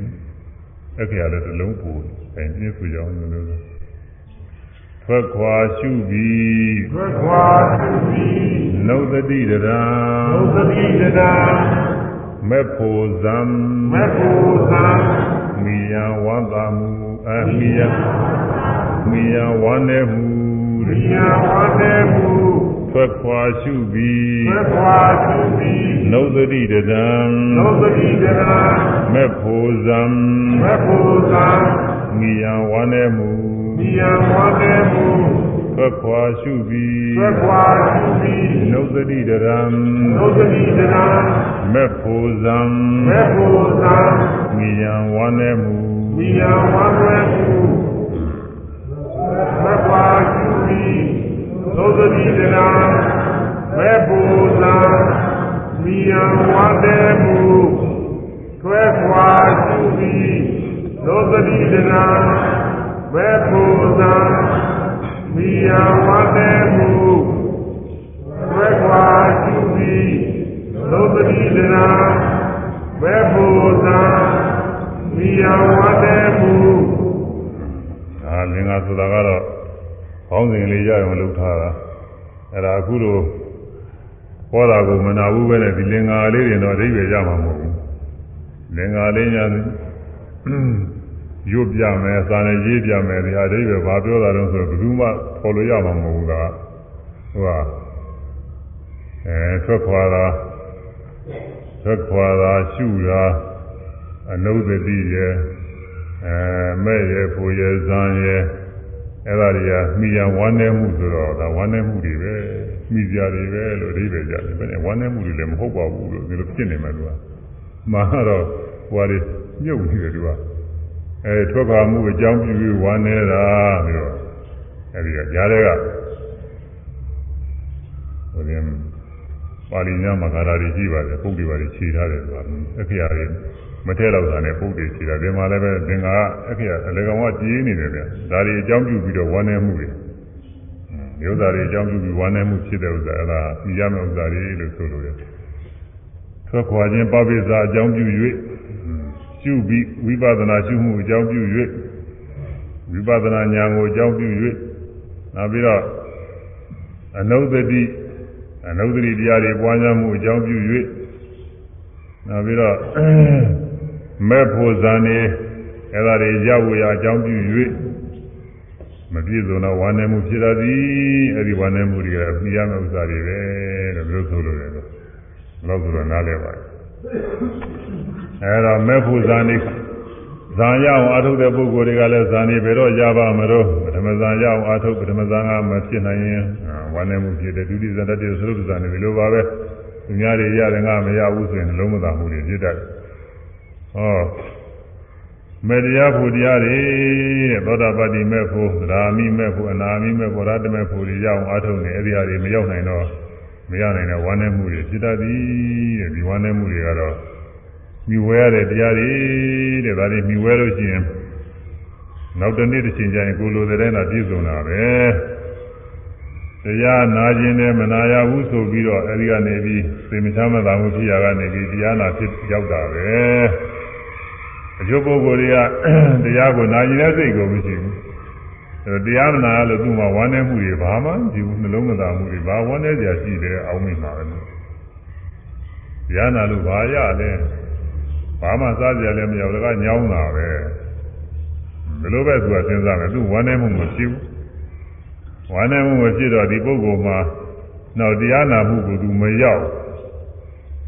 အဲ့ခေတ်ကလည်းတစ်လုံးပူတယ်အဲပြည့်စုံကြောင်းလို့ ထွက်ခွာရှုပြီးထွက်ခွာရှုပြီးနှုတ်တိတရံနှုတ်တိတရံမေဖို့ဇံမေဖို့ဇံမိယဝန္တာမူအမိယမိယဝန္နေမူမိယဝန္နေမူထွက်ခွာရှုပြီးထွက်ခွာရှုပြီးနှုတ်တိတရံနှုတ်တိတရံမေဖို့ဇံမေဖို့ဇံမိယဝန္နေမူ မိယဝန္နေမူထထွက်ခွာရှုပြီးသွက်ခွာရှုပြီးနုသတိတရံနုသတိတနာမေဖို့ဇံမေဖို့သာမိယံဝါနေမှုမိယဝါဝဲမှုသွက်ခွာရှုပြီးနုသတိတနာမေဖို့သာမိယဝါတဲ့မှုသွက်ခွာရှုပြီးနုသတိတနာ မေဖို့သာမိယဝါတဲ့မှုသွက်ခွာရှုပြီးနုသတိတနာမေဖို့သာမိယဝါတဲ့မှုဒါလင်္ကာဆိုတာကတော့ဘောင်းစဉ်လေးရအောင်လုပ်ထားတာအဲ့ဒါအခုလိုဟောတာကိုမနာဘူးပဲနဲ့ဒီလင်္ကာလေးတွေတော့အဓိပ္ပာယ်ရမှာမဟုတ်ဘူးလင်္ကာလေးညာ ရွတ်ပြမယ်စာနဲ့ရေးပြမယ်ဒီဟာအဓိပ္ပာယ်ဘာပြောတာတော့ဆိုတော့ဘယ်သူမှပေါ်လို့ရမှာမဟုတ်ဘူးကဟိုကအဲထွက်ခွာတာထွက်ခွာတာရှုတာအနုဒတိရဲ့အဲမဲ့ရဖို့ရဇံရအဲ့ဒါတွေကမိယံဝမ်းနေမှုဆိုတော့ဒါဝမ်းနေမှုတွေပဲမိကြတွေပဲလို့အဓိပ္ပာယ်ကြတယ်ဘယ်နဲ့ဝမ်းနေမှုတွေလည်းမဟုတ်ပါဘူးလို့ဒီလိုဖြစ်နေမှသူကမှာတော့ဟိုဟာတွေမြုပ်နေတယ်သူက အဲထွက်ခွာမှုအကြောင်းပြုပြီးဝမ်းနေတာပြီးတော့အဲဒီကကြားတဲ့ကဟိုရင်ပါဠိညမှာဂါထာတွေရှိပါတယ်ပုဒ်တွေပါတယ်ခြေထားတယ်ဆိုတာအခရာတွေမထဲတော့တာနဲ့ပုဒ်တွေခြေတာဒီမှာလည်းပဲသင်္ကာအခရာအလေကောင်ကကြီးနေတယ်ဗျဒါတွေအကြောင်းပြုပြီးတော့ဝမ်းနေမှုတွေမျိုးသားတွေအကြောင်းပြုပြီးဝမ်းနေမှုဖြစ်တဲ့ဥစ္စာအဲ့ဒါပြရမယ့်ဥစ္စာတွေလို့ဆိုလို့ရတယ်ထွက်ခွာခြင်းပပိစာအကြောင်းပြု၍ ရှုပြီးဝိပဿနာရှုမှုအကြောင်းပြု၍ဝိပဿနာဉာဏ်ကိုအကြောင်းပြု၍နောက်ပြီးတော့အနုဒတိအနုဒတိတရားတွေပွားများမှုအကြောင်းပြု၍နောက်ပြီးတော့မဲ့ဖို့ဇန်နေအဲ့ဒါတွေရဝေရအကြောင်းပြု၍မပြည့်စုံတော့ဝမ်းနေမှုဖြစ်တတ်သည်အဲ့ဒီဝမ်းနေမှုတွေကပြရမယ့်ဥစ္စာတွေပဲလို့ပြောဆိုလို့ရတယ်လို့ဆိုတော့နားလဲပါတယ် အဲ့တော့မဲ့ဖို့ဇန်နေဇာရအောင်အာထုတ်တဲ့ပုဂ္ဂိုလ်တွေကလည်းဇာနေဘယ်တော့ရပါမလို့ပထမဇာရအောင်အာထုတ်ပထမဇာကမဖြစ်နိုင်ရင်ဝမ်းနေမှုဖြစ်တယ်ဒုတိယဇာတတိယသရုပ်ဇာနေဒီလိုပါပဲသူများတွေရတယ်ငါမရဘူးဆိုရင်လုံးမသာမှုတွေဖြစ်တတ်တယ်ဟောမေတ္တရားဖို့တရားတွေတဲ့သောတာပတ္တိမဲ့ဖို့သရာမိမဲ့ဖို့အနာမိမဲ့ဖို့ရတ္တမဲ့ဖို့တွေရအောင်အာထုတ်နေအဲ့ဒီဟာတွေမရောက်နိုင်တော့မရနိုင်တဲ့ဝမ်းနေမှုတွေဖြစ်တတ်သည်တဲ့ဒီဝမ်းနေမှုတွေကတော့ မြဝဲရတဲ့တရားတွေတဲ့ဒါတွေမြဝဲလို့ရှိရင်နောက်တစ်နေ့တစ်ချိန်ကျရင်ကိုလိုတဲ့တိုင်းတော့ပြည့်စုံတာပဲတရားနာခြင်းနဲ့မနာရဘူးဆိုပြီးတော့အဲဒီကနေပြီးသေမချမ်းမသာမှုဖြစ်ရကနေပြီးတရားနာဖြစ်ရောက်တာပဲအကျိုးပုဂ္ဂိုလ်တွေကတရားကိုနာကျင်တဲ့စိတ်ကိုမရှိဘူးအဲတရားမနာလို့သူ့မှာဝမ်းနည်းမှုတွေဘာမှမရှိဘူးနှလုံးမသာမှုတွေဘာဝမ်းနည်းကြရှိတယ်အောင်းမိမှာပဲတရားနာလို့ဘာရလဲ ဘာမှစားကြလည်းမရဘူးကညောင်းတာပဲဒီလိုပဲသူကစဉ်းစားမယ်သူဝမ်းနည်းမှုမရှိဘူးဝမ်းနည်းမှုမဖြစ်တော့ဒီပုဂ္ဂိုလ်မှာနောက်တရားနာမှုကိုသူမရောက်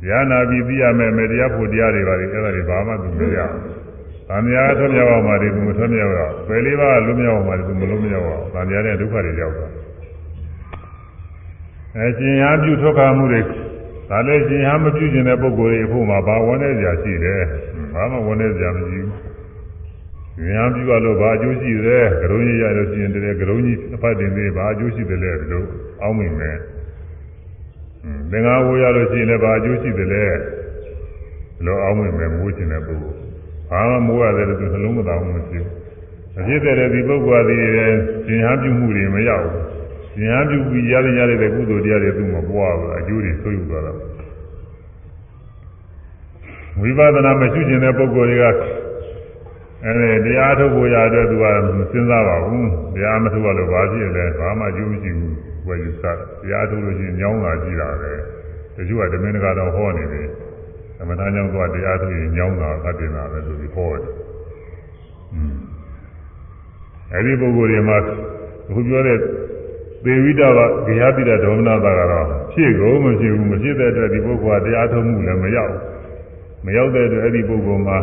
တရားနာပြီးသိရမယ်မယ်တရားဖို့တရားတွေပါလေအဲ့ဒါတွေဘာမှသူမရဘူး။ဗာမယာထွတ်မြောက်အောင်ပါလေသူမထွတ်မြောက်တော့ပယ်လေးပါးလွတ်မြောက်အောင်ပါလေသူမလွတ်မြောက်အောင်ဗာမယာတဲ့ဒုက္ခတွေရောက်သွား။အဲရှင်ဟာပြုထွတ်ခါမှုတွေ ဒါလည်းရှင်ဟာမပြုကျင်တဲ့ပုဂ္ဂိုလ်တွေအဖို့မှာဘာဝန်းနေကြရှိတယ်။ဘာမှဝန်းနေကြမရှိဘူး။ရှင်ဟာပြုရလို့ဘာအကျိုးရှိတယ်။ကရုံးကြီးရလို့ရှိရင်တည်းကရုံးကြီးအဖတ်တင်သေးဘာအကျိုးရှိတယ်လဲလို့အောင်းမိမယ်။သင်္ဃာဝိုးရလို့ရှိရင်လည်းဘာအကျိုးရှိတယ်လဲလောအောင်ဝင်မယ်မိုးချင်တဲ့ပုဂ္ဂိုလ်ဘာမှမိုးရတယ်လို့သူနှလုံးမသားဘူးမရှိဘူးအဖြစ်တဲ့ဒီပုဂ္ဂိုလ်သည်ရှင်ဟန်ပြုမှုတွေမရဘူး ရှင်ဟန်ပြုပြီးရတဲ့ရတဲ့ကုသိုလ်တရားတွေသူ့မပွားဘူးအကျိုးတွေဆိုးယူသွားတာဝိပဿနာမရှိခြင်းတဲ့ပုဂ္ဂိုလ်တွေကအဲဒီတရားထုတ်ဖို့ရတဲ့သူကစဉ်းစားပါဘူးတရားမထုတ်ရလို့ဘာဖြစ်လဲဘာမှအကျိုးမရှိဘူးဝယ်ယူစားတရားထုတ်လို့ရှိရင်ညောင်းလာကြည့်တာပဲတချို့ကဓမင်းတကာတော့ဟောနေတယ်သမထကြောင့်သွားတရားထုတ်ရင်ညောင်းတာသတ်တင်တာပဲဆိုပြီးဟောတယ်อืมအဲဒီပုဂ္ဂိုလ်တွေမှာအခုပြောတဲ့ သေဝိတဝဂေယတိတဒေါမနတာကတော့ဖြစ်ကုန်မဖြစ်ဘူးမဖြစ်တဲ့အတွက်ဒီပုဂ္ဂိုလ်ကတရားထုတ်မှုလည်းမရောက်မရောက်တဲ့အတွက်အဲ့ဒီပုဂ္ဂိုလ်မှာ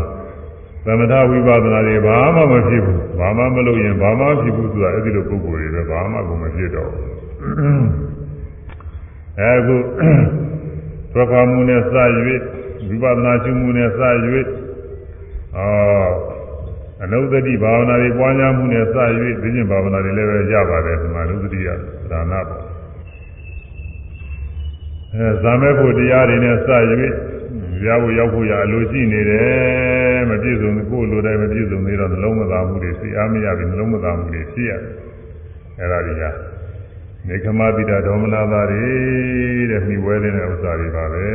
သမထဝိပဿနာတွေဘာမှမဖြစ်ဘူးဘာမှမလုပ်ရင်ဘာမှဖြစ်ဘူးဆိုတာအဲ့ဒီလိုပုံကိုယ်တွေပဲဘာမှကိုမဖြစ်တော့ဘူးအဲအခုသက္ကာမှုနဲ့စ၍ဝိပဿနာရှုမှုနဲ့စ၍အာ အနုဒတိဘာဝနာတွေပွားများမှုနဲ့စ၍သိခြင်းဘာဝနာတွေလည်းပဲရပါတယ်ဒီမှာအနုဒတိယဒါနပေါ့အဲဇာမဲဖို့တရားတွေနဲ့စ၍ရဖို့ရောက်ဖို့ရအလိုရှိနေတယ်မပြည့်စုံကိုယ်လိုတိုင်းမပြည့်စုံသေးတော့နှလုံးမသားမှုတွေစိတ်အားမရပြီးနှလုံးမသားမှုတွေဖြစ်ရတယ်အဲဒါတွေကနေခမပိတာဒေါမနာသာတွေတဲ့မိဝဲတဲ့ဥစ္စာတွေပါပဲ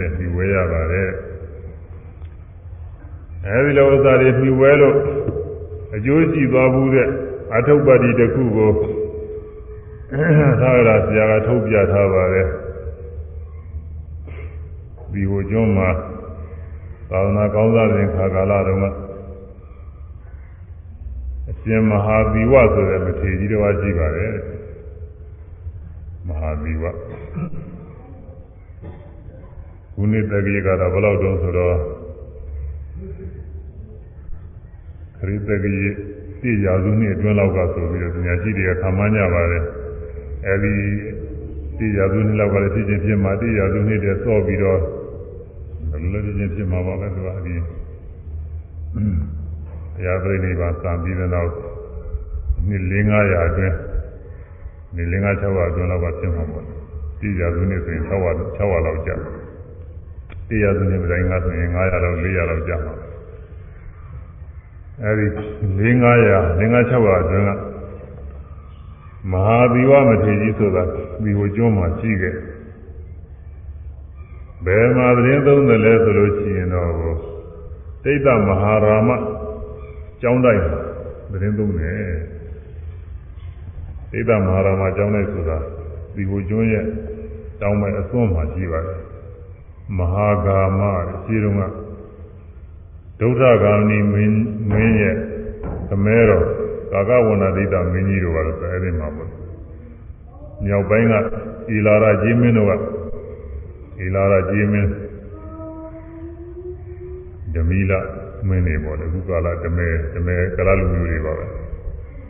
တဲ့မိဝဲရပါတယ် အဲဒီလိုဥစ္စာတွေမိဝဲလို့အကျိုးရှိသွားဘူးတဲ့အထုပ်ပတ္တိတစ်ခုကိုသာရဆရာကထုတ်ပြထားပါတယ်ဒီဟိုကျွန်းမှာသာသနာကောင်းစားတဲ့ခါကာလတုန်းကအရှင်မဟာသီဝဆိုတဲ့မထေရကြီးတော်ရှိပါတယ်မဟာသီဝခုနှစ်တကြီးကတော့ဘယ်လောက်တုန်းဆိုတော့ ခရစ်တကြီးပြည့်ရာစုနှစ်အတွင်းလောက်ကဆိုပြီးတော့ပညာရှိတွေကခံမှန်းကြပါတယ်အဲဒီပြည့်ရာစုနှစ်လောက်ကလည်းဖြစ်ချင်းဖြစ်မှာပြည့်ရာစုနှစ်တည်းစော့ပြီးတော့လည်းချင်းဖြစ်မှာပါပဲသူကအဒီတရားပြိဋိဘာစံပြီးတဲ့နောက်နှစ်400အတွင်းနှစ်400 600အတွင်းလောက်ကဖြစ်မှာပေါ့တိရစုနှစ်ဆိုရင်600 600လောက်ကြာတိရစုနှစ်မတိုင်းကဆိုရင်900လောက်400လောက်ကြာမှာ အဲဒီ400 500 600အတွင်းကမဟာသီဝမထေရကြီးဆိုတာဒီဟိုကျွန်းမှာရှိခဲ့ဘယ်မှာသတင်းသုံးတယ်လဲဆိုလို့ရှိရင်တော့တိတ်တမဟာရာမကျောင်းတိုက်သတင်းသုံးတယ်တိတ်တမဟာရာမကျောင်းတိုက်ဆိုတာဒီကိုကျွန်းရဲ့တောင်းမဲ့အစွန်းမှာရှိပါတယ်မဟာဂါမရှိတုန်းက ဒုဋ္ဌဂာမိမင်းမင်းရဲ့သမဲတော်ကာကဝဏဒိတမင်းကြီးတို့ကတော့အဲဒီမှာပေါ့မြောက်ပိုင်းကဣလာရကြီးမင်းတို့ကဣလာရကြီးမင်းဓမီလမင်းတွေပေါ့လေအခုကာလဓမဲဓမဲကလာလူမျိုးတွေပါပဲ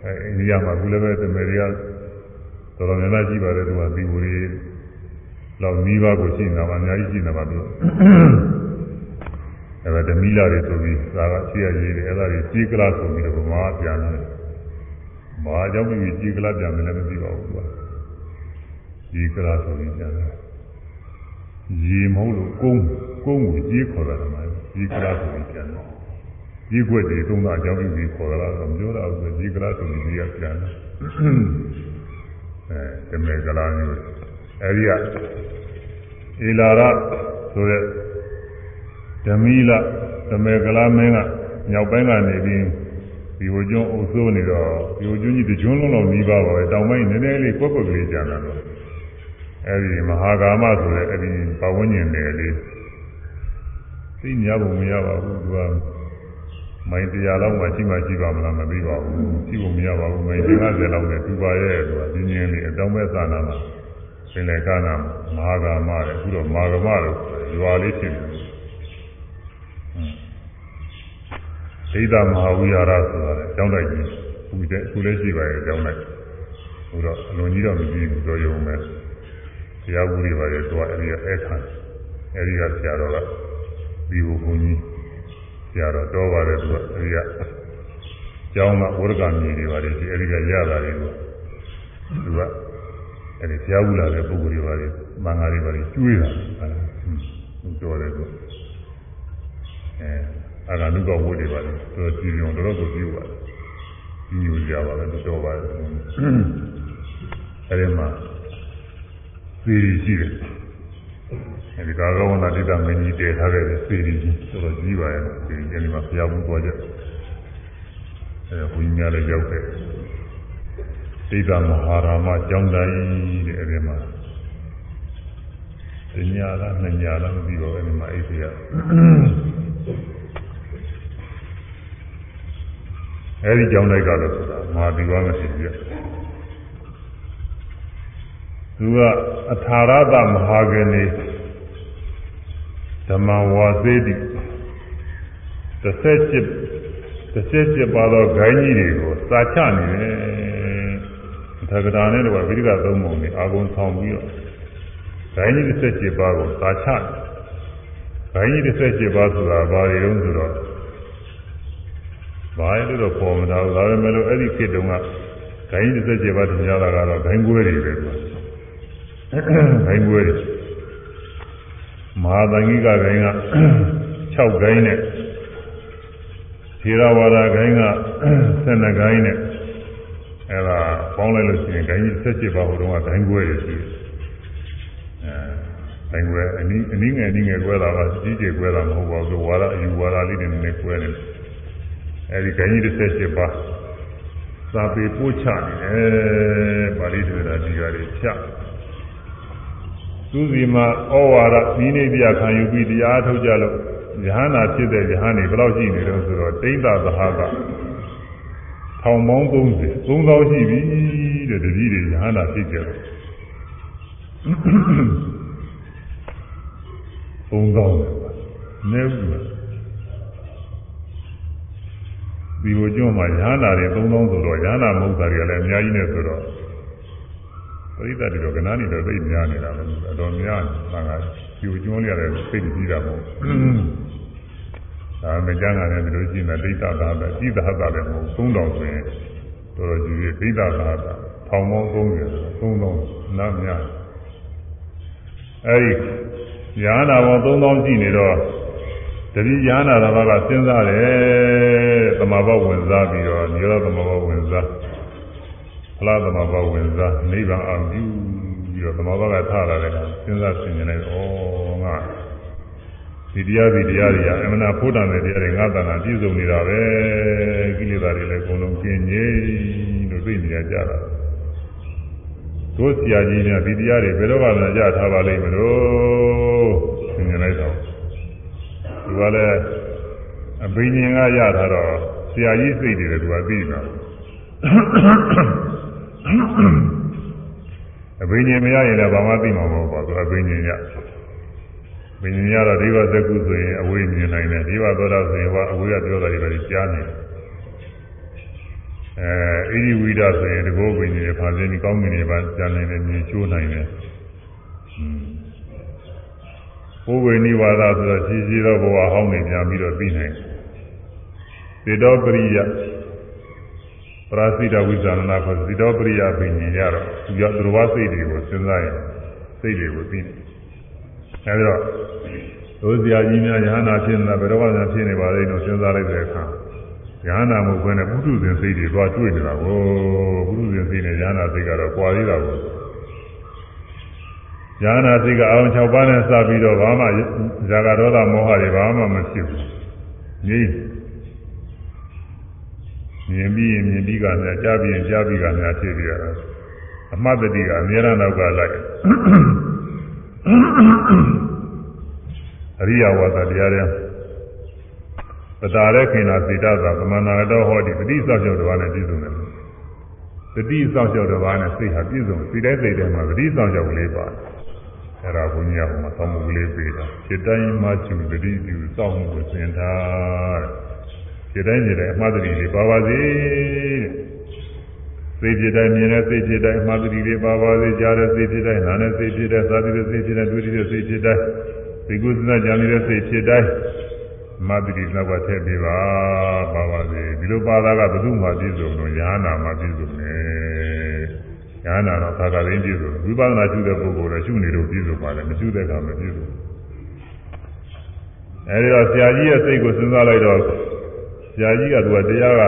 အဲအိန္ဒိယမှာအခုလည်းပဲဓမဲတွေကတော်တော်များများရှိပါတယ်သူကဒီဝရီလောက်နီးပါးကိုရှိနေတာပါအများကြီးရှိနေတာပါသူ အဲဒါဓမီလာတွေဆိုပြီးဒါကရှိရရေးတယ်အဲဒါတွေကြီးကလာဆိုပြီးတော့ဗမာပြန်တယ်ဘာကြောင့်ဒီကြီးကလာပြန်တယ်လည်းမသိပါဘူးသူကကြီးကလာဆိုပြီးပြန်တယ်ရေမဟုတ်လို့ကုန်းကုန်းကိုကြီးခေါ်တာကမှကြီးကလာဆိုပြီးပြန်တယ်ကြီးွက်တွေသုံးတာအကြောင်းပြုပြီးခေါ်တာတော့မပြောတာဘူးကြီးကလာဆိုပြီးကြီးကပြန်တယ်အဲတမေကလာမျိုးအဲဒီကဧလာရဆိုတဲ့ ဓမီလတမေကလာမင်းကညောက်ပိုင်းကနေပြီးဒီဝကျွန်းအုပ်စိုးနေတော့ဒီဝကျွန်းကြီးတကျွန်းလုံးလုံးနီးပါပါပဲတောင်ပိုင်းနည်းနည်းလေးကွက်ကွက်ကလေးကျန်တာတော့အဲဒီမဟာကာမဆိုတဲ့အဲဒီပဝန်းကျင်နယ်လေးသိညာပုံမရပါဘူးသူကမိုင်တရားလောက်မှရှိမှရှိပါမလားမသိပါဘူးရှိဖို့မရပါဘူးမိုင်50လောက်နဲ့သူပါရဲ့သူကဒီညင်းလေးအတောင်မဲ့သာနာမှာပင်လေကနာမဟာကာမတဲ့အခုတော့မာဂမလို့ရွာလေးဖြစ်နေတယ် ဒိဋ္ဌမဟာဝိဟာရဆိုတာလေကျောင်းတိုက်ကြီးခုတည်းအခုလည်းရှိပါရဲ့ကျောင်းတိုက်ဟိုတော့အလွန်ကြီးတော့မကြည့်ဘူးတော့ရုံပဲတရားဝူတွေပါရဲ့တော့အဲဒီကအခါအဲဒီကဆရာတော်ကဒီဘုံကြီးဆရာတော်တော်ပါတယ်သူကအဲဒီကကျောင်းကဝရကမြေတွေပါတယ်ဒီအဲဒီကရတာတွေသူကအဲဒီဆရာဝူလာတဲ့ပုဂ္ဂိုလ်တွေပါတယ်မင်္ဂလာတွေပါတယ်ကျွေးတာဟုတ်တော်တယ်သူအဲ အာဂန္တုကဝတ်တွေပါတယ်တော်ကြည်ညိုတော်တော်ကိုပြုပါတယ်ညိုကြပါပဲတော်ပါတယ်အဲဒီမှာစေရီရှိတယ်အဲဒီကာကဝနာတိတမင်းကြီးတည်ထားခဲ့တဲ့စေရီကြီးတော်တော်ကြီးပါရဲ့စေရီကြီးမှာဖျားဘူးသွားကြအဲဘုန်းကြီးများလည်းရောက်တယ်တိတမဟာရာမကျောင်းတိုင်းတဲ့အဲဒီမှာတညာလားနှစ်ညာလားမသိပါဘူးအဲဒီမှာအိတ်ရ အဲဒီကြောင်းလိုက်ကတော့ဆိုတာမာဒီဝါမရှိပြသူကအထာရသမဟာဂနေဓမ္မဝါစေတိ17 17ပါသောဂိုင်းကြီးတွေကိုစာချနေတယ်သက္ကတာနဲ့တော့ဗိဓိကသုံးပုံနဲ့အာဂုံဆောင်ပြီးတော့ဂိုင်းကြီး17ပါးကိုစာချဂိုင်းကြီး17ပါးဆိုတာဘာတွေတုံးဆိုတော့ ဘာလဲလို့ပေါ်မလာဘူးဒါပေမဲ့လို့အဲ့ဒီခေတ်တုန်းကဂိုင်းကြီး17ပါးတင်ကြတာကတော့ဂိုင်းကွဲတွေပဲကွာဂိုင်းကွဲတွေမဟာသင်္ကိကဂိုင်းက6ဂိုင်းနဲ့ธีရဝါဒဂိုင်းက12ဂိုင်းနဲ့အဲ့ဒါပေါင်းလိုက်လို့ရှိရင်ဂိုင်းကြီး17ပါးဟိုတုန်းကဂိုင်းကွဲတွေရှိတယ်အဲဂိုင်းကွဲအနည်းအနည်းငယ်အနည်းငယ်ကွဲတာပါကြီးကြီးကွဲတာမဟုတ်ပါဘူးဝါဒအယူဝါဒလေးတွေနည်းနည်းကွဲနေတယ် အဲဒီဂိုင်းကြီး17ပါးသာပေပို့ချနေတယ်ပါဠိတွေဒါဒီကတွေချသူစီမှာဩဝါဒဤနေပြခံယူပြီးတရားထုတ်ကြလို့ယဟနာဖြစ်တဲ့ယဟန်နေဘယ်လောက်ရှိနေတော့ဆိုတော့တိမ့်တာသဟာကထောင်ပေါင်း30 3000ရှိပြီတဲ့တတိတွေယဟနာဖြစ်ကြတယ်3000နဲ့နဲဘူး ဒီလိုကျွန်းမှာယဟနာတွေ3000ဆိုတော့ယဟနာမဟုတ်တာတွေကလည်းအများကြီးနဲ့ဆိုတော့ပရိသတ်တွေတော့ကနားနေတော့သိများနေတာပဲအတော်များနေတာကကျူကျွန်းရတဲ့သိကြည့်တာမဟုတ်ဒါမကြမ်းတာလည်းဒီလိုကြည့်နေဒိဋ္ဌသာပဲကြည့်သာသာလည်းမဟုတ်3000ဆိုရင်တော်တော်ကြီးဒိဋ္ဌသာသာထောင်ပေါင်း30 3000နားများအဲဒီယဟနာပေါင်း3000ရှိနေတော့ တတိယဟနာတော်ကစဉ်းစားတယ်သမာဘဝင်စားပြီးတော့နိရောဓသမာဘဝင်စားဖလားသမာဘဝင်စားနိဗ္ဗာန်အောင်ပြုပြီးတော့သမာဘကထလာတယ်ကစဉ်းစားဆင်ခြင်လိုက်ဩငါဒီတရားဒီတရားတွေကအမှန်ဖို့တန်တဲ့တရားတွေငါတဏ္ဍာပြည့်စုံနေတာပဲကိလေသာတွေလည်းအကုန်လုံးကျင်ငြိလို့သိနေကြတာတို့ဆရာကြီးများဒီတရားတွေဘယ်တော့မှမကြထားပါလိမ့်မလို့ဆင်ခြင်လိုက်တော့ သူကလည်းအဘိညာဉ်ကရထားတော့ဆရာကြီးစိတ်တွေလည်းသူကသိတာအဘိညာဉ်မရရင်လည်းဘာမှသိမှာမဟုတ်ပါဘူးအဘိညာဉ်ရဘိညာဉ်ရတော့ဒီဘသကုဆိုရင်အဝေးမြင်နိုင်တယ်ဒီဘသောတာဆိုရင်ကအဝေးကပြောတာတွေပဲကြားနေတယ်အဲဣရိဝိဒဆိုရင်တကောဘိညာဉ်ဖာစင်းဒီကောင်းကင်တွေပါကြားနိုင်တယ်မြင်ချိုးနိုင်တယ် ဘုဝေနိဝါဒဆိုတော့ရှိရှိသောဘဝဟောင်းနေပြန်ပြီးတော့ပြီးနိုင်တယ်သေတောပရိယပရာစိတဝိဇာဏနာခေါ်သေတောပရိယပင်ញင်ရတော့သူရသူတော်ဘာစိတ်တွေကိုစဉ်းစားရင်စိတ်တွေကိုသိတယ်အဲဒီတော့တို့ဇာကြီးများယဟနာဖြစ်နေတာဘယ်တော့မှဖြစ်နေပါလိမ့်လို့စဉ်းစားလိုက်တဲ့အခါယဟနာမဟုတ်ဘဲနဲ့ပုထုဇဉ်စိတ်တွေသွားတွေ့နေတာကိုပုထုဇဉ်စိတ်နဲ့ယဟနာစိတ်ကတော့ကွာသေးတာကို ဉာဏ်စိတ်ကအောင်6ပါးနဲ့စပြီးတော့ဘာမှဇာကဒေါသမောဟတွေဘာမှမဖြစ်ဘူး။ငြိမြင်ပြီးရင်မြင်ပြီးကများကြားပြီးရင်ကြားပြီးကများဖြစ်ပြီးရတာအမှတ်တတိကအများရနောက်ကလိုက်အရိယဝါဒတရားတွေပတာရခင်နာစေတသာသမဏနာတော်ဟောဒီတတိစောင့်ရှောက်တော်နဲ့ပြည့်စုံတယ်တတိစောင့်ရှောက်တော်နဲ့စိတ်ဟာပြည့်စုံစိတ်တိုင်းစိတ်တိုင်းမှာတတိစောင့်ရှောက်ကလေးပါတယ် အဲ့ဒါဘုန်းကြီးကဟိုမှာသောမှုကလေးပေးတာစိတ်တိုင်းမှကျူတတိကျူစောင့်မှုကိုသင်ထားစိတ်တိုင်းစိတ်တိုင်းအမှားတတိလေးပါပါစေစိတ်ဖြစ်တိုင်းမြင်တဲ့စိတ်ဖြစ်တိုင်းအမှားတတိလေးပါပါစေကြားတဲ့စိတ်ဖြစ်တိုင်းနားတဲ့စိတ်ဖြစ်တိုင်းသာတိတဲ့စိတ်ဖြစ်တိုင်းတွေ့တဲ့စိတ်ဖြစ်တိုင်းဒီကုသနာကြံနေတဲ့စိတ်ဖြစ်တိုင်းမတ္တိနောက်ကထည့်ပေးပါပါပါစေဒီလိုပါတာကဘု து မှပြည့်စုံတော့ညာနာမှပြည့်စုံတယ် ညာနာတော့သာသာရင်းပြည့်စုံဝိပဿနာရှုတဲ့ပုဂ္ဂိုလ်လည်းရှုနေလို့ပြည့်စုံပါလေမရှုတဲ့အခါမပြည့်စုံအဲဒီတော့ဆရာကြီးရဲ့စိတ်ကိုစဉ်းစားလိုက်တော့ဆရာကြီးကသူကတရားက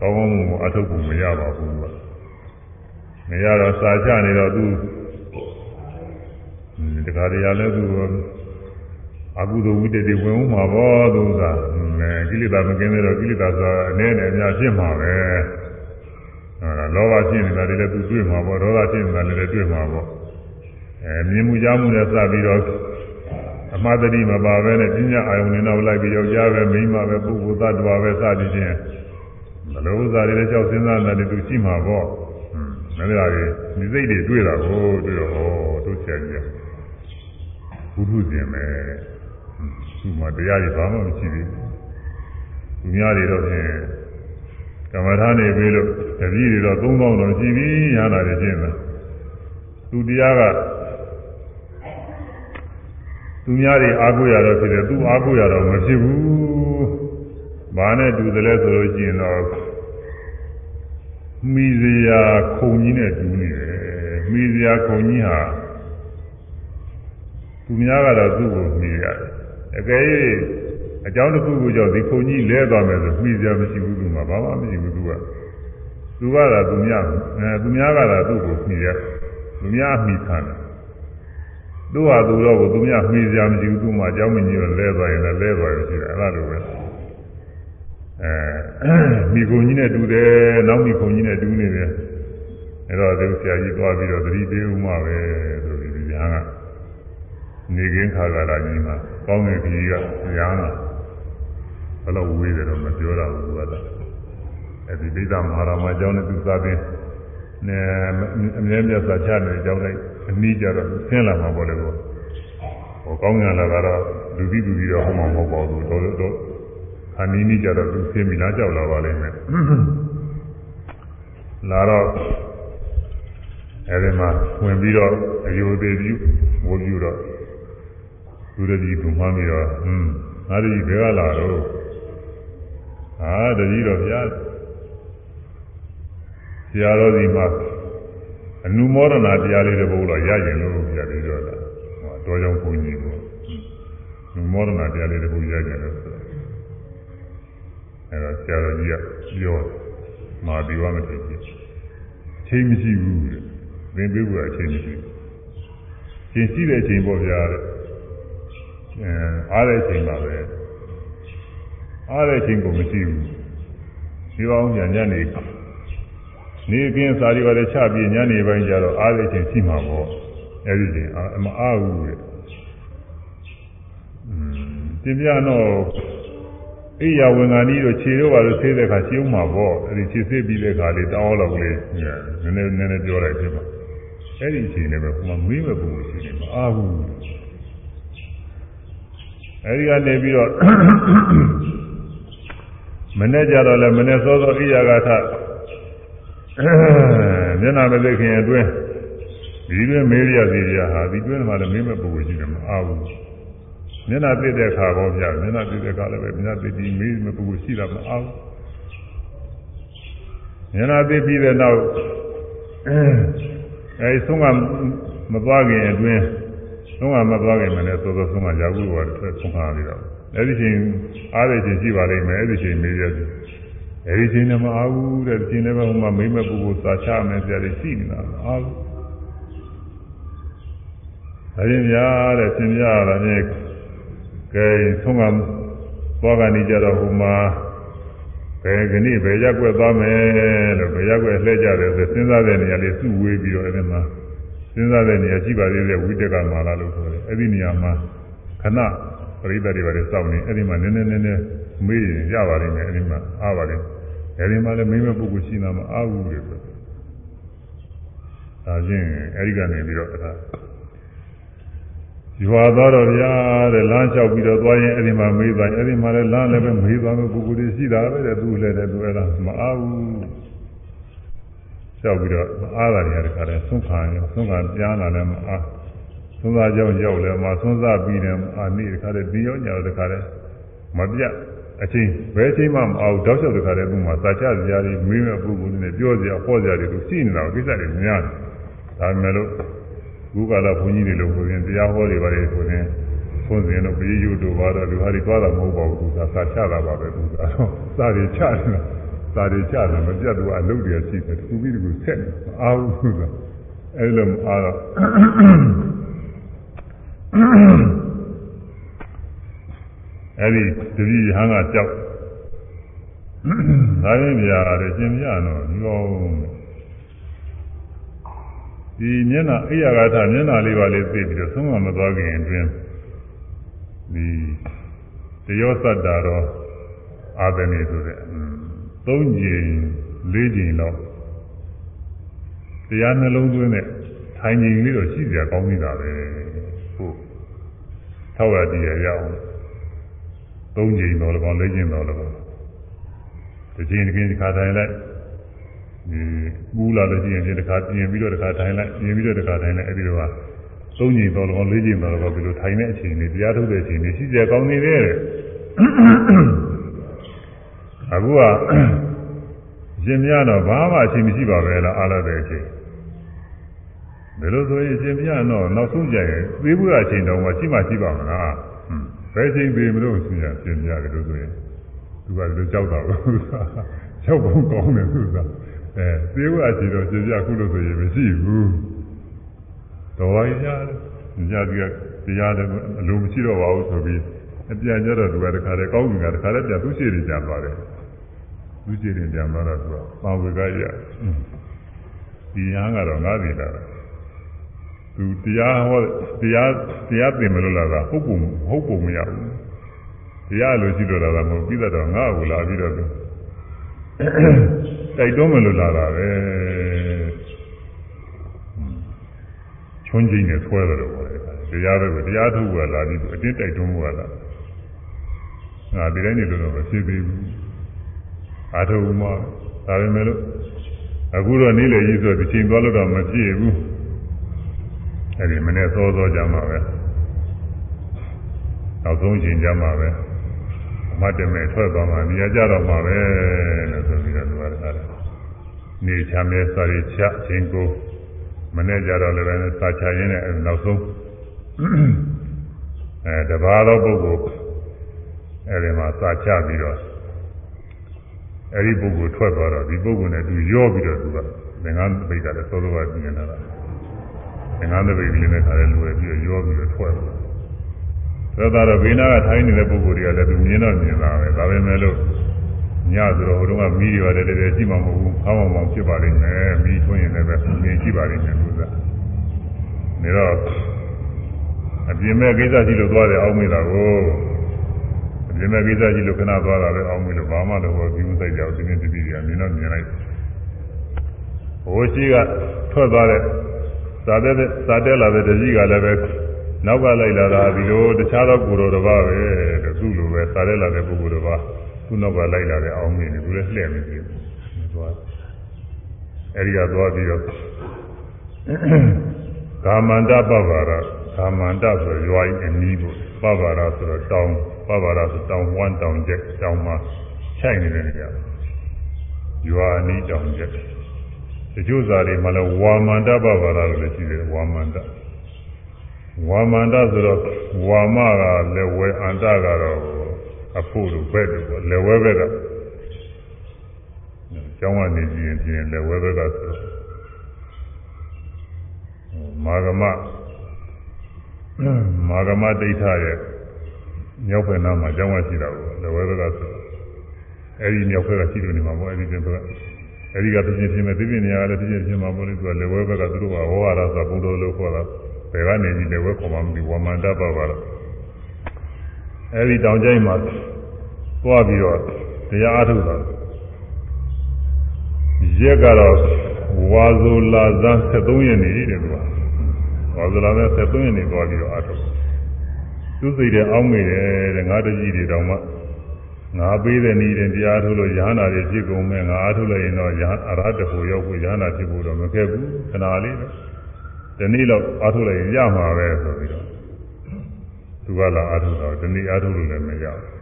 ကောင်းကောင်းမွန်မွန်အထုတ်ဖို့မရပါဘူးကမရတော့စာချနေတော့သူဒီကရာလည်းသူအကုသိုလ်ဝိတ္တေဝင်ဦးမှာပေါ့သူကအဲကိလေသာမကင်းသေးတော့ကိလေသာဆိုတာအနည်းနဲ့အများဖြစ်မှာပဲအဲ လောဘဖြစ်နေတာတွေလည်းသူတွေ့မှာပေါ့ဒေါသဖြစ်နေတာလည်းတွေ့မှာပေါ့အဲမြင်မှုကြားမှုနဲ့စပြီးတော့အမှားတတိမပါပဲနဲ့ပညာအာယုန်နဲ့နောက်လိုက်ပြီးယောက်ျားပဲမိန်းမပဲပုဂ္ဂိုလ်သတ္တဝါပဲစသည်ဖြင့်ဘယ်လိုဥစ္စာတွေလည်းကြောက်စဉ်းစားတယ်သူရှိမှာပေါ့ဟွန်းဒါကြဒီစိတ်တွေတွေ့တာကိုတွေ့တော့ဟောတို့ချက်ကြီးဘုရုရှင်ပဲသူ့မှာတရားကြီးဘာမှမရှိဘူးသူများတွေတော့ဖြင့် ကမ္မထာနေပြီလို့တပည့်တွေတော့3000တော့ရှိပြီရလာတယ်ရှင်းလားသူတရားကသူများတွေအားကိုးရတော့ဖြစ်တယ်သူအားကိုးရတော့မဖြစ်ဘူးဘာနဲ့တူတယ်လဲဆိုလို့ရှိရင်တော့မိစရာခုံကြီးနဲ့တူနေတယ်မိစရာခုံကြီးဟာသူများကတော့သူ့ကိုမိရတယ်အကယ်၍ အကြောင်းတစ်ခုခုကြောင့်ဒီခုံကြီးလဲသွားမယ်ဆိုမိစရာမရှိဘူးသူမှဘာမှမရှိဘူးသူကသူကသာသူများအဲသူများကသာသူ့ကိုမိရသူများမိခံတယ်သူ့ဟာသူတော့ကိုသူများမိစရာမရှိဘူးသူမှအကြောင်းမကြီးတော့လဲသွားရင်လည်းလဲသွားရရှိတယ်အဲ့လိုပဲအဲမိခုံကြီးနဲ့တူတယ်နောက်မိခုံကြီးနဲ့တူနေတယ်အဲ့တော့ဒီဆရာကြီးသွားပြီးတော့သတိပေးဦးမှာပဲဆိုပြီးဒီညာကနေကင်းခါကာလကြီးမှာကောင်းတဲ့ကြီးကညာနာဘ ယ်လိုဝေးတယ်တော့မပြောတာဘူးကွာအဲ့ဒီဒိဋ္ဌမဟာရမအကြောင်းနဲ့သူစားပြီးနဲ့အမြဲမြတ်စွာချနေကြောင်းလိုက်အနည်းကြတော့ဆင်းလာမှာပေါ့လေကောဟောကောင်းညာလာကတော့လူပြီးလူပြီးတော့ဟောမှာမဟုတ်ပါဘူးတော်တော်အနည်းနည်းကြတော့သူဆင်းပြီလားကြောက်လာပါလိမ့်မယ်လာတော့အဲဒီမှာဝင်ပြီးတော့အယုသေးပြုဝိုးပြုတော့သူတတိကမှန်းပြီးတော့ဟွန်းငါတတိဘယ်ကလာတော့ ဟာတတိတော့ဗျာဆရာတော်ဒီမှာအနုမောဒနာတရားလေးတစ်ပုဒ်တော့ရရင်လို့ပြပြီးတော့လာဟောတော်ကြောင့်ဘုန်းကြီးကိုအနုမောဒနာတရားလေးတစ်ပုဒ်ရရင်လို့ဆိုအဲတော့ဆရာတော်ကြီးကပြောမာဒီဝမထေကြီးချိန်မရှိဘူးတဲ့သင်ပေးဖို့အချိန်မရှိဘူးချိန်ရှိတဲ့အချိန်ပေါ့ဗျာတဲ့အဲအားတဲ့အချိန်ပါပဲ အားတဲ့အချိန်ကိုမရှိဘူးဒီအောင်ညာညနေနေကင်းစာရီပါတဲ့ချပြီးညနေပိုင်းကျတော့အားတဲ့အချိန်ရှိမှာပေါ့အဲဒီချိန်မအားဘူးတဲ့อืมတင်ပြတော့အိယာဝင်္ဂာနီးတို့ခြေတော့ပါလို့ဆေးတဲ့ခါရှင်းမှာပေါ့အဲဒီခြေဆေးပြီးတဲ့ခါလေးတောင်းလောက်လေးနည်းနည်းနည်းနည်းပြောလိုက်ဖြစ်မှာအဲ့ဒီအချိန်လည်းပဲဟိုမှာမေးမဲ့ပုံရှိနေမှာအာဘူးအဲ့ဒီကနေပြီးတော့ မနေ့ကျတော့လည်းမနေ့စောစောအိယာကထမျက်နာမသိခင်အတွင်းဒီတွင်မေးရစီရဟာဒီတွင်မှာလည်းမေးမဲ့ပုံရှိတယ်မအာဘူးမျက်နှာသိတဲ့အခါပေါ့ဗျာမျက်နှာသိတဲ့အခါလည်းပဲမျက်နှာသိပြီးမေးမပူရှိတာမအောင်မျက်နှာသိပြီးတဲ့နောက်အဲဒီဆုံးကမသွားခင်အတွင်းဆုံးကမသွားခင်မနဲ့သောသောဆုံးကရာဟုဘောထွက်ဆုံးခါပြီးတော့ အဲဒီချိန်အားတဲ့ချိန်ရှိပါလိမ့်မယ်အဲဒီချိန်မေးရစီအဲဒီချိန်လည်းမအားဘူးတဲ့ချိန်လည်းပဲဟိုမှာမိမပူပူသာချမယ်ဆရာကြီးရှိနေတာမအားဘူးဒါရင်ဗျာတဲ့သင်ပြရတာနဲ့ကဲဆုံးကသွားကနေကြတော့ဟိုမှာဘယ်ကနေ့ဘယ်ရက်ွက်သွားမယ်လို့ဘယ်ရက်ွက်လှည့်ကြတယ်ဆိုစဉ်းစားတဲ့နေရာလေးစုဝေးပြီးတော့အဲဒီမှာစဉ်းစားတဲ့နေရာရှိပါသေးတယ်ဝိတက်ကမာလာလို့ဆိုတယ်အဲ့ဒီနေရာမှာခဏ ပရိသတ်တွေပါလေစောင့်နေအဲ့ဒီမှာနည်းနည်းနည်းနည်းမေးရင်ရပါလိမ့်မယ်အဲ့ဒီမှာအားပါလိမ့်အဲ့ဒီမှာလည်းမင်းမပုဂ္ဂိုလ်ရှိတာမအားဘူးလေဆိုဒါချင်းအဲ့ဒီကနေပြီးတော့အဲ့ရွာသွားတော့ဗျာတဲ့လမ်းလျှောက်ပြီးတော့သွားရင်အဲ့ဒီမှာမေးသွားရင်အဲ့ဒီမှာလည်းလမ်းလည်းပဲမေးသွားလို့ပုဂ္ဂိုလ်တွေရှိတာပဲတဲ့သူလည်းတဲ့သူအဲ့ဒါမအားဘူးလျှောက်ပြီးတော့အားတာတွေတခါတည်းသုံးခါရောသုံးခါပြန်လာလည်းမအား သုံးစားကြောင်းရောက်လည်းမသုံးစားပြီးတယ်အာနေ့တခါတည်းဒီရောက်ကြတော့တခါတည်းမပြတ်အချင်းဘယ်အချိန်မှမအောင်တောက်လျှောက်တခါတည်းသူ့မှာစာချစရာတွေမေးမဲ့ပုဂ္ဂိုလ်တွေနဲ့ပြောစရာဟောစရာတွေလို့ရှိနေတာကိစ္စတွေများတယ်ဒါပေမဲ့လို့ခုကလာဘုန်းကြီးတွေလို့ဆိုရင်တရားဟောတွေပါတယ်ဆိုရင်ဘုန်းစဉ်တော့ဘေးရုပ်တို့ဘာတော့လူဟာတွေသွားတာမဟုတ်ပါဘူးသူကစာချတာပါပဲသူကတော့စာတွေချတယ်စာတွေချတယ်မပြတ်သူကအလုပ်တွေရှိတယ်သူပြီးသူဆက်နေအားဘူးသူကအဲ့လိုအားတော့ အဲ့ဒီတတိယဟန်ကကြောက်ဒါရင်ပြရတယ်ရှင်ပြတော့ဒီကောဒီမျက်နှာအိယာဂါထမျက်နှာလေးပါလေးသိပြီးတော့သုံးမမသွားခင်အတွင်းဒီတယောသတ္တာတော့အာသနေဆိုတဲ့သုံးကြိမ်လေးကြိမ်တော့တရားနှလုံးသွင်းတဲ့ထိုင်ကြိမ်လေးတော့ရှိကြကောင်းနေတာပဲ 600တည်းရရအောင်သုံးကြိမ်တော်လည်းပေါ့လေးကြိမ်တော်လည်းပေါ့တစ်ကြိမ်တစ်ကြိမ်တစ်ခါထိုင်လိုက်ပူလာလို့ရှိရင်တစ်ခါပြင်ပြီးတော့တစ်ခါထိုင်လိုက်ပြင်ပြီးတော့တစ်ခါထိုင်လိုက်အဲဒီတော့သုံးကြိမ်တော်လည်းပေါ့လေးကြိမ်တော်လည်းပေါ့ဒီလိုထိုင်တဲ့အချိန်လေးတရားထုတ်တဲ့အချိန်လေးရှိကြကောင်းနေတယ်အခုကရှင်များတော့ဘာမှအချိန်မရှိပါပဲလားအားလည်းတဲ့အချိန် ဘယ်လိုဆိုရင်ရှင်မြတ်တော့နောက်ဆုံးကြရင်သေးဘူးအချိန်တော့မှရှိမှရှိပါမလားဘယ်ချိန်သေးမလို့ရှင်မြတ်ရှင်မြတ်တယ်လို့ဆိုရင်သူကလည်းကြောက်တာဘူးကြောက်ပုံကောင်းတယ်သူကအဲသေးဘူးအချိန်တော့ရှင်မြတ်ခုလို့ဆိုရင်မရှိဘူးတော်ပါရဲ့ညဒီကတရားတယ်အလိုမရှိတော့ပါဘူးဆိုပြီးအပြန်ကြတော့သူကတခါတည်းကောင်းကင်ကတခါတည်းပြန်သူ့ရှိနေကြသွားတယ်သူ့ရှိနေပြန်သွားတော့သူကပါဝေကရဒီညာကတော့ငါးပြီလား သူတရားဟောတရားတရားသင်မလို့လားကဟုတ်ပုံဟုတ်ပုံမရဘူးတရားလိုရှိတော့လားမဟုတ်ပြီးတော့ငါ့ကိုလာပြီးတော့သူတိုက်တွန်းမလို့လာတာပဲချွန်းချင်းနဲ့ဆွဲတယ်လို့ပြောတယ်တရားပဲတရားထုတ်ကလာပြီးအတင်းတိုက်တွန်းမှုကလာငါဒီတိုင်းနေလို့တော့မဖြစ်သေးဘူးအာထုံမဒါပေမဲ့လို့အခုတော့နေ့လေကြီးဆိုဒီချိန်သွားလို့တော့မဖြစ်ဘူး အဲ့ဒီမနေ့စောစောကြမှာပဲနောက်ဆုံးချိန်ကြမှာပဲအမတ်တမဲ့ထွက်သွားမှာနေရာကြတော့မှာပဲလို့ဆိုပြီးတော့သူကလည်းနေချမ်းမဲစာရီချချင်းကိုမနေ့ကြတော့လည်းပဲစာချရင်းနဲ့နောက်ဆုံးအဲတပါးသောပုဂ္ဂိုလ်အဲဒီမှာစာချပြီးတော့အဲဒီပုဂ္ဂိုလ်ထွက်သွားတော့ဒီပုဂ္ဂိုလ်နဲ့သူရောပြီးတော့သူကသင်္ကန်းပိတ်ကလည်းသောသောကပြင်နေတာ သင်္ကန်းပိတ်ကလေးနဲ့ခါလည်းလွယ်ပြီးတော့ရောပြီးတော့ထွက်သွားသောတာတော့ဘေးနာကထိုင်းနေတဲ့ပုဂ္ဂိုလ်တွေကလည်းသူမြင်တော့မြင်တာပဲဒါပေမဲ့လို့ညဆိုတော့ဟိုတုန်းကမီးတွေပါတယ်တည်းတည်းရှိမှမဟုတ်ဘူးခေါင်းအောင်ဖြစ်ပါလိမ့်မယ်မီးထွင်းရင်လည်းပဲမြင်ရှိပါလိမ့်မယ်လို့ဆိုတာနေတော့အပြင်မဲ့ကိစ္စရှိလို့သွားတယ်အောင်းမိတာကိုအပြင်မဲ့ကိစ္စရှိလို့ခဏသွားတာပဲအောင်းမိလို့ဘာမှတော့ဘူးမဆိုင်ကြဘူးဒီနေ့တတိယမြင်တော့မြင်လိုက်ဟိုရှိကထွက်သွားတဲ့ သာတဲ့သာတဲ့လာတဲ့တကြီးကလည်းပဲနောက်ကလိုက်လာတာဒီလိုတခြားသောကိုယ်တော်တစ်ပါးပဲတဲ့သူ့လိုပဲသာတဲ့လာတဲ့ပုဂ္ဂိုလ်တစ်ပါးသူ့နောက်ကလိုက်လာတဲ့အောင်းမိနေသူလည်းလှည့်နေပြီသွားအဲဒီကသွားပြီးတော့ကာမန္တပပ္ပါရကာမန္တဆိုရွာကြီးအနီးကိုပပ္ပါရဆိုတော့တောင်ပပ္ပါရဆိုတောင်ဝမ်းတောင်ကျက်တောင်မှာခြိုက်နေတဲ့နေရာရွာအနီးတောင်ကျက် တချို့ဇာတွေမှာလည်းဝါမန္တပပ္ပါရလို့လည်းရှိတယ်ဝါမန္တဝါမန္တဆိုတော့ဝါမကလည်းဝဲအန္တကတော့အဖို့လိုဘက်တို့ပေါ့လည်းဝဲဘက်ကကျောင်းကနေကြည့်ရင်ပြင်လည်းဝဲဘက်ကဆိုမာဂမမာဂမဒိဋ္ဌရဲ့မြောက်ဘက်နားမှာကျောင်းဝရှိတာကိုလည်းဝဲဘက်ကဆိုအဲဒီမြောက်ဘက်ကရှိလို့နေမှာပေါ့အဲဒီကျတော့ အဲဒီကပြင်းပြင်းမဲ့ပြင်းနေရလည်းပြင်းပြင်းမှာပေါ့လေသူကလည်းဝဲဘက်ကသူတို့ကဝဝရဆိုဘုဒ္ဓလို့ခေါ်တာဘယ်ကနေကြီးလည်းဝဲခေါ်မှမသိဝမန္တပပါတော့အဲဒီတောင်ကျိုင်းမှာသွားပြီးတော့တရားအားထုတ်တာရက်ကတော့ဝါဇိုလာဇန်73ရက်နေတယ်သူကဝါဇိုလာဇန်73ရက်နေသွားပြီးတော့အားထုတ်သူစိတ်တဲ့အောင်းမိတယ်တဲ့ငါတကြီးတွေတောင်မှ ငါပေးတဲ့နည်းတဲ့တရားထုတ်လို့ယ ahanan တွေဖြစ်ကုန်မယ်ငါအားထုတ်လိုက်ရင်တော့ယ ahan အရဟတဖို့ရောက်ဖို့ယ ahanan ဖြစ်ဖို့တော့မခဲ့ဘူးခဏလေးပဲဒီနေ့တော့အားထုတ်လိုက်ရင်ရမှာပဲဆိုပြီးတော့သူကလာအားထုတ်တော့ဒီနေ့အားထုတ်လို့လည်းမရဘူး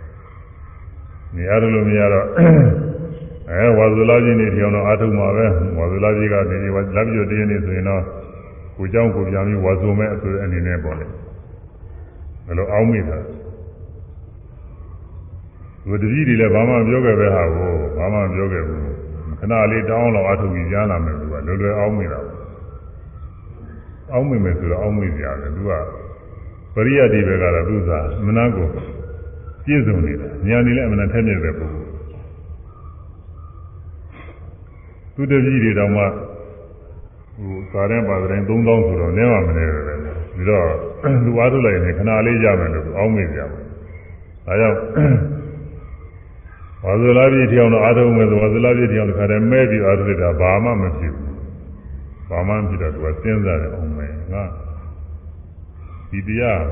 နေအားထုတ်လို့မရတော့အဲဝါဇူလာကြီးနေထီအောင်တော့အားထုတ်မှာပဲဝါဇူလာကြီးကနေလက်ပြည့်တင်းနေဆိုရင်တော့ကိုเจ้าကိုပြန်ပြီးဝါဇူမဲ့ဆိုတဲ့အနေနဲ့ပေါ့လေဘယ်လိုအောင်းမိတာ သူတတိတွေလည်းဘာမှပြောခဲ့ပဲဟာကိုဘာမှပြောခဲ့ဘူးခဏလေးတောင်းလောက်အားထုတ်ပြီးကြားလာမယ်သူကလွယ်လွယ်အောင်းမိတာအောင်းမိမယ်ဆိုတော့အောင်းမိကြတယ်သူကပရိယတ်ဒီဘက်ကတော့သူစားမနာကိုပြည့်စုံနေတာဉာဏ်နေလည်းအမှန်ထက်မြက်တဲ့ပုဂ္ဂိုလ်သူတပည့်တွေတောင်မှဟိုစာရင်ပါတဲ့3000ဆိုတော့နည်းမှမနေပဲပြီးတော့သူအားထုတ်လိုက်ရင်ခဏလေးရမယ်လို့အောင်းမိကြတယ်ဒါကြောင့် ဝါဇလာပြည့်ထအောင်တော့အားထုတ်မယ်ဆိုဝါဇလာပြည့်ထအောင်တစ်ခါတည်းမဲပြီးအားထုတ်လိုက်တာဘာမှမဖြစ်ဘူးဘာမှမဖြစ်တော့သူကစဉ်းစားတယ်အောင်မယ်ငါဒီတရား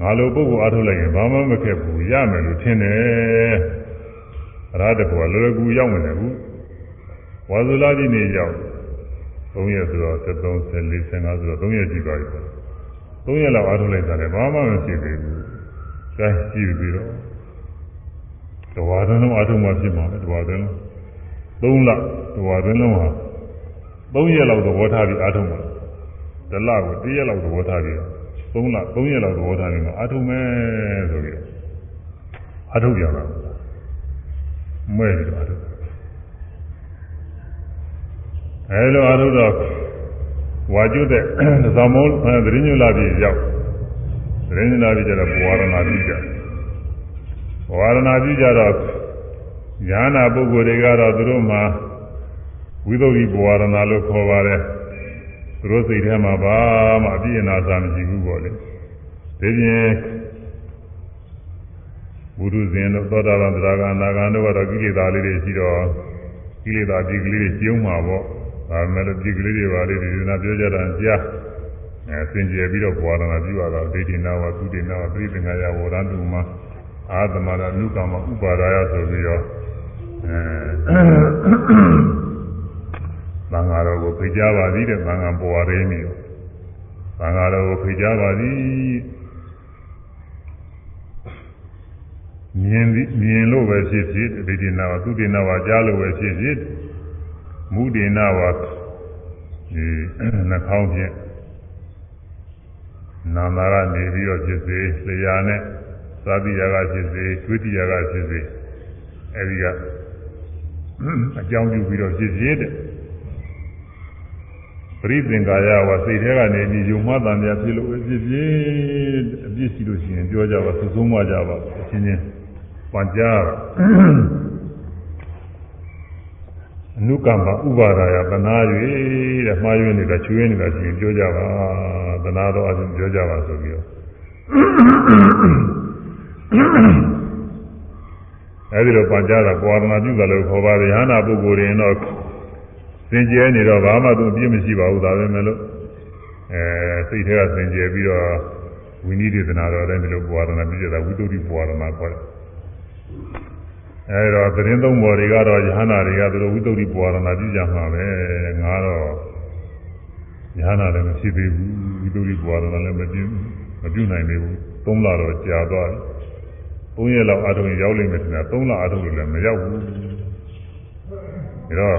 ငါလိုပုဂ္ဂိုလ်အားထုတ်လိုက်ရင်ဘာမှမခက်ဘူးရမယ်လို့ထင်တယ်အရဟတဘုရားလောလောကူရောက်မနေဘူးဝါဇူလာတိနေရောက်3ရက်ဆိုတော့73 14 15ဆိုတော့3ရက်ကြည့်ပါပြီ3ရက်လောက်အားထုတ်လိုက်တာလည်းဘာမှမရှိသေးဘူး။အဲကြည့်ပြီးတော့ တဝါတွင်းလုံးအားထုတ်မှဖြစ်မှာပဲတဝါတွင်းလုံး3လတဝါတွင်းလုံးဟာ3ရက်လောက်သဘောထားပြီးအားထုတ်မှာတလကို1ရက်လောက်သဘောထားပြီး3လ3ရက်လောက်သဘောထားပြီးမှအားထုတ်မယ်ဆိုပြီးအားထုတ်ကြတာမဲ့တယ်အားထုတ်အဲလိုအားထုတ်တော့ဝါကျွတ်တဲ့သံမောသရင်းညလာပြီရောက်သရင်းညလာပြီကျတော့ဘဝရဏပြုကြဘ ဝရဏပြုကြတော့ညာနာပုဂ္ဂိုလ်တွေကတော့သူတို့မှာဝိသုဒ္ဓိဘဝရဏလို့ခေါ်ပါတယ်သူတို့စိတ်ထဲမှာဘာမှအပြည့်အနာစာမရှိဘူးပေါ့လေဒီပြင်ဘုရုဇင်တို့သောတာပန်သရဂအနာဂံတို့ကတော့ကိလေသာလေးတွေရှိတော့ကိလေသာဒီကလေးတွေကျုံးမှာပေါ့ဒါမဲ့လို့ဒီကလေးတွေပါလေးဒီနာပြောကြတာကြားအဲစင်ကြယ်ပြီးတော့ဘဝရဏပြုရတာဒိဋ္ဌိနာဝသုတိနာဝပြိပင်္ဂယဝရန္တုမှာ အာသမရနုကမဥပါဒာယဆိုပြီးတော့အဲသံဃာတော်ကိုဖိတ်ကြားပါသည်တဲ့သံဃာပေါ်ရင်းနေသံဃာတော်ကိုဖိတ်ကြားပါသည်မြင်မြင်လို့ပဲဖြစ်ဖြစ်ဒိဋ္ဌိနာဝသုတိနာဝကြားလို့ပဲဖြစ်ဖြစ်မုဒိနာဝဒီနှာခေါင်းဖြင့်နာမကနေပြီးတော့ဖြစ်စေလျာနဲ့ သာတိယာကဖြစ်စေကျွေးတိယာကဖြစ်စေအဲဒီကအကြောင်းပြုပြီးတော့ဖြစ်စေတဲ့ပရိသင်္ကာယဝစိတ်ထဲကနေပြီးယုံမှတန်ပြဖြစ်လို့ဖြစ်ဖြစ်အပြစ်ရှိလို့ရှိရင်ပြောကြပါသုဆုံးမကြပါအချင်းချင်းပန်ကြအနုကမ္မဥပါဒာယတနာ၍တဲ့မှားယွင်းနေတာချွေးနေတာရှိရင်ပြောကြပါတနာတော့အချင်းပြောကြပါဆိုပြီးတော့ အဲဒီလိုပန်ကြတာပွာဒနာပြုတာလို့ခေါ်ပါတယ်ဟာနာပုဂ္ဂိုလ်တွေတော့စင်ကြဲနေတော့ဘာမှသူအပြစ်မရှိပါဘူးဒါပဲမဲ့လို့အဲစိတ်ထဲကစင်ကြဲပြီးတော့ဝိနည်းဒေသနာတော်တိုင်းဒီလိုပွာဒနာပြုကြတာဝိတုဒ္ဓိပွာဒနာခေါ်တယ်အဲတော့သတင်းသုံးပေါ်တွေကတော့ယဟနာတွေကသူတို့ဝိတုဒ္ဓိပွာဒနာပြုကြမှာပဲငါတော့ယဟနာလည်းမရှိသေးဘူးဝိတုဒ္ဓိပွာဒနာလည်းမပြုမပြုနိုင်သေးဘူးသုံးလတော့ကြာသွားတယ် သုံးရက်လောက်အာထုံရောက်လိမ့်မယ်ထင်တာသုံးလအာထုံလို့လည်းမရောက်ဘူးဒါတော့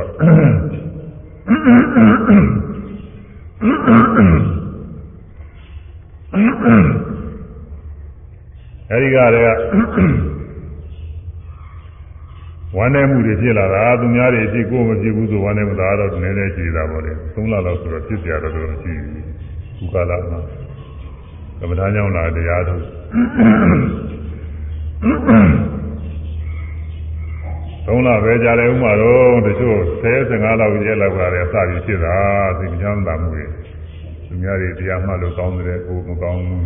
အဲဒီကတည်းကဝမ်းနေမှုတွေဖြစ်လာတာသူများတွေဖြစ်ကိုမဖြစ်ဘူးဆိုဝမ်းနေမှုဒါတော့နည်းနည်းရှိတာပေါ့လေသုံးလလောက်ဆိုတော့ဖြစ်ကြတော့တော့ရှိဘူးခုကာလမှာကမ္မထာကြောင့်လာတရားထုတ် သုံးလပဲကြာတယ်ဥမာတော့တချို့10 15လောက်ရဲလောက်ကလည်းစပြီးဖြစ်တာသိချမ်းသာမှုတွေသူများတွေတရားမှလို့ကောင်းတယ်ကိုမကောင်းဘူး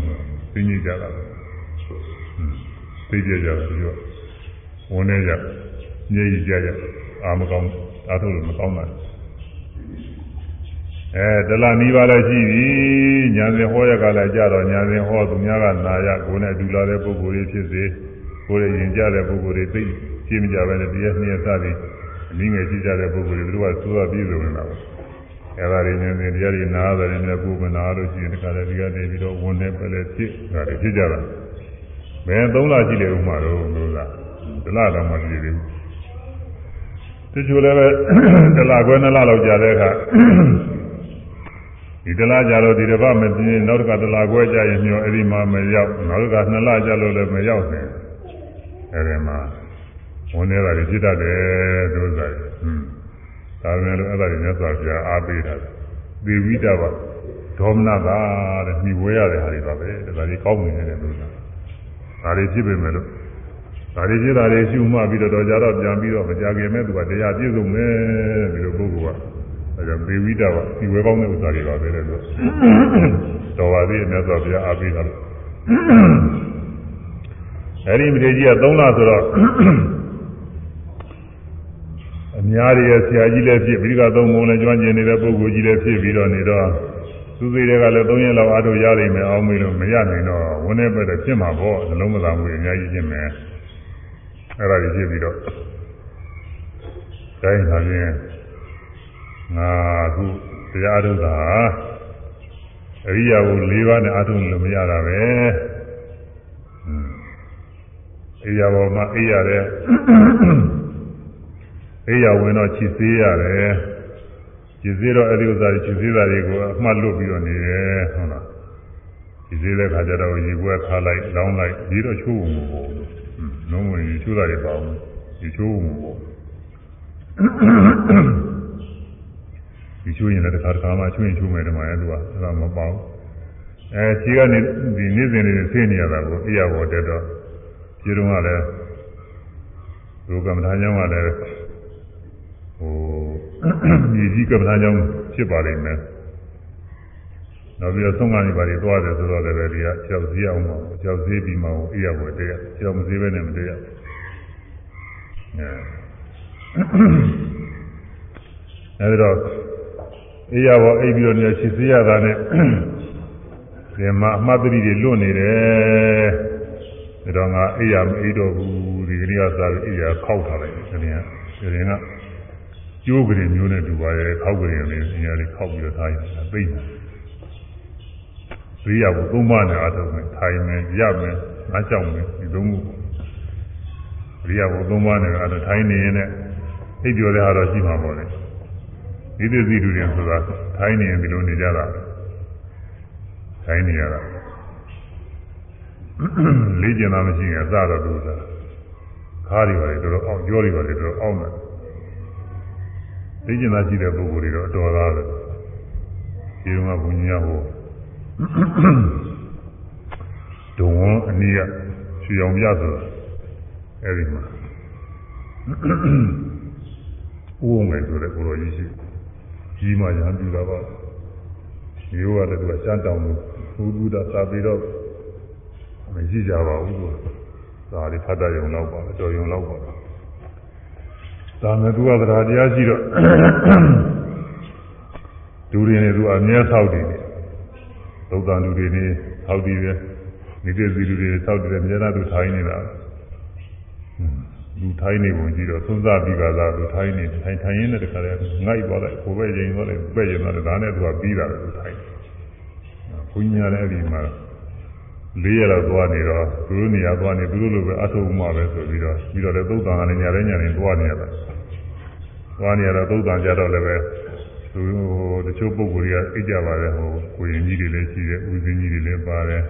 သိညစ်ကြတာသိကြကြတယ်ဒီတော့ဝန်နေကြညည်ကြကြအာမကောင်းအားထုတ်လို့မကောင်းတာအဲဒလနီးပါးလည်းရှိပြီညာစဉ်ဟောရကလည်းကြတော့ညာစဉ်ဟောသူများကနာရကိုယ်နဲ့အတူလာတဲ့ပုဂ္ဂိုလ်တွေဖြစ်စေ ကိုယ်ရဲ့ရင်ကြတဲ့ပုဂ္ဂိုလ်တွေသိရှင်းမကြပဲနဲ့တရားနှစ်ရစသည်အနည်းငယ်ရှိကြတဲ့ပုဂ္ဂိုလ်တွေသူကသိုးပြည့်စုံနေတာပါအဲဒါတွေနဲ့တရားတွေနားတယ်နဲ့ကိုယ်မနာလို့ရှိရင်ဒီကလည်းဒီကနေပြီးတော့ဝန်နဲ့ပဲလေဖြစ်ဒါတွေဖြစ်ကြတာဘယ်သုံးလရှိလေဥမှာတော့လို့လားဒလတော့မှပြည်သေးဘူးတချို့လည်းပဲဒလခွဲနှစ်လလောက်ကြာတဲ့အခါဒီတလားကြတော့ဒီတစ်ပတ်မပြင်းနောက်တစ်ခါတလားခွဲကြရင်ညောအဲ့ဒီမှာမရောက်နောက်တစ်ခါနှစ်လကြာလို့လည်းမရောက်ဘူး အဲ့ဒီမှာဝန်နေတာကြီးဖြစ်တတ်တယ်သူစားတယ်ဟွန်းဒါပေမဲ့လို့အဲ့ဒါကြီးမြတ်စွာဘုရားအားပေးတာသေဝိတပါဒေါမနတာတဲ့ညီဝဲရတဲ့ဟာတွေပါပဲဒါကြီးကောင်းနေတယ်သူစားဒါတွေဖြစ်ပေမဲ့လို့ဒါတွေဖြစ်တာတွေရှုမှပြီးတော့တော့ကြတော့ပြန်ပြီးတော့မကြခင်မဲ့သူကတရားပြည့်စုံမယ်ဒီလိုပုဂ္ဂိုလ်ကအဲဒါသေဝိတပါဒီဝဲကောင်းတဲ့ဥစ္စာတွေပါပဲတဲ့လို့တော်ပါသေးတယ်မြတ်စွာဘုရားအားပေးတာလို့ အဲဒီမထေကြီးက3လဆိုတော့အများကြီးရဲ့ဆရာကြီးလည်းဖြစ်ပြီးကသုံးပုံလည်းကျွမ်းကျင်နေတဲ့ပုဂ္ဂိုလ်ကြီးလည်းဖြစ်ပြီးတော့နေတော့သူသေးတွေကလည်း3ရက်လောက်အားထုတ်ရနိုင်မယ်အောင်မေးလို့မရနိုင်တော့ဝန်းနေပဲဖြစ်မှာပေါ့နှလုံးမသာမှုအများကြီးဖြစ်မယ်အဲ့ဒါကြီးဖြစ်ပြီးတော့တိုင်းလာရင်ငါအခုတရားထုတ်တာအရိယာကို၄ပါးနဲ့အထုတ်လို့မရတာပဲ အရိယာဘောမှာအိရတဲ့အိယာဝင်တော့ခြေသေးရတယ်ခြေသေးတော့အဲ့ဒီဥစ္စာတွေခြေသေးတာတွေကိုအမှတ်လွတ်ပြီးတော့နေတယ်ဟုတ်လားခြေသေးတဲ့ခါကျတော့ရေပွဲခါလိုက်လောင်းလိုက်ပြီးတော့ချိုးဝင်ဖို့လုံးဝရေချိုးတာတွေပါဘူးရေချိုးဝင်ဖို့ဒီချိုးရင်လည်းတစ်ခါတစ်ခါမှချိုးရင်ချိုးမယ်တမန်ရဲ့သူကအဲ့ဒါမပေါ့အဲခြေကနေဒီနေ့စဉ်လေးဆင်းနေရတာကိုအိယာဘောတက်တော့ ခြေတုံးကလည်းဒုက္ကမထာကြောင့်ကလည်းဟိုမြေကြီးကမ္ဘာကြောင့်ဖြစ်ပါလိမ့်မယ်နောက်ပြီးတော့သုံးကနေပါလေသွားတယ်ဆိုတော့လည်းဒီကကြောက်စည်းအောင်ပါကြောက်စည်းပြီးမှအိရပေါ်တည်းကြောက်မစည်းပဲနဲ့မတည်းရအဲဒီတော့အိရပေါ်အိပ်ပြီးတော့နေချစ်စည်းရတာနဲ့ဒီမှာအမှတ်တရတွေလွတ်နေတယ် ဒါတော့ငါအိရမအိတော့ဘူးဒီကနေ့ကစားပြီးအိရခောက်ထားလိုက်တယ်ဒီနေ့ကဒီနေ့ကကျိုးကလေးမျိုးနဲ့တူပါရဲ့ခောက်ကလေးလေးအများလေးခောက်ပြီးတော့ထားရင်သိတယ်ရိယာကိုသုံးပါးနဲ့အားထုတ်မယ်ထိုင်မယ်ရမယ်ငါကြောက်မယ်ဒီသုံးခုရိယာကိုသုံးပါးနဲ့အားထုတ်ထိုင်နေရင်လည်းအိပ်ကျော်တဲ့ဟာတော့ရှိမှာပေါ့လေဒီသတိတူရင်ဆိုတာထိုင်နေရင်ဒီလိုနေကြတာထိုင်နေရတာ လေးကျင်တာမရှိရင်အစတော့ဒုစရခါးတွေပါလေတော်တော်အောင်ကြောတွေပါလေတော်တော်အောင်တယ်သိကျင်သားရှိတဲ့ပုဂ္ဂိုလ်တွေတော့အတော်သားပဲဒီတော့ကဘုညာဟိုဒုံဝအနည်းကရွှေအောင်ပြဆိုတာအဲဒီမှာဥုံငယ်ဆိုတဲ့ကိုလိုကြီးရှိကြီးမှရံပြူတာပါမျိုးကလည်းသူကစမ်းတောင်းလို့ဘုဒ္ဓသာသာပြီးတော့ မရှိကြပါဘူးသူသာဒီဖတ်တရုံတော့ပါတော်ရုံတော့ပါဒါမဲ့သူကတရားတရားရှိတော့ဒူရင်တွေသူအမြဲဆောက်တည်တယ်သုတ်တန်လူတွေနေဆောက်တည်တယ်နေတဲ့စီလူတွေဆောက်တည်တယ်မြေသားသူထိုင်းနေတာလူထိုင်းနေပုံကြည့်တော့သုံးစားပြီးကလာလူထိုင်းနေထိုင်ထိုင်ရင်းနဲ့တခါလဲငိုက်သွားလိုက်ကိုပဲရင်သွားလိုက်ပဲ့ရင်သွားတယ်ဒါနဲ့သူကပြီးတာလေသူထိုင်းဘုညာလည်းအဲ့ဒီမှာ လေးရတော့သွားနေတော့သူတို့နေရာသွားနေသူတို့လိုပဲအထုံးမှပဲဆိုပြီးတော့ပြီးတော့လည်းသုတ်တန်ကလည်းညာတိုင်းညာတိုင်းသွားနေရတာသွားနေရတော့သုတ်တန်ကြတော့လည်းပဲသူတချို့ပုဂ္ဂိုလ်တွေကအိတ်ကြပါတယ်ဟိုကိုရင်ကြီးတွေလည်းရှိတယ်ဦးစင်းကြီးတွေလည်းပါတယ်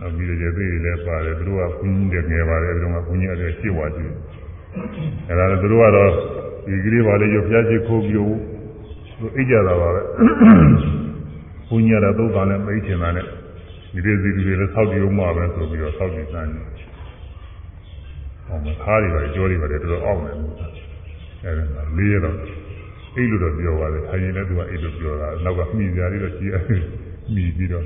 နောက်ပြီးတော့ကျေသေးတွေလည်းပါတယ်သူတို့ကဘုန်းကြီးတွေငယ်ပါတယ်သူတို့ကဘုန်းကြီးတွေရှင်းဝါကြည့်အဲဒါလည်းသူတို့ကတော့ဒီကလေးပါလေရုပ်ဖျားရှိခိုးပြီးသူအိတ်ကြတာပါပဲဘုန်းကြီးကတော့သုတ်တန်နဲ့မိတ်ချင်တာနဲ့ ဒီလိုစီလူတွေလည်းဆောက်တည်အောင်မှာပဲဆိုပြီးတော့ဆောက်တည်စမ်းတယ်။ဟောမခါးတွေပဲကြောတွေပဲတော်တော်အောက်နေတယ်။အဲဒီလေးရတော့အိတ်လို့တော့ပြောပါတယ်။ခိုင်ရင်လည်းသူကအိတ်လို့ပြောတာ။နောက်ကမှီစရာတွေတော့ရှိရမှီပြီးတော့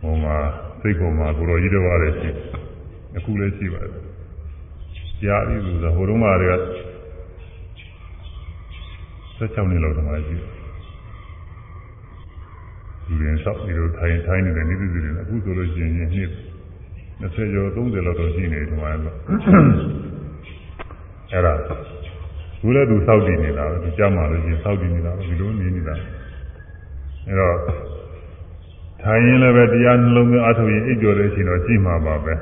ဟောမှာစိတ်ပေါ်မှာကိုတော်ကြီးတော်ရတယ်ရှိအခုလည်းရှိပါတယ်။ကြားပြီးဆိုတော့ဟိုတုန်းကတည်းက 16နှစ်လောက်တည်းမှရှိတယ်ဒီရင်ဆောက်ပြီးတော့ထိုင်ထိုင်နေတဲ့နေပြည်တော်အခုဆိုလို့ရှိရင်နှစ်20ကျော်30လောက်တော့ရှိနေတယ်မှာတော့အဲ့ဒါဘူးလည်းသူစောက်တည်နေတာပဲသူကြားမှလို့ရှိရင်စောက်တည်နေတာပဲဒီလိုနေနေတာအဲ့တော့ထိုင်ရင်လည်းပဲတရားနှလုံးသွင်းအားထုတ်ရင်အိပ်ကျော်တဲ့အချိန်တော့ရှိမှာပါပဲ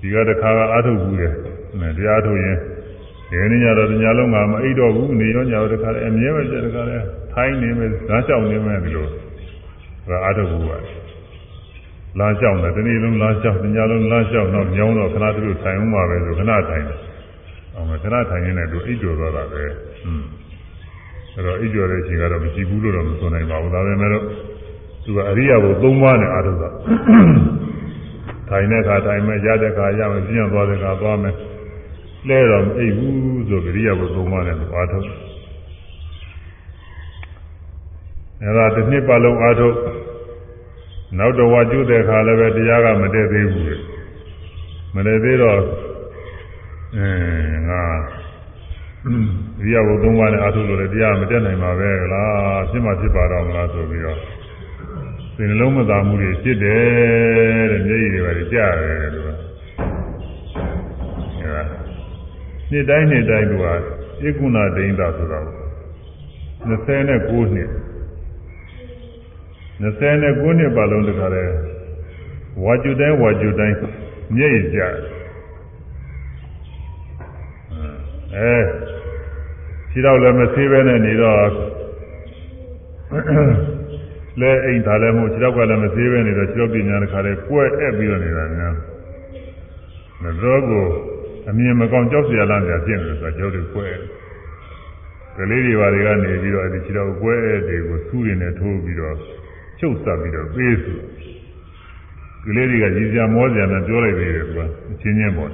ဒီကတခါကအားထုတ်ဘူးတယ်တရားထုတ်ရင် ဒီနေ့ညတော့ညလုံးကမအိပ်တော့ဘူးနေရောညတော့တခါလည်းအမြဲပဲကြတခါလည်းထိုင်းနေမယ်ဇာတ်ကြောက်နေမယ်ဒီလိုဒါအားထုတ်ဘူးပါလာကြောက်တယ်ဒီနေ့လုံးလာကြောက်ညလုံးလာကြောက်တော့ညောင်းတော့ခဏတည်းထိုင်အောင်ပါပဲဆိုခဏထိုင်တယ်အောင်မခဏထိုင်ရင်လည်းသူအိပ်ကျော်သွားတာပဲဟွန်းအဲ့တော့အိပ်ကျော်တဲ့အချိန်ကတော့မရှိဘူးလို့တော့မဆိုနိုင်ပါဘူးဒါပေမဲ့လို့သူကအရိယာကိုသုံးပါးနဲ့အားထုတ်တာထိုင်တဲ့အခါထိုင်မယ်ရတဲ့အခါရမယ်ပြင်းသွားတဲ့အခါသွားမယ် လဲတော့မအိပ်ဘူးဆိုကြရိယာဘုသုံးပါးနဲ့အားထုတ်အဲဒါတစ်နှစ်ပတ်လုံးအားထုတ်နောက်တော့ဝါကျုတဲ့ခါလည်းပဲတရားကမတည့်သေးဘူးမတည့်သေးတော့အဲငါရိယာဘုသုံးပါးနဲ့အားထုတ်လို့လည်းတရားမတည့်နိုင်ပါပဲလားဖြစ်မှဖြစ်ပါတော့မလားဆိုပြီးတော့စစိတ်နှလုံးမသာမှုတွေဖြစ်တယ်တဲ့မျက်ရည်တွေပါကြားရတယ် နှစ်တိုင်းနှစ်တိုင်းကဧကုဏဒိဋ္ဌဆိုတာ29နှစ်29နှစ်ပါလုံးတခါလဲဝါကျွတိုင်းဝါကျွတိုင်းမျက်ရည်ကြားအဲခြေတော့လည်းမသေးပဲနဲ့နေတော့လဲအိမ်သာလည်းမဟုတ်ခြေတော့ကလည်းမသေးပဲနေတော့ခြေတော့ပညာတစ်ခါလဲကွဲ့အပ်ပြီးတော့နေတာများမတော်ကို အမြင်မကောင်းကြောက်စရာလားကြာဖြစ်နေတယ်ဆိုတော့ကြောက်တွေကွဲ့ကလေးတွေဘာတွေကနေပြီးတော့အဲဒီခြေတော့ကွဲ့တွေကိုစူးရင်းနဲ့ထိုးပြီးတော့ချုပ်ဆက်ပြီးတော့ပေးစုကလေးတွေကရည်စရာမောစရာနဲ့ပြောလိုက်သေးတယ်သူကအချင်းချင်းပေါ့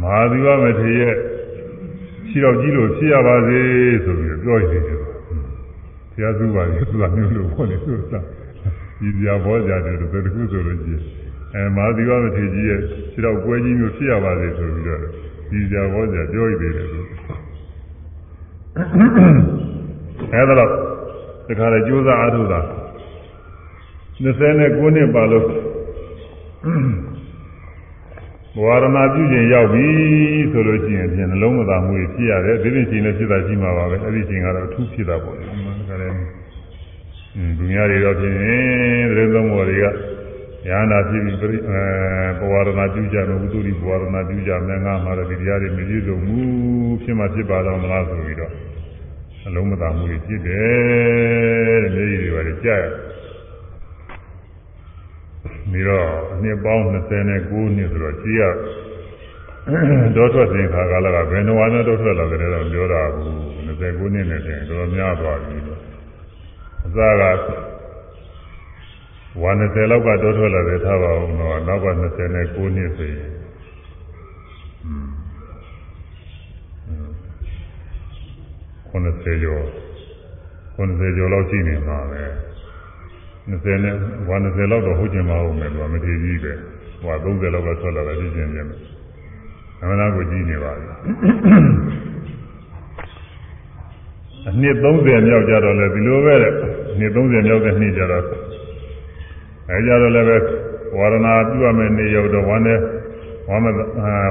မဟာသီဝမထေရရဲ့ခြေတော့ကြီးလို့ဖြစ်ရပါစေဆိုပြီးတော့ပြောနေတယ်ဘုရားစုပါလေသူကမျိုးလို့ပေါ့လေသူကရည်စရာဘောစရာတွေတခုဆိုလို့ရှိရင် အဲမဟာသီဝမထေရကြီးရဲ့ခြေတော့ကွဲကြီးမျိုးဖြစ်ရပါစေဆိုပြီးတော့ရည်စရာဘောစရာပြောနေတယ်သူအဲဒါတော့တခါလေကြိုးစားအားထုတ်တာ29နှစ်ပါလို့ဘဝရဏပြုခြင်းရောက်ပြီဆိုလို့ရှိရင်ဖြင့်နှလုံးမသာမှုဖြစ်ရတယ်ဒီပြင်ချိန်လည်းဖြစ်တာရှိမှာပါပဲအဲ့ဒီချိန်ကတော့အထူးဖြစ်တာပေါ့လေမှန်ကြတယ်อืมဒုညာတွေတော့ဖြင့်တဲ့သုံးဘောတွေက ညာနာဖြစ်ပြီးအဲဘဝရဏပြုကြမယ်ဝိသုရိဘဝရဏပြုကြမယ်ငါမှာတော့ဒီတရားတွေမပြည့်စုံဘူးဖြစ်မှဖြစ်ပါတော့မလားဆိုပြီးတော့နှလုံးမသာမှုဖြစ်တယ်တဲ့မျက်ရည်တွေပါကြားရပြီးတော့အနှစ်ပေါင်း29နှစ်ဆိုတော့ကြီးရတောထွက်စဉ်ခါကာလကဘယ်နှဝါနဲ့တောထွက်လာတယ်တော့ပြောတာဘူး29နှစ်နဲ့တင်တော်များသွားပြီအစက ဝါ20လောက်ကတောထွက်လာတယ်ထားပါဦးတော့နောက်က29နှစ်ဆိုရင်90ကျော်90ကျော်လောက်ရှိနေမှာပဲ20နဲ့ဝါ20လောက်တော့ဟုတ်ကျင်မဟုတ်မယ်သူကမထေကြီးပဲဟိုက30လောက်ကထွက်လာတယ်ပြည့်ကျင်တယ်အမှန်တော့ကိုကြီးနေပါပြီအနှစ်30မြောက်ကြတော့လေဒီလိုပဲတဲ့နှစ်30မြောက်တဲ့နှစ်ကြတော့ အဲကြတော့လည်းပဲဝါရဏပြုရမယ်နေရောက်တော့ဝမ်းနဲ့ဝမ်းမ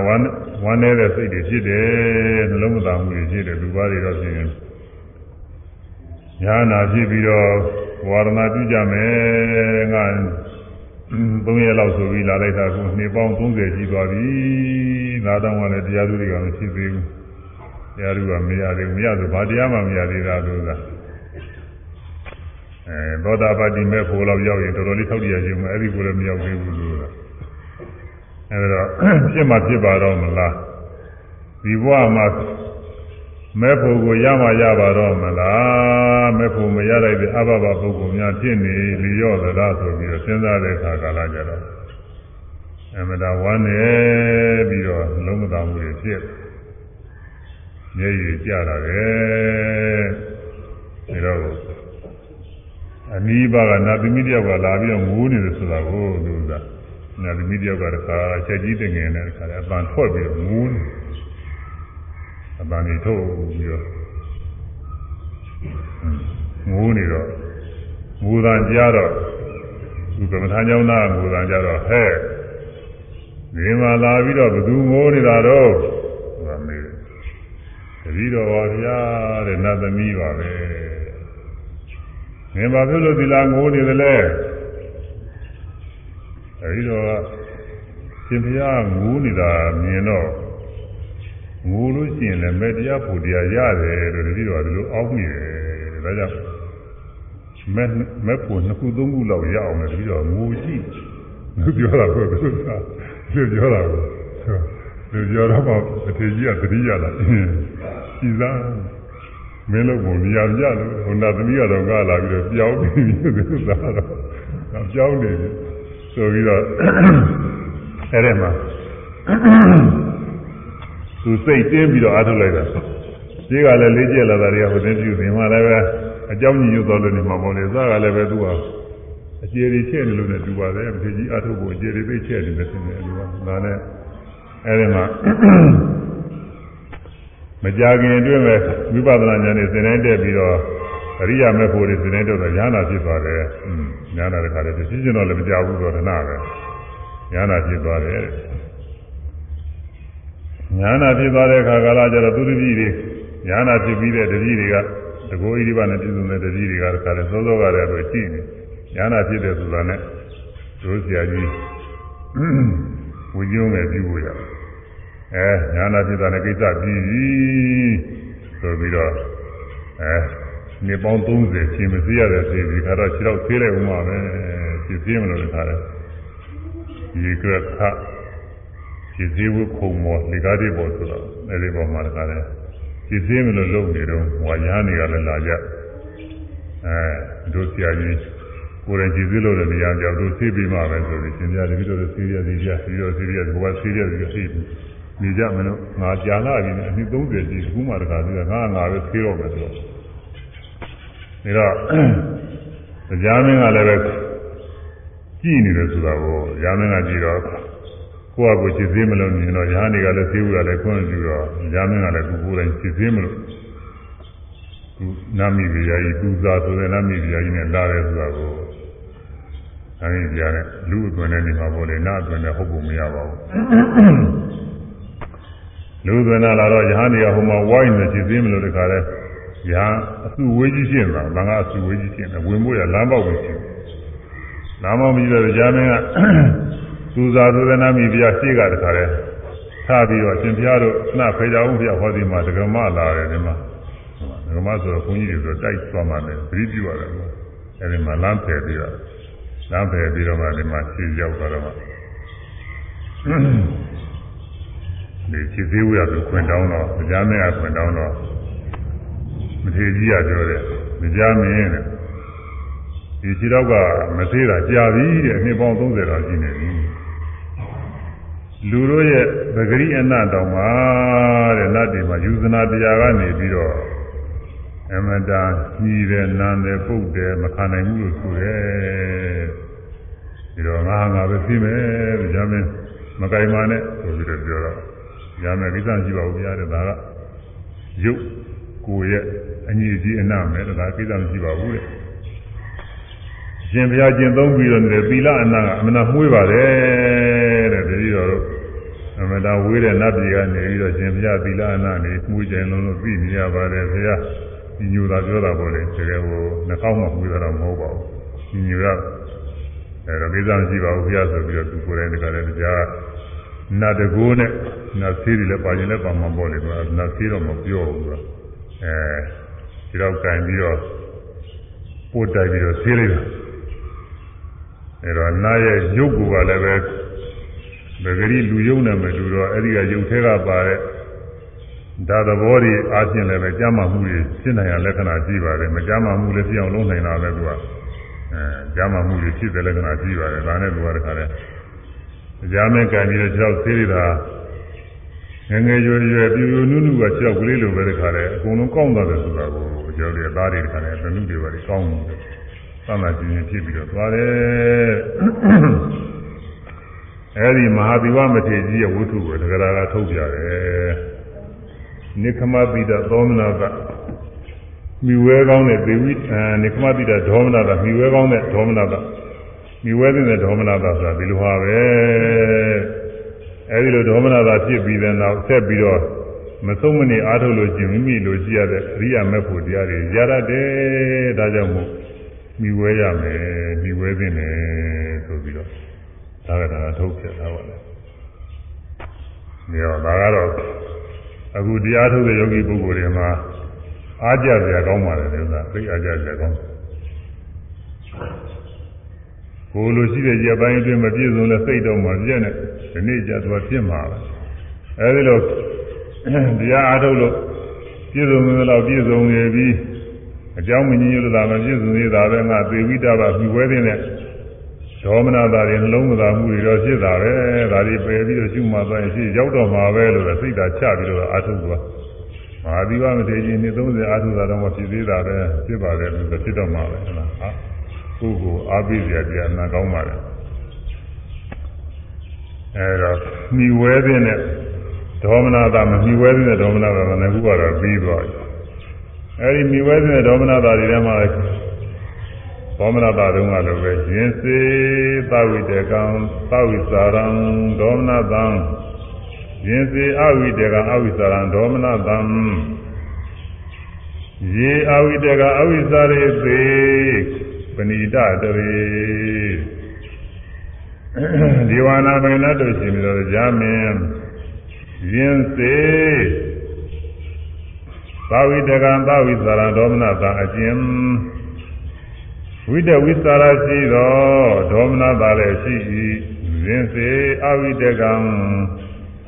ဝမ်းဝမ်းနေတဲ့စိတ်တွေဖြစ်တယ်နှလုံးမသာမှုတွေဖြစ်တယ်လူပါတွေတော့ဖြစ်ရင်ညာနာဖြစ်ပြီးတော့ဝါရဏပြုကြမယ်ငါ3ရက်လောက်ဆိုပြီးလာလိုက်တာကနှစ်ပေါင်း30ရှိသွားပြီသာတောင်းကလည်းတရားသူတွေကမရှိသေးဘူးတရားသူကမရသေးဘူးမရဆိုဘာတရားမှမရသေးတာလို့သာ အဲသောတာပတိမဲ့ဖို့လောက်ရောက်ရင်တော်တော်လေးထောက်တရခြင်းမအဲ့ဒီကိုလည်းမရောက်သေးဘူးလို့သာအဲဒါဖြစ်မှဖြစ်ပါတော့မလားဒီဘဝမှာမဲ့ဖို့ကိုရမှရပါတော့မလားမဲ့ဖို့မရလိုက်တဲ့အဘဘပုဂ္ဂိုလ်များဖြစ်နေလျော့သလားဆိုပြီးတော့စဉ်းစားတဲ့အခါကာလကြတော့အမတာဝမ်းနေပြီးတော့လုံးမသာမှုတွေဖြစ်မျက်ရည်ကျလာတယ်ဒါတော့ အနီးပါကနာသမီးတယောက်ကလာပြီးတော့ငိုးနေတယ်ဆိုတာကိုသူကနာသမီးတယောက်ကတခါချက်ကြီးတင်ငယ်နဲ့တခါအပန်ထွက်ပြီးတော့ငိုးနေအပန်းနေထုတ်ပြီးတော့ငိုးနေတော့ငိုတန်ကြတော့သူကမ္မထာကျောင်းသားငိုတန်ကြတော့ဟဲ့ဒီမှာလာပြီးတော့ဘသူငိုးနေတာတော့ဆိုတာမေးတယ်တတိတော်ပါဗျာတဲ့နတ်သမီးပါပဲ ငင်ဘာဖြစ်လို့ဒီလာငိုးနေသလဲအဲဒီတော့ရှင်ဘုရားငိုးနေတာမြင်တော့ငိုလို့ရှိရင်လည်းမဲ့တရားဖို့တရားရတယ်လို့တတိတော်ကဒီလိုအောက်နေတယ်ဒါကြောင့်မဲ့မဲ့ဖို့နှစ်ခုသုံးခုလောက်ရအောင်လည်းတတိတော်ငိုကြည့်သူပြောတာကိုသူကသူပြောတာကိုသူပြောတော့မှအထေကြီးကတတိယလာကြည်စား မင်းလို့ပုံနေရာပြလို့ဟိုနာသမီးကတော့ကလာပြီးတော့ပြောင်းပြီးသူသားတော့ပြောင်းနေပြီဆိုပြီးတော့အဲ့ဒီမှာသူစိတ်တင်းပြီးတော့အားထုတ်လိုက်တာဒီကလည်းလေးကျက်လာတာတွေကဟိုတင်းပြုနေမှလည်းပဲအကြောင်းညွှန်တော်လို့နေမှာပေါ့လေစားကလည်းပဲသူကအခြေတွေချက်နေလို့နဲ့တူပါတယ်မထေကြီးအားထုတ်ဖို့အခြေတွေသိချက်နေတယ်ဆင်းတယ်လူကဒါနဲ့အဲဒီမှာ မကြခင်အတွင်းပဲဝိပဿနာဉာဏ်နဲ့သင်တိုင်းတက်ပြီးတော့အရိယာမေဖို့တွေစနေတော့ညာနာဖြစ်သွားတယ်။อืมညာနာတဲ့ခါလည်းသိချင်းတော့လည်းမကြဘူးဆိုတော့နာပဲ။ညာနာဖြစ်သွားတယ်။ညာနာဖြစ်သွားတဲ့အခါကလာကျတော့သူတပည့်တွေညာနာဖြစ်ပြီးတဲ့တပည့်တွေကတကိုးဣရိပါနဲ့ပြည့်စုံတဲ့တပည့်တွေကခါလည်းစောစောကလည်းတော့ကြည့်နေ။ညာနာဖြစ်တဲ့ဆိုတာနဲ့တို့ဆရာကြီးဝိညုံးနဲ့ပြုဖို့ရ အဲညာနာဖြစ်တာနဲ့ကိစ္စပြီးပြီဆိုပြီးတော့အဲနေပေါင်း30ရှင်မစည်းရတဲ့ဆေးဒီခါတော့ခြေတော့ဆေးလိုက်ဦးမှာပဲခြေဆေးမလို့ခါတယ်ဒီကခခြေဆေးဝခုံမောလေကားတွေပေါ်ဆိုတော့အဲဒီပေါ်မှာခါတယ်ခြေဆေးမလို့လုံနေတော့ဝါညာနေကလည်းလာကြအဲတို့ဆရာကြီးကိုယ်တိုင်ကြည့်သေးလို့လည်းနေရာကြောင်တို့ဆေးပြီးမှပဲဆိုပြီးရှင်ပြတယ်ပြီးတော့ဆေးရသေးကြပြီးတော့ဆေးရဒီဘဝဆေးရပြီးဆေး နေကြမလို့ငါကြာလာပြီအနည်း30ကြီးခုမှတခါပြီးတော့ငါငါပဲဆေးတော့မယ်ဆိုတော့ဒါတော့တရားမင်းကလည်းပဲကြည်နေတယ်ဆိုတာကိုတရားမင်းကကြည်တော့ကိုယ့်အကိုကြည်သေးမလို့နေတော့ရဟန်းတွေကလည်းဆေးဥကလည်းခွင့်ပြုတော့တရားမင်းကလည်းကိုယ်ကိုယ်တိုင်ကြည်သေးမလို့သူနာမီပြရာကြီးသူစားဆိုတဲ့နာမီပြရာကြီးနဲ့လာတယ်ဆိုတာကိုအဲဒီပြားနဲ့လူအသွင်နဲ့နေမှာပေါ့လေနာအသွင်နဲ့ဟုတ်ဖို့မရပါဘူး လူသွင်လာတော့ယဟန်တွေကဟိုမှာဝိုင်းနေကြည်သေးမလို့တခါလဲယဟန်အစုဝေးကြီးရှင်းတာဘာကအစုဝေးကြီးရှင်းတယ်ဝင်ဖို့ရလမ်းပေါက်ကိုရှင်းလမ်းပေါက်ပြီးတော့ကြားမင်းကသူစားသူသနာမိပြရှေ့ကတခါလဲထားပြီးတော့ရှင်ဘုရားတို့နှဖေကြအောင်ဘုရားဟောဒီမှာဒကမလာတယ်ဒီမှာဒကမဆိုတော့ဘုန်းကြီးတွေဆိုတိုက်သွားမှလည်းပြိပြရတယ်အဲဒီမှာလမ်းဖယ်ပြီးတော့လမ်းဖယ်ပြီးတော့မှဒီမှာရှင်းရောက်သွားတော့မှ ဒီခြေသေးဝရကိုခွင်တောင်းတော့ကြားမင်းကခွင်တောင်းတော့မထေကြီးကပြောတယ်မကြားမင်းတဲ့ဒီခြေတော့ကမသေးတာကြာပြီတဲ့အနှစ်ပေါင်း30တော့ရှိနေပြီလူတို့ရဲ့ပဂရိအနတောင်မှာတဲ့နတ်တွေမှာယူဇနာတရားကနေပြီးတော့အမတာညီတယ်နန်းတယ်ပုတ်တယ်မခံနိုင်ဘူးလို့ဆိုတယ်ဒီတော့ငါငါပဲသိမယ်တဲ့ကြားမင်းမကင်ပါနဲ့ဆိုပြီးတော့ပြောတော့ ကြားမယ်ကိစ္စရှိပါဘူးဗျာတဲ့ဒါကရုပ်ကိုယ်ရဲ့အညီကြီးအနမဲ့ဒါကိစ္စမရှိပါဘူးတဲ့ရှင်ဘုရားကျင့်သုံးပြီးတော့နေသီလအနကအမနာမှုေးပါတယ်တဲ့တတိတော်တို့အမနာဝေးတဲ့နတ်ပြည်ကနေပြီးတော့ရှင်ဘုရားသီလအနနေမှုကျင်လုံးလို့သိနေရပါတယ်ဘုရားဒီညိုတာပြောတာပေါ့လေတကယ်ကိုနှာခေါင်းမှမှုေးတာတော့မဟုတ်ပါဘူးဒီညိုရအဲတော့ကိစ္စမရှိပါဘူးဘုရားဆိုပြီးတော့သူကိုယ်တိုင်တခါလည်းတရားနတ်တကိုးနဲ့ နတ်သေးတယ်လည်းပါရင်လည်းပါမှာပေါ့လေကွာနတ်သေးတော့မပြောဘူးကွာအဲဒီတော့ကင်ပြီးတော့ပို့တိုက်ပြီးတော့သေးလိုက်တာအဲတော့နားရဲ့ရုပ်ကူကလည်းပဲဗဂရီလူယုံနဲ့မတူတော့အဲ့ဒီကရုပ်ထဲကပါတဲ့ဒါသဘောတွေအားဖြင့်လည်းပဲကြာမှမှုတွေဖြစ်နိုင်ရလက္ခဏာရှိပါတယ်မကြာမှမှုလည်းဖြစ်အောင်လုပ်နိုင်တာပဲကွာအဲကြာမှမှုတွေဖြစ်တဲ့လက္ခဏာရှိပါတယ်ဒါနဲ့သူကတခါလဲကြားမဲ့ကံပြီးတော့ခြေောက်သေးတာ ငငယ်ရွယ်ရွယ်ပြူပြူနုနုကခြေောက်ကလေးလိုပဲတခါလဲအကုန်လုံးကောင်းသွားတယ်ဆိုတာကိုကျော်တယ်သားတွေတခါလဲတနုတွေပါကောင်းတယ်သံသာကျင်ကျင်ဖြစ်ပြီးတော့သွားတယ်အဲဒီမဟာသီဝမထေကြီးရဲ့ဝတ္ထုကိုတက္ကရာကထုတ်ပြတယ်နိခမပိဒသောမနာကမိဝဲကောင်းတဲ့ဒေဝိအဲနိခမပိဒဒေါမနာကမိဝဲကောင်းတဲ့ဒေါမနာကမိဝဲတဲ့ဒေါမနာသာဆိုတာဒီလိုဟာပဲ အဲဒီလိုဒေါမနာသာဖြစ်ပြီးတဲ့နောက်ဆက်ပြီးတော့မဆုံးမနေအားထုတ်လို့ချင်းမိမိလိုရှိရတဲ့အရိယာမေဖို့တရားတွေရရတယ်ဒါကြောင့်မို့မိဝဲရမယ်မိဝဲသင့်တယ်ဆိုပြီးတော့ဒါကဒါထုတ်ပြတာပါလေမြောဒါကတော့အခုတရားထုတ်တဲ့ယောဂီပုဂ္ဂိုလ်တွေမှာအားကြစရာကောင်းပါတယ်လို့ဆိုတာသိအားကြစရာကောင်းကိုလိုရှိတဲ့ကြပိုင်းအတွင်းမပြည့်စုံတဲ့စိတ်တော့မှပြည့်နေ ဒီနေ့ကျတော့ပြည့်မှာပဲအဲဒီလိုတရားအားထုတ်လို့ပြည့်စုံသလောက်ပြည့်စုံနေပြီးအကြောင်းမညင်ရလို့သာမပြည့်စုံသေးတာပဲငါသေဝိတ္တပါမြှဝဲတဲ့နဲ့ဒေါမနတာတွေနှလုံးမသာမှုတွေတော့ဖြစ်တာပဲဒါတွေပယ်ပြီးတော့ရှုမှသွားရင်ရှိရောက်တော့မှာပဲလို့စိတ်ဓာတ်ချပြီးတော့အားထုတ်သွားမဟာသီဝမထေရကြီးနှစ်30အားထုတ်တာတော့မဖြစ်သေးတာပဲဖြစ်ပါတယ်လို့ဖြစ်တော့မှာပဲဟုတ်လားဟာကိုယ်ကိုအားပေးစရာတရားနာကောင်းပါလေ အဲတော့မိဝဲတဲ့ဒေါမနတာမမိဝဲတဲ့ဒေါမနတာလည်းခုကတော့ပြီးသွားပြီအဲဒီမိဝဲတဲ့ဒေါမနတာတွေထဲမှာဒေါမနတာတုန်းကလည်းပဲရင်စေသဝိတကံသဝိစာရံဒေါမနတံရင်စေအဝိတကအဝိစာရံဒေါမနတံရေအဝိတကအဝိစာရေသေပဏိတတရေ ဒီဝနာပင်နဲ့တို့ရှင်ပြီးတော့ကြာမင်းရင်စေသာဝိတကံသာဝိသရံဒေါမနတာအကျဉ်ဝိတဝိသရာရှိသောဒေါမနတာလည်းရှိ၏ရင်စေအဝိတကံ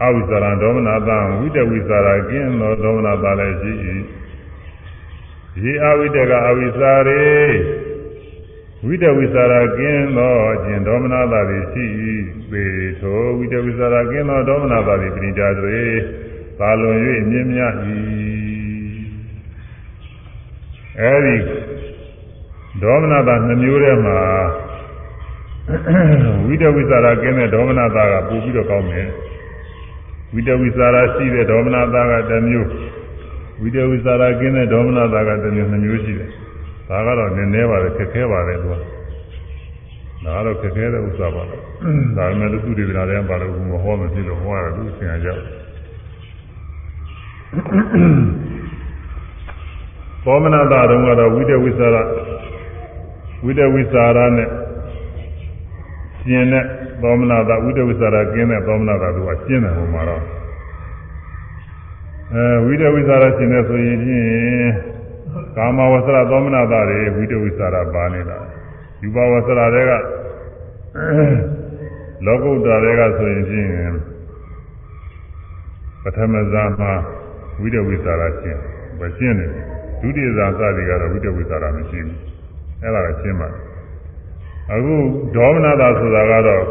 အဝိသရံဒေါမနတာဝိတဝိသရာကျင်းသောဒေါမနတာလည်းရှိ၏ရေအဝိတကအဝိစာရေ ဝိတဝိသရာကျင်းသောအကျဉ်ဒေါမနတာလည်းရှိ၏ပေသောဝိတဝိသရာကျင်းသောဒေါမနတာလည်းပဏိတာတွေသာလွန်၍မြင့်မြတ်၏အဲဒီဒေါမနတာနှမျိုးထဲမှာဝိတဝိသရာကင်းတဲ့ဒေါမနတာကပို့ပြီးတော့ကောင်းတယ်ဝိတဝိသရာရှိတဲ့ဒေါမနတာကတစ်မျိုးဝိတဝိသရာကင်းတဲ့ဒေါမနတာကတစ်မျိုးနှမျိုးရှိတယ် ဒါကတော့နည်းနည်းပါလေခက်ခဲပါလေသူကဒါကတော့ခက်ခဲတဲ့ဥစ္စာပါဒါပေမဲ့သူတွေပြန်တယ်ပါလို့မဟောမဖြစ်လို့ဟောရတယ်သူသင်ရကြသောမနတာတုန်းကတော့ဝိတဝိသရာဝိတဝိသရာနဲ့ကျင်တဲ့သောမနတာဝိတဝိသရာကျင်းတဲ့သောမနတာတို့ကကျင်းတယ်ဟိုမှာတော့အဲဝိတဝိသရာကျင်တဲ့ဆိုရင်ဖြင့် ကာမဝဆရာသောမနတာတွေဝိတဝိသရာပါနေတာယူပါဝဆရာတွေကလောကုတ္တရာတွေကဆိုရင်ဖြင့်ပထမဇာမှာဝိတဝိသရာကျင်းမကျင်းတယ်ဒုတိယဇာစသည်ကတော့ဝိတဝိသရာမရှိဘူးအဲ့ဒါကရှင်းပါတယ်အခုဒေါမနတာဆိုတာကတော့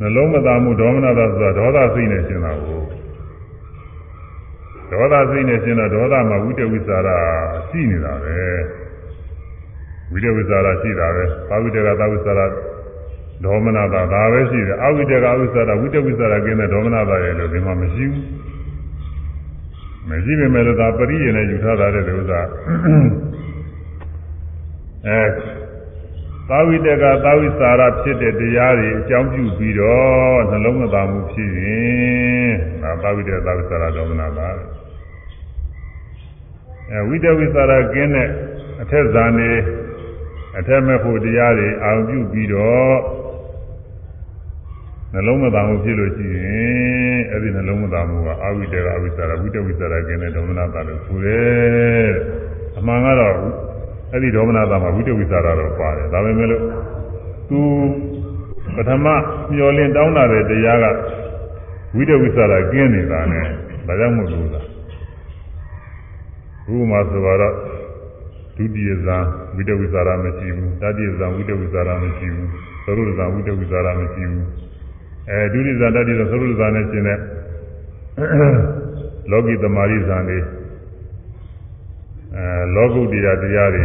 နှလုံးမသားမှုဒေါမနတာဆိုတာဒေါသစိတ်နဲ့ရှင်းတာကို ဒေါသစိတ်နဲ့ရှင်းတော့ဒေါသမှာဝိတဝိသရာရှိနေတာပဲဝိတဝိသရာရှိတာပဲသာဝိတကသာဝိသရာဒေါမနတာဒါပဲရှိတယ်အဝိတကအဝိသရာဝိတဝိသရာကင်းတဲ့ဒေါမနတာရဲ့လို့ဒီမှာမရှိဘူးမရှိပေမဲ့လည်းဒါပရိယေနဲ့ယူထားတာတဲ့ဥစ္စာအဲသာဝိတကသာဝိစာရဖြစ်တဲ့တရားတွေအကြောင်းပြုပြီးတော့နှလုံးမသားမှုဖြစ်ရင်ဒါသာဝိတကသာဝိစာရဒေါမနတာ အဲဝိတဝိစာရကင်းတဲ့အထက်ဇာနေအထက်မဲ့ဖို့တရားတွေအာရုံပြုပြီးတော့နှလုံးမသားမှုဖြစ်လို့ရှိရင်အဲ့ဒီနှလုံးမသားမှုကအာဝိတေကအဝိစာရဝိတဝိစာရကျင်းတဲ့ဒေါမနတာလို့ဆိုတယ်အမှန်ကတော့အဲ့ဒီဒေါမနတာမှာဝိတဝိစာရတော့ပါတယ်ဒါပေမဲ့လို့သူပထမမျောလင်းတောင်းတာတဲ့တရားကဝိတဝိစာရကျင်းနေတာနဲ့ဒါကြောင့်မို့လို့လား ဘုမာဆိုတော့ဒုတိယဇာဝိတဝိစာရမရှိဘူးတတိယဇာဝိတဝိစာရမရှိဘူးသရုပ်ဇာဝိတဝိစာရမရှိဘူးအဲဒုတိယဇာတတိယသရုပ်ဇာနဲ့ရှင်တဲ့လောကီသမารိဇာနေအဲလောကုတ္တရာတရားတွေ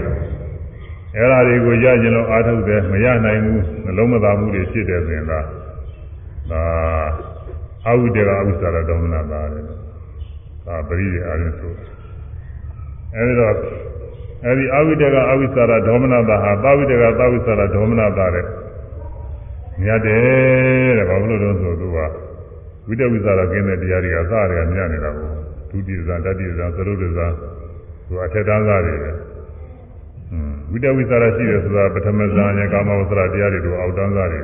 အဲ့ဒါတွေကိုရကျင်လို့အားထုတ်တယ်မရနိုင်ဘူးနှလုံးမသားမှုတွေဖြစ်တယ်ဆိုရင်ဒါဒါအဝိတေကအဝိသရဒေါမနတာတယ်ဒါပရိယေအားဖြင့်ဆို အဲဒီတော့အဲဒီအဝိတေကအဝိသရဒေါမနတာဟာသဝိတေကသဝိသရဒေါမနတာတဲ့မြတ်တယ်တဲ့ဘာလို့လဲဆိုသူကဝိတဝိသရကင်းတဲ့တရားတွေကစရကမြတ်နေတာကိုဒုတိယဇာတတိယဇာသရုပ်ဇာသူအထက်တန်းသားတွေပဲဝိတဝိသရရှိတယ်ဆိုတာပထမဇာနဲ့ကာမဝဆရာတရားတွေတို့အောက်တန်းသားတွေ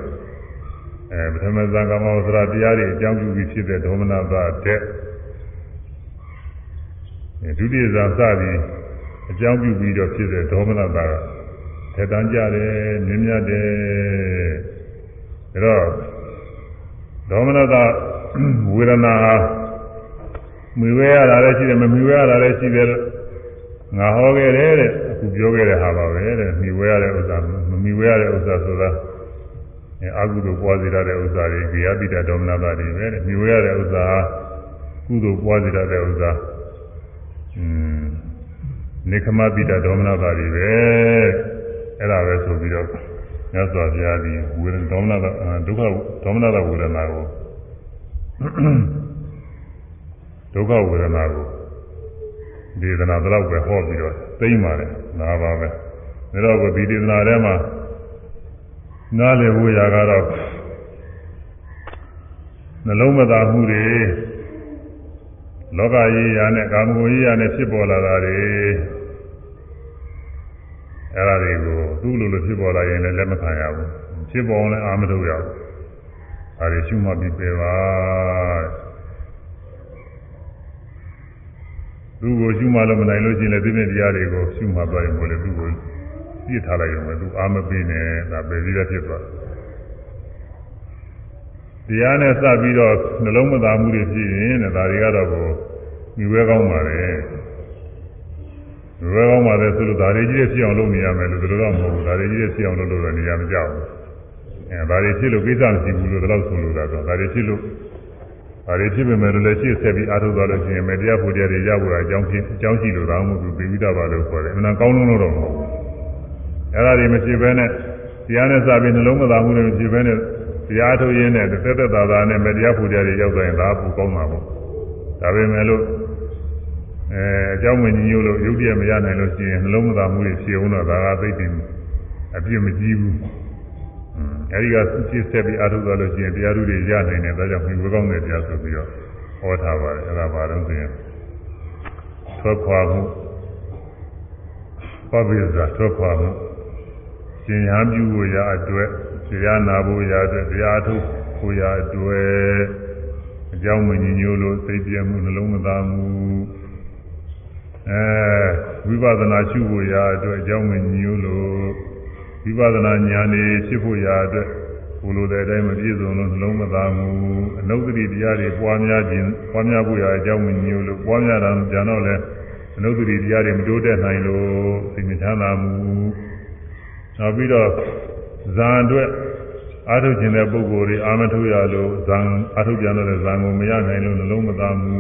အဲပထမဇာကာမဝဆရာတရားတွေအကြောင်းပြုပြီးဖြစ်တဲ့ဒေါမနတာတဲ့ ဒုတိယဇာစပြီးအကြောင်းပြုပြီးတော့ဖြစ်တဲ့ဒေါမနတာကထက်တန်းကြတယ်မြင့်မြတ်တယ်ဒါတော့ဒေါမနတာဝေဒနာဟာမြွေဝဲရတာလည်းရှိတယ်မမြွေဝဲရတာလည်းရှိတယ်ငါဟောခဲ့တယ်တဲ့အခုပြောခဲ့တဲ့ဟာပါပဲတဲ့မြွေဝဲရတဲ့ဥစ္စာမမြွေဝဲရတဲ့ဥစ္စာဆိုတာအဲအကုသိုလ်ပွားစေရတဲ့ဥစ္စာတွေဒီယပိတဒေါမနတာတွေပဲတဲ့မြွေဝဲရတဲ့ဥစ္စာကုသိုလ်ပွားစေရတဲ့ဥစ္စာอืม နေခမပိတဒေါမနတာတွေပဲအဲ့ဒါပဲဆိုပြီးတော့မြတ်စွာဘုရားဒီဝေဒဒေါမနတာဒုက္ခဒေါမနတာဝေဒနာကိုဒုက္ခဝေဒနာကိုဒေသနာတော့ပဲဟောပြီးတော့သိမ့်ပါတယ်ဒါပါပဲဒါတော့ကိုဒီဒေသနာထဲမှာနားလည်ဖို့ရာကတော့နှလုံးမသာမှုတွေ လောကကြီးရာနဲ့ကာမဂုဏ်ကြီးရာနဲ့ဖြစ်ပေါ်လာတာတွေအဲ့ဒါတွေကိုသူ့လိုလိုဖြစ်ပေါ်လာရင်လည်းလက်မခံရဘူးဖြစ်ပေါ်လည်းအာမထုတ်ရဘူးဒါတွေရှုမှတ်ပြီးပြပါသူ့ကိုရှုမှလို့မနိုင်လို့ရှိရင်လည်းဒီနေ့တရားတွေကိုရှုမှတ်သွားရင်ဘယ်လိုသူ့ကိုပြစ်ထားလိုက်ရုံပဲသူအာမပေးနဲ့ဒါပဲပြီးတော့ဖြစ်သွားတ ရားနဲ့စပြီးတော့နှလုံးမသားမှုတွေဖြစ်ရင်တဲ့ဒါတွေကတော့ကိုမိဝဲကောင်းပါလေမိဝဲကောင်းပါလေဆိုလို့ဒါတွေကြီးဖြစ်အောင်လုပ်နေရမယ်လို့တို့တော့မဟုတ်ဘူးဒါတွေကြီးဖြစ်အောင်လုပ်လို့တော့နေရာမကြောက်ဘူးအဲဒါတွေဖြစ်လို့ကိစ္စမရှိဘူးလို့တော့ဆိုလို့တာတော့ဒါတွေဖြစ်လို့ဒါတွေဖြစ်ပေမဲ့လည်းရှေ့ဆက်ပြီးအားထုတ်သွားလို့ရှိရင်မတရားဖို့တရားတွေရဖို့အကြောင်းဖြစ်အကြောင်းရှိလို့ဒါမှမဟုတ်ဘူးပြိဝိဒပါလို့ခေါ်တယ်အမှန်ကောင်းလုံးလို့တော့မဟုတ်ဘူးအဲ့ဒါတွေမဖြစ်ဘဲနဲ့တရားနဲ့စပြီးနှလုံးမသားမှုတွေမဖြစ်ဘဲနဲ့ တရားထုတ်ရင်းနဲ့တက်တက်သာသာနဲ့မတရားဖို့တရားတွေရောက်သွားရင်ဒါပူကောင်းမှာပေါ့ဒါပေမဲ့လို့အဲအကြောင်းမညီညွတ်လို့ယုတ်တည်းမရနိုင်လို့ရှိရင်နှလုံးမသားမှုတွေဖြစ်အောင်တော့ဒါကသိပြီအပြစ်မကြီးဘူးအဲဒီကစိတ်ဆက်ပြီးအားထုတ်သွားလို့ရှိရင်တရားဓုတွေရနိုင်တယ်ဒါကြောင့်မြွေကောင်းတဲ့တရားဆိုပြီးတော့ဟောထားပါတယ်အဲဒါဘာလို့ဆိုရင်ထွက်ခွာမှုပပိစ္ဆာထွက်ခွာမှုရှင်ရန်ပြုဖို့ရာအတွက် တရားနာဖို့ရာအတွက်တရားထုတ်ဖို့ရာအတွက်အကြောင်းမညီညွတ်လို့စိတ်ပြည့်မှုနှလုံးမသားမှုအဲဝိပဿနာရှုဖို့ရာအတွက်အကြောင်းမညီညွတ်လို့ဝိပဿနာဉာဏ်နေဖြစ်ဖို့ရာအတွက်ဘုလိုတဲ့အတိုင်းမပြည့်စုံလို့နှလုံးမသားမှုအနုတ္တိတရားတွေပွားများခြင်းပွားများဖို့ရာအကြောင်းမညီညွတ်လို့ပွားများတာကြံတော့လဲအနုတ္တိတရားတွေမတိုးတက်နိုင်လို့စိတ်မချမ်းသာမှုနောက်ပြီးတော့ဇာအတွက် အာထုတ်ခြင်းတဲ့ပုဂ္ဂိုလ်တွေအာမထုတ်ရလို့ဇံအာထုတ်ပြန်တော့ဇံကိုမရနိုင်လို့နှလုံးမသားမှု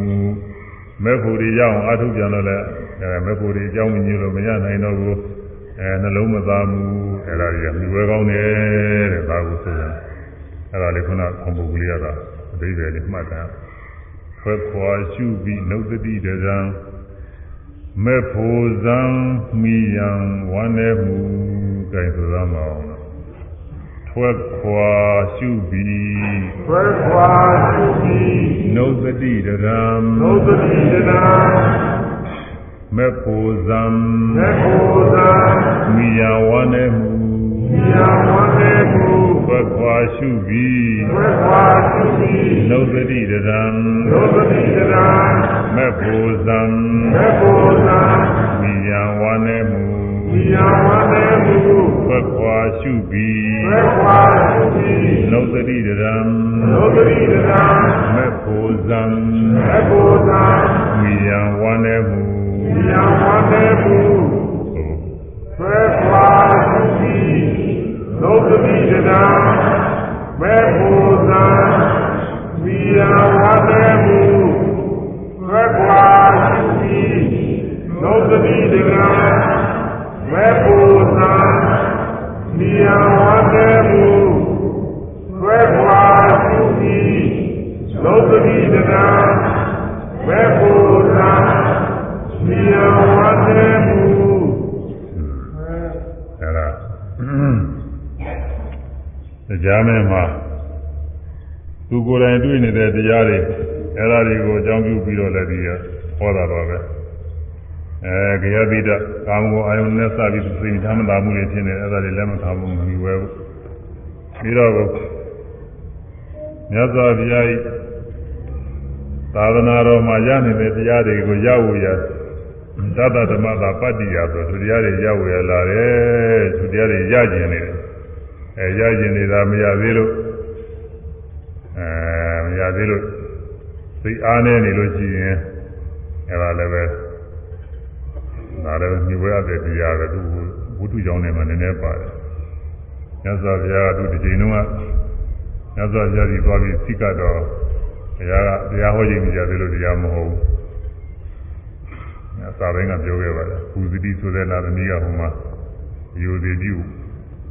မဲ့ဖို့တွေရအောင်အာထုတ်ပြန်တော့လည်းအဲမဲ့ဖို့တွေအကြောင်းမညို့လို့မရနိုင်တော့ဘူးအဲနှလုံးမသားမှုအဲ့ဒါတွေကမြွယ်ကောင်းတယ်တဲ့ဒါကိုဆိုရင်အဲ့ဒါလေးခုနခွန်ပုဂ္ဂလိရတာအသေးပဲလေးမှတ်တာခွဲခွာရှုပြီးနှုတ်တိတရံမဲ့ဖို့ဇံမိယံဝမ်းနေမှုကြိုင်ဆိုရမအောင် ထွက်ခွာရှုပြီးထွက်ခွာရှုပြီးနှုတ်တိတရံနှုတ်တိတရံမေဖို့ဇံမေဖို့ဇံမိယာဝနေမှုမိယာဝနေမှုထွက်ခွာရှုပြီးထွက်ခွာရှုပြီးနှုတ်တိတရံနှုတ်တိတရံမေဖို့ဇံမေဖို့ဇံမိယာဝနေမှု ယာဝတေမှုသက်ခွာရှုပြီးသက်ခွာရှုပြီးလောတတိတရံလောတတိတရံမေဖို့ဇံမေဖို့ဇံမိယံဝန္နေမှုမိယံဝန္နေမှုသက်ခွာရှုပြီးလောတတိတရံမေဖို့ဇံမိယံဝန္နေမှုသက်ခွာရှုပြီးလောတတိတရံ မေပူသာနိယဝတေမူသွဲခွာသူသည်လောကတိတနာမေပူသာနိယဝတေမူအဲ့ဒါတရားမဲမှာသူကိုယ်တိုင်တွေ့နေတဲ့တရားတွေအဲ့ဒါတွေကိုအကြောင်းပြုပြီးတော့လည်းဒီဟောတာတော့ပဲ အဲကြရပိဒကာမဂုဏ်အာယုန်နဲ့စပြီးသိဉ္ဇမတာမှုတွေဖြစ်နေအဲ့ဒါတွေလည်းမခံဘူးမပြီးဝဲဘူးပြီးတော့မြတ်စွာဘုရားဤသာသနာတော်မှာရနေတဲ့တရားတွေကိုရဝရသတ္တဓမ္မသာပတ္တိယဆိုသူတရားတွေရဝရလာတယ်သူတရားတွေရကျင်နေတယ်အဲရကျင်နေတာမရသေးလို့အဲမရသေးလို့သိအားနေနေလို့ရှိရင်အဲ့ဒါလည်းပဲ ဒါလည်းမြွေရတဲ့တရားပဲသူဝိတုကြောင့်လည်းမနည်းနည်းပါတယ်မြတ်စွာဘုရားကသူဒီချိန်တုန်းကမြတ်စွာဘုရားကြီးသွားပြီးသိကတော့ဘုရားကတရားဟောခြင်းကြတယ်လို့တရားမဟုတ်ဘူး။စာပိုင်းကပြောခဲ့ပါတယ်။ဘူဇတိဆိုတဲ့နာသမီးကဟိုမှာယူသည်ပြု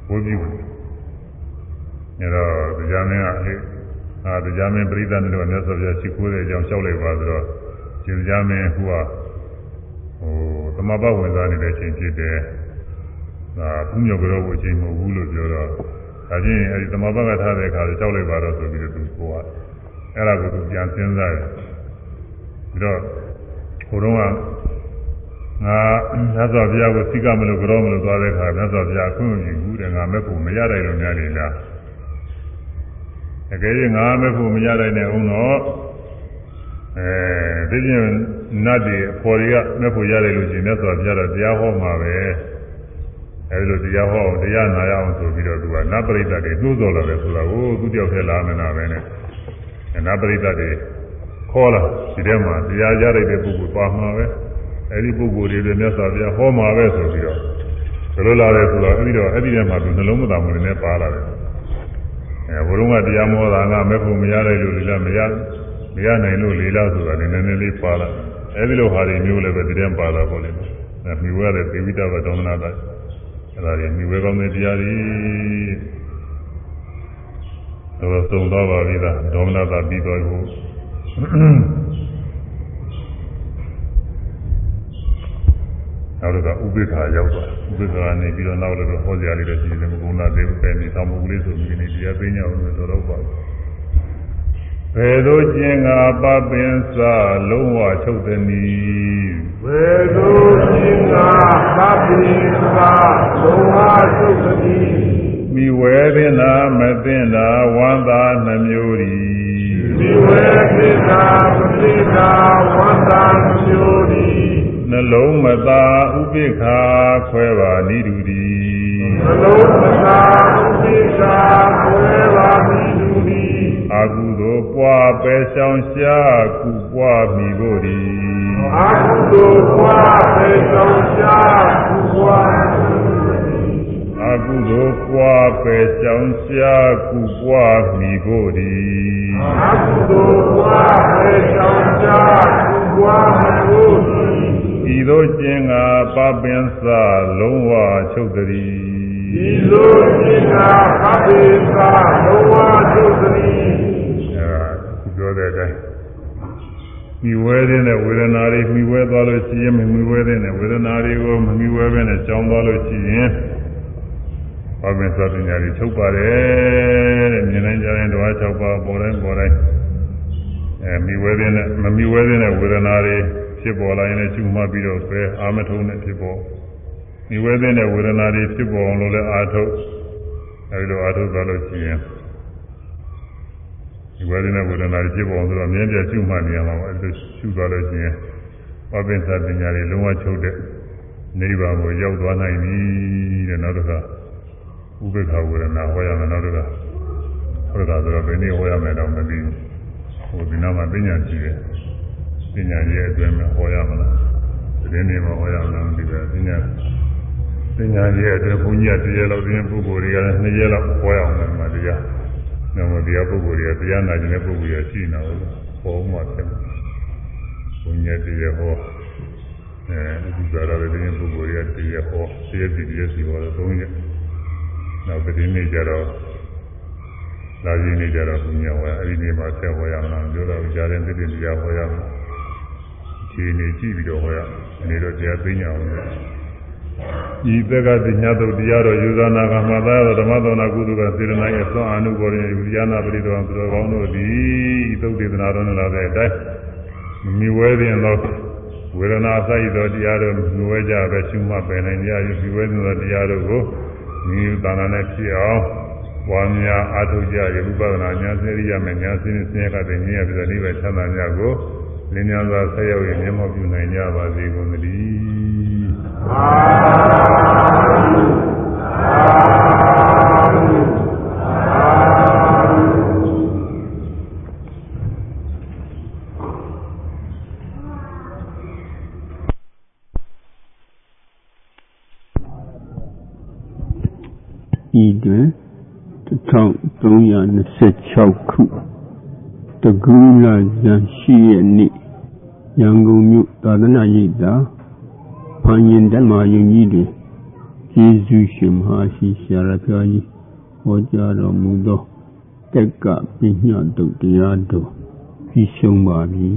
ဘိုးပြု။အဲတော့တရားမင်းကအဲအာတရားမင်းပြိဿနဲ့တော့မြတ်စွာဘုရားရှိခိုးတဲ့အကြောင်းလျှောက်လိုက်ပါဆိုတော့ရှင်တရားမင်းဟိုက ဟိုသမဘဝင်စားနေတဲ့အချိန်ဖြစ်တယ်ဒါဘုညောကြောကိုအချိန်မဟုတ်ဘူးလို့ပြောတော့ဒါချင်းအဲဒီသမဘကထားတဲ့အခါကြောက်လိုက်ပါတော့ဆိုပြီးတော့သူကိုကအဲ့ဒါကိုသူပြန်စဉ်းစားတယ်ပြီးတော့ဟိုတော့ကငါမြတ်စွာဘုရားကိုသိကမလို့ကြောမလို့သွားတဲ့အခါမြတ်စွာဘုရားအခွင့်အရေးဘူးတဲ့ငါမဲ့ဖို့မရနိုင်လို့များနေလားတကယ်ကြီးငါမဲ့ဖို့မရနိုင်တဲ့အောင်တော့ အဲဒီပြင်နတ်တွေအဖော်တွေကမဲ့ဖို့ရတယ်လို့ရှိရင်မြတ်စွာဘုရားတော့တရားဟောမှာပဲအဲဒီလိုတရားဟောအောင်တရားနာရအောင်ဆိုပြီးတော့သူကနတ်ပရိသတ်တွေနှိုးဆော်လာတယ်ဆိုတာကိုသူတယောက်ထဲလာနေတာပဲနဲ့နတ်ပရိသတ်တွေခေါ်လာဒီထဲမှာတရားကြားလိုက်တဲ့ပုဂ္ဂိုလ်ပါမှာပဲအဲဒီပုဂ္ဂိုလ်တွေလည်းမြတ်စွာဘုရားဟောမှာပဲဆိုပြီးတော့ဘယ်လိုလာလဲဆိုတော့အဲဒီတော့အဲဒီထဲမှာသူနှလုံးမသာမှုတွေနဲ့ပါလာတယ်အဲဘုရုံးကတရားမောတာကမဲ့ဖို့မရလိုက်လို့လေလားမရ မရနိုင်လို့လေလားဆိုတာနည်းနည်းလေးပါလာအဲဒီလိုဟာတွေမျိုးလည်းပဲဒီထဲမှာပါလာပေါ့လေအဲမြွေရတဲ့သေဝိတဘဒေါမနတာအဲဒါတွေမြွေကောင်းတဲ့တရားတွေတော့သုံးတော့ပါပြီလားဒေါမနတာပြီးတော့ကိုနောက်တော့ဥပိ္ပခာရောက်သွားဥပိ္ပခာနေပြီးတော့နောက်တော့ဟောစရာလေးတွေရှိတယ်မကုဏသေးဘူးပဲနေသောမဟုတ်လေးဆိုပြီးနေတရားသိညာအောင်ဆိုတော့ပါဘ ယ်သို့ကျင်ငါပပင်စလုံးဝချုပ်သည်နီဘယ်သို့ကျင်ငါပပင်စလုံးဝချုပ်သည်မိဝဲသင်တာမသိတာဝန္တာနှမျိုးဤမိဝဲသင်တာမသိတာဝန္တာနှမျိုးဤနှလုံးမသာဥပိ္ပခာခွဲပါနိဒုတိနှလုံးမသာဥပိ္ပခာခွဲပါနိဒုတိ အကုသိုလ်ပွားပယ်ဆောင်ရှားကုပွားမိဖို့ဒီအကုသိုလ်ပွားပယ်ဆောင်ရှားကုပွားအကုသိုလ်ပွားပယ်ဆောင်ရှားကုပွားမိဖို့ဒီအကုသိုလ်ပွားပယ်ဆောင်ရှားကုပွားမိဖို့ဒီဤသို့ကျင်ကပပင်စလုံးဝချုပ်တည်းဤသို့ကျင်ကပပင်စလုံးဝချုပ်တည်းအဲ ပြောတဲ့အတိုင်းမိဝဲတဲ့ဝေဒနာတွေမိဝဲသွားလို့ရှိရင်မိဝဲတဲ့ဝေဒနာတွေကိုမမိဝဲဘဲနဲ့ကြောင်းသွားလို့ရှိရင်ပပင်စပညာတွေချုပ်ပါတယ်တဲ့မြင်နိုင်ကြတဲ့ဓဝါ၆ပါးပေါ်တိုင်းပေါ်တိုင်းအဲမိဝဲတဲ့မမိဝဲတဲ့ဝေဒနာတွေဖြစ်ပေါ်လာရင်လည်းကျူမှတ်ပြီးတော့ပဲအာမထုံနဲ့ဖြစ်ပေါ်ဒီဝေဒနဲ့ဝေဒနာတွေဖြစ်ပေါ်အောင်လို့လည်းအာထုတ်အဲဒီလိုအာထုတ်သွားလို့ရှိရင်ဒီ ဝေဒနဲ့ဝေဒနာတွေဖြစ်ပေါ်အောင်ဆိုတော့မြဲပြကျူမှတ်နေရမှာပါအဲဒီလိုကျူသွားလို့ရှိရင်ပပင်းစာပညာတွေလုံးဝချုပ်တဲ့နိဗ္ဗာန်ကိုရောက်သွားနိုင်ပြီတဲ့နောက်တစ်ခါဥပေက္ခဝေဒနာဟောရမယ်နောက်တစ်ခါဟောတာဆိုတော့ဘယ်နည်းဟောရမယ်တော့မသိဘူးဟိုဒီနောက်မှာပညာရှိတယ်ပညာရဲ့အတွင်းမှာဟောရမလားသတင်းတွေမှာဟောရမလားမသိဘူးပညာပညာရဲ့အတွင်းဘုန်းကြီးကတရားလောက်တင်းပုဂ္ဂိုလ်တွေကလည်းနှစ်ရက်လောက်ဟောရအောင်တယ်မှာတရား။ နောက်မှတရားပုဂ္ဂိုလ်တွေကတရားနာခြင်းတဲ့ပုဂ္ဂိုလ်တွေရှိနေတာဟုတ်ဟောမှဖြစ်တယ်။ဘုန်းကြီးတရားဟောအဲဒီကြရတဲ့တင်းပုဂ္ဂိုလ်တွေကတရားဟောတရားစီတရားစီဟောတော့သုံးရက်။နောက်သတင်းတွေကြတော့လာရင်းနေကြတော့ဘုရားဟောအဲဒီနေ့မှာဆက်ဟောရမှာပြောတော့ကြားတဲ့သိတဲ့တရားဟောရမှာခြေနေကြည့်ပြီးတော့ဟောရနေတော့တရားသိညာအောင်လေ ဤသက်ကပညာတုတ်တရားတော်ယူဇာနာကမှသာဓမ္မသောနာကုသကစေရနာရဲ့သွန်အနုဘောရင်ယူရနာပရိသောသူတော်ကောင်းတို့သည်ဤသုတ်ဒေသနာတော်နဲ့လာတဲ့အတိုင်းမိဝဲခြင်းသောဝေဒနာဆိုင်သောတရားတို့မြဝဲကြပဲရှုမှတ်ပယ်နိုင်ကြယူဝဲခြင်းသောတရားတို့ကိုမိသာနာနဲ့ဖြစ်အောင်ပွားများအားထုတ်ကြရဥပဒနာညာစေရိယမေညာစင်းစင်းရတဲ့ဉာဏ်ပြည့်တဲ့နိဗ္ဗာန်ချမ်းသာများကိုလင်းများစွာဆက်ရောက်ရင်မျက်မှောက်ပြုနိုင်ကြပါစေကုန်သတည်းသာဓု ဤတွင်1326ခုတကူလာဇန်ရှိရဲ့နေ့ရန်ကုန်မြို့သာသနာ့ရိပ်သာ ဖန်ရင်ဓမ္မယုံကြီးတွင်ကျေးဇူးရှင်မဟာရှိဆရာတော်ကြီးဟောကြားတော်မူသောတက်ကပညာတုတ်တရားတော်ပြီးဆုံးပါပြီ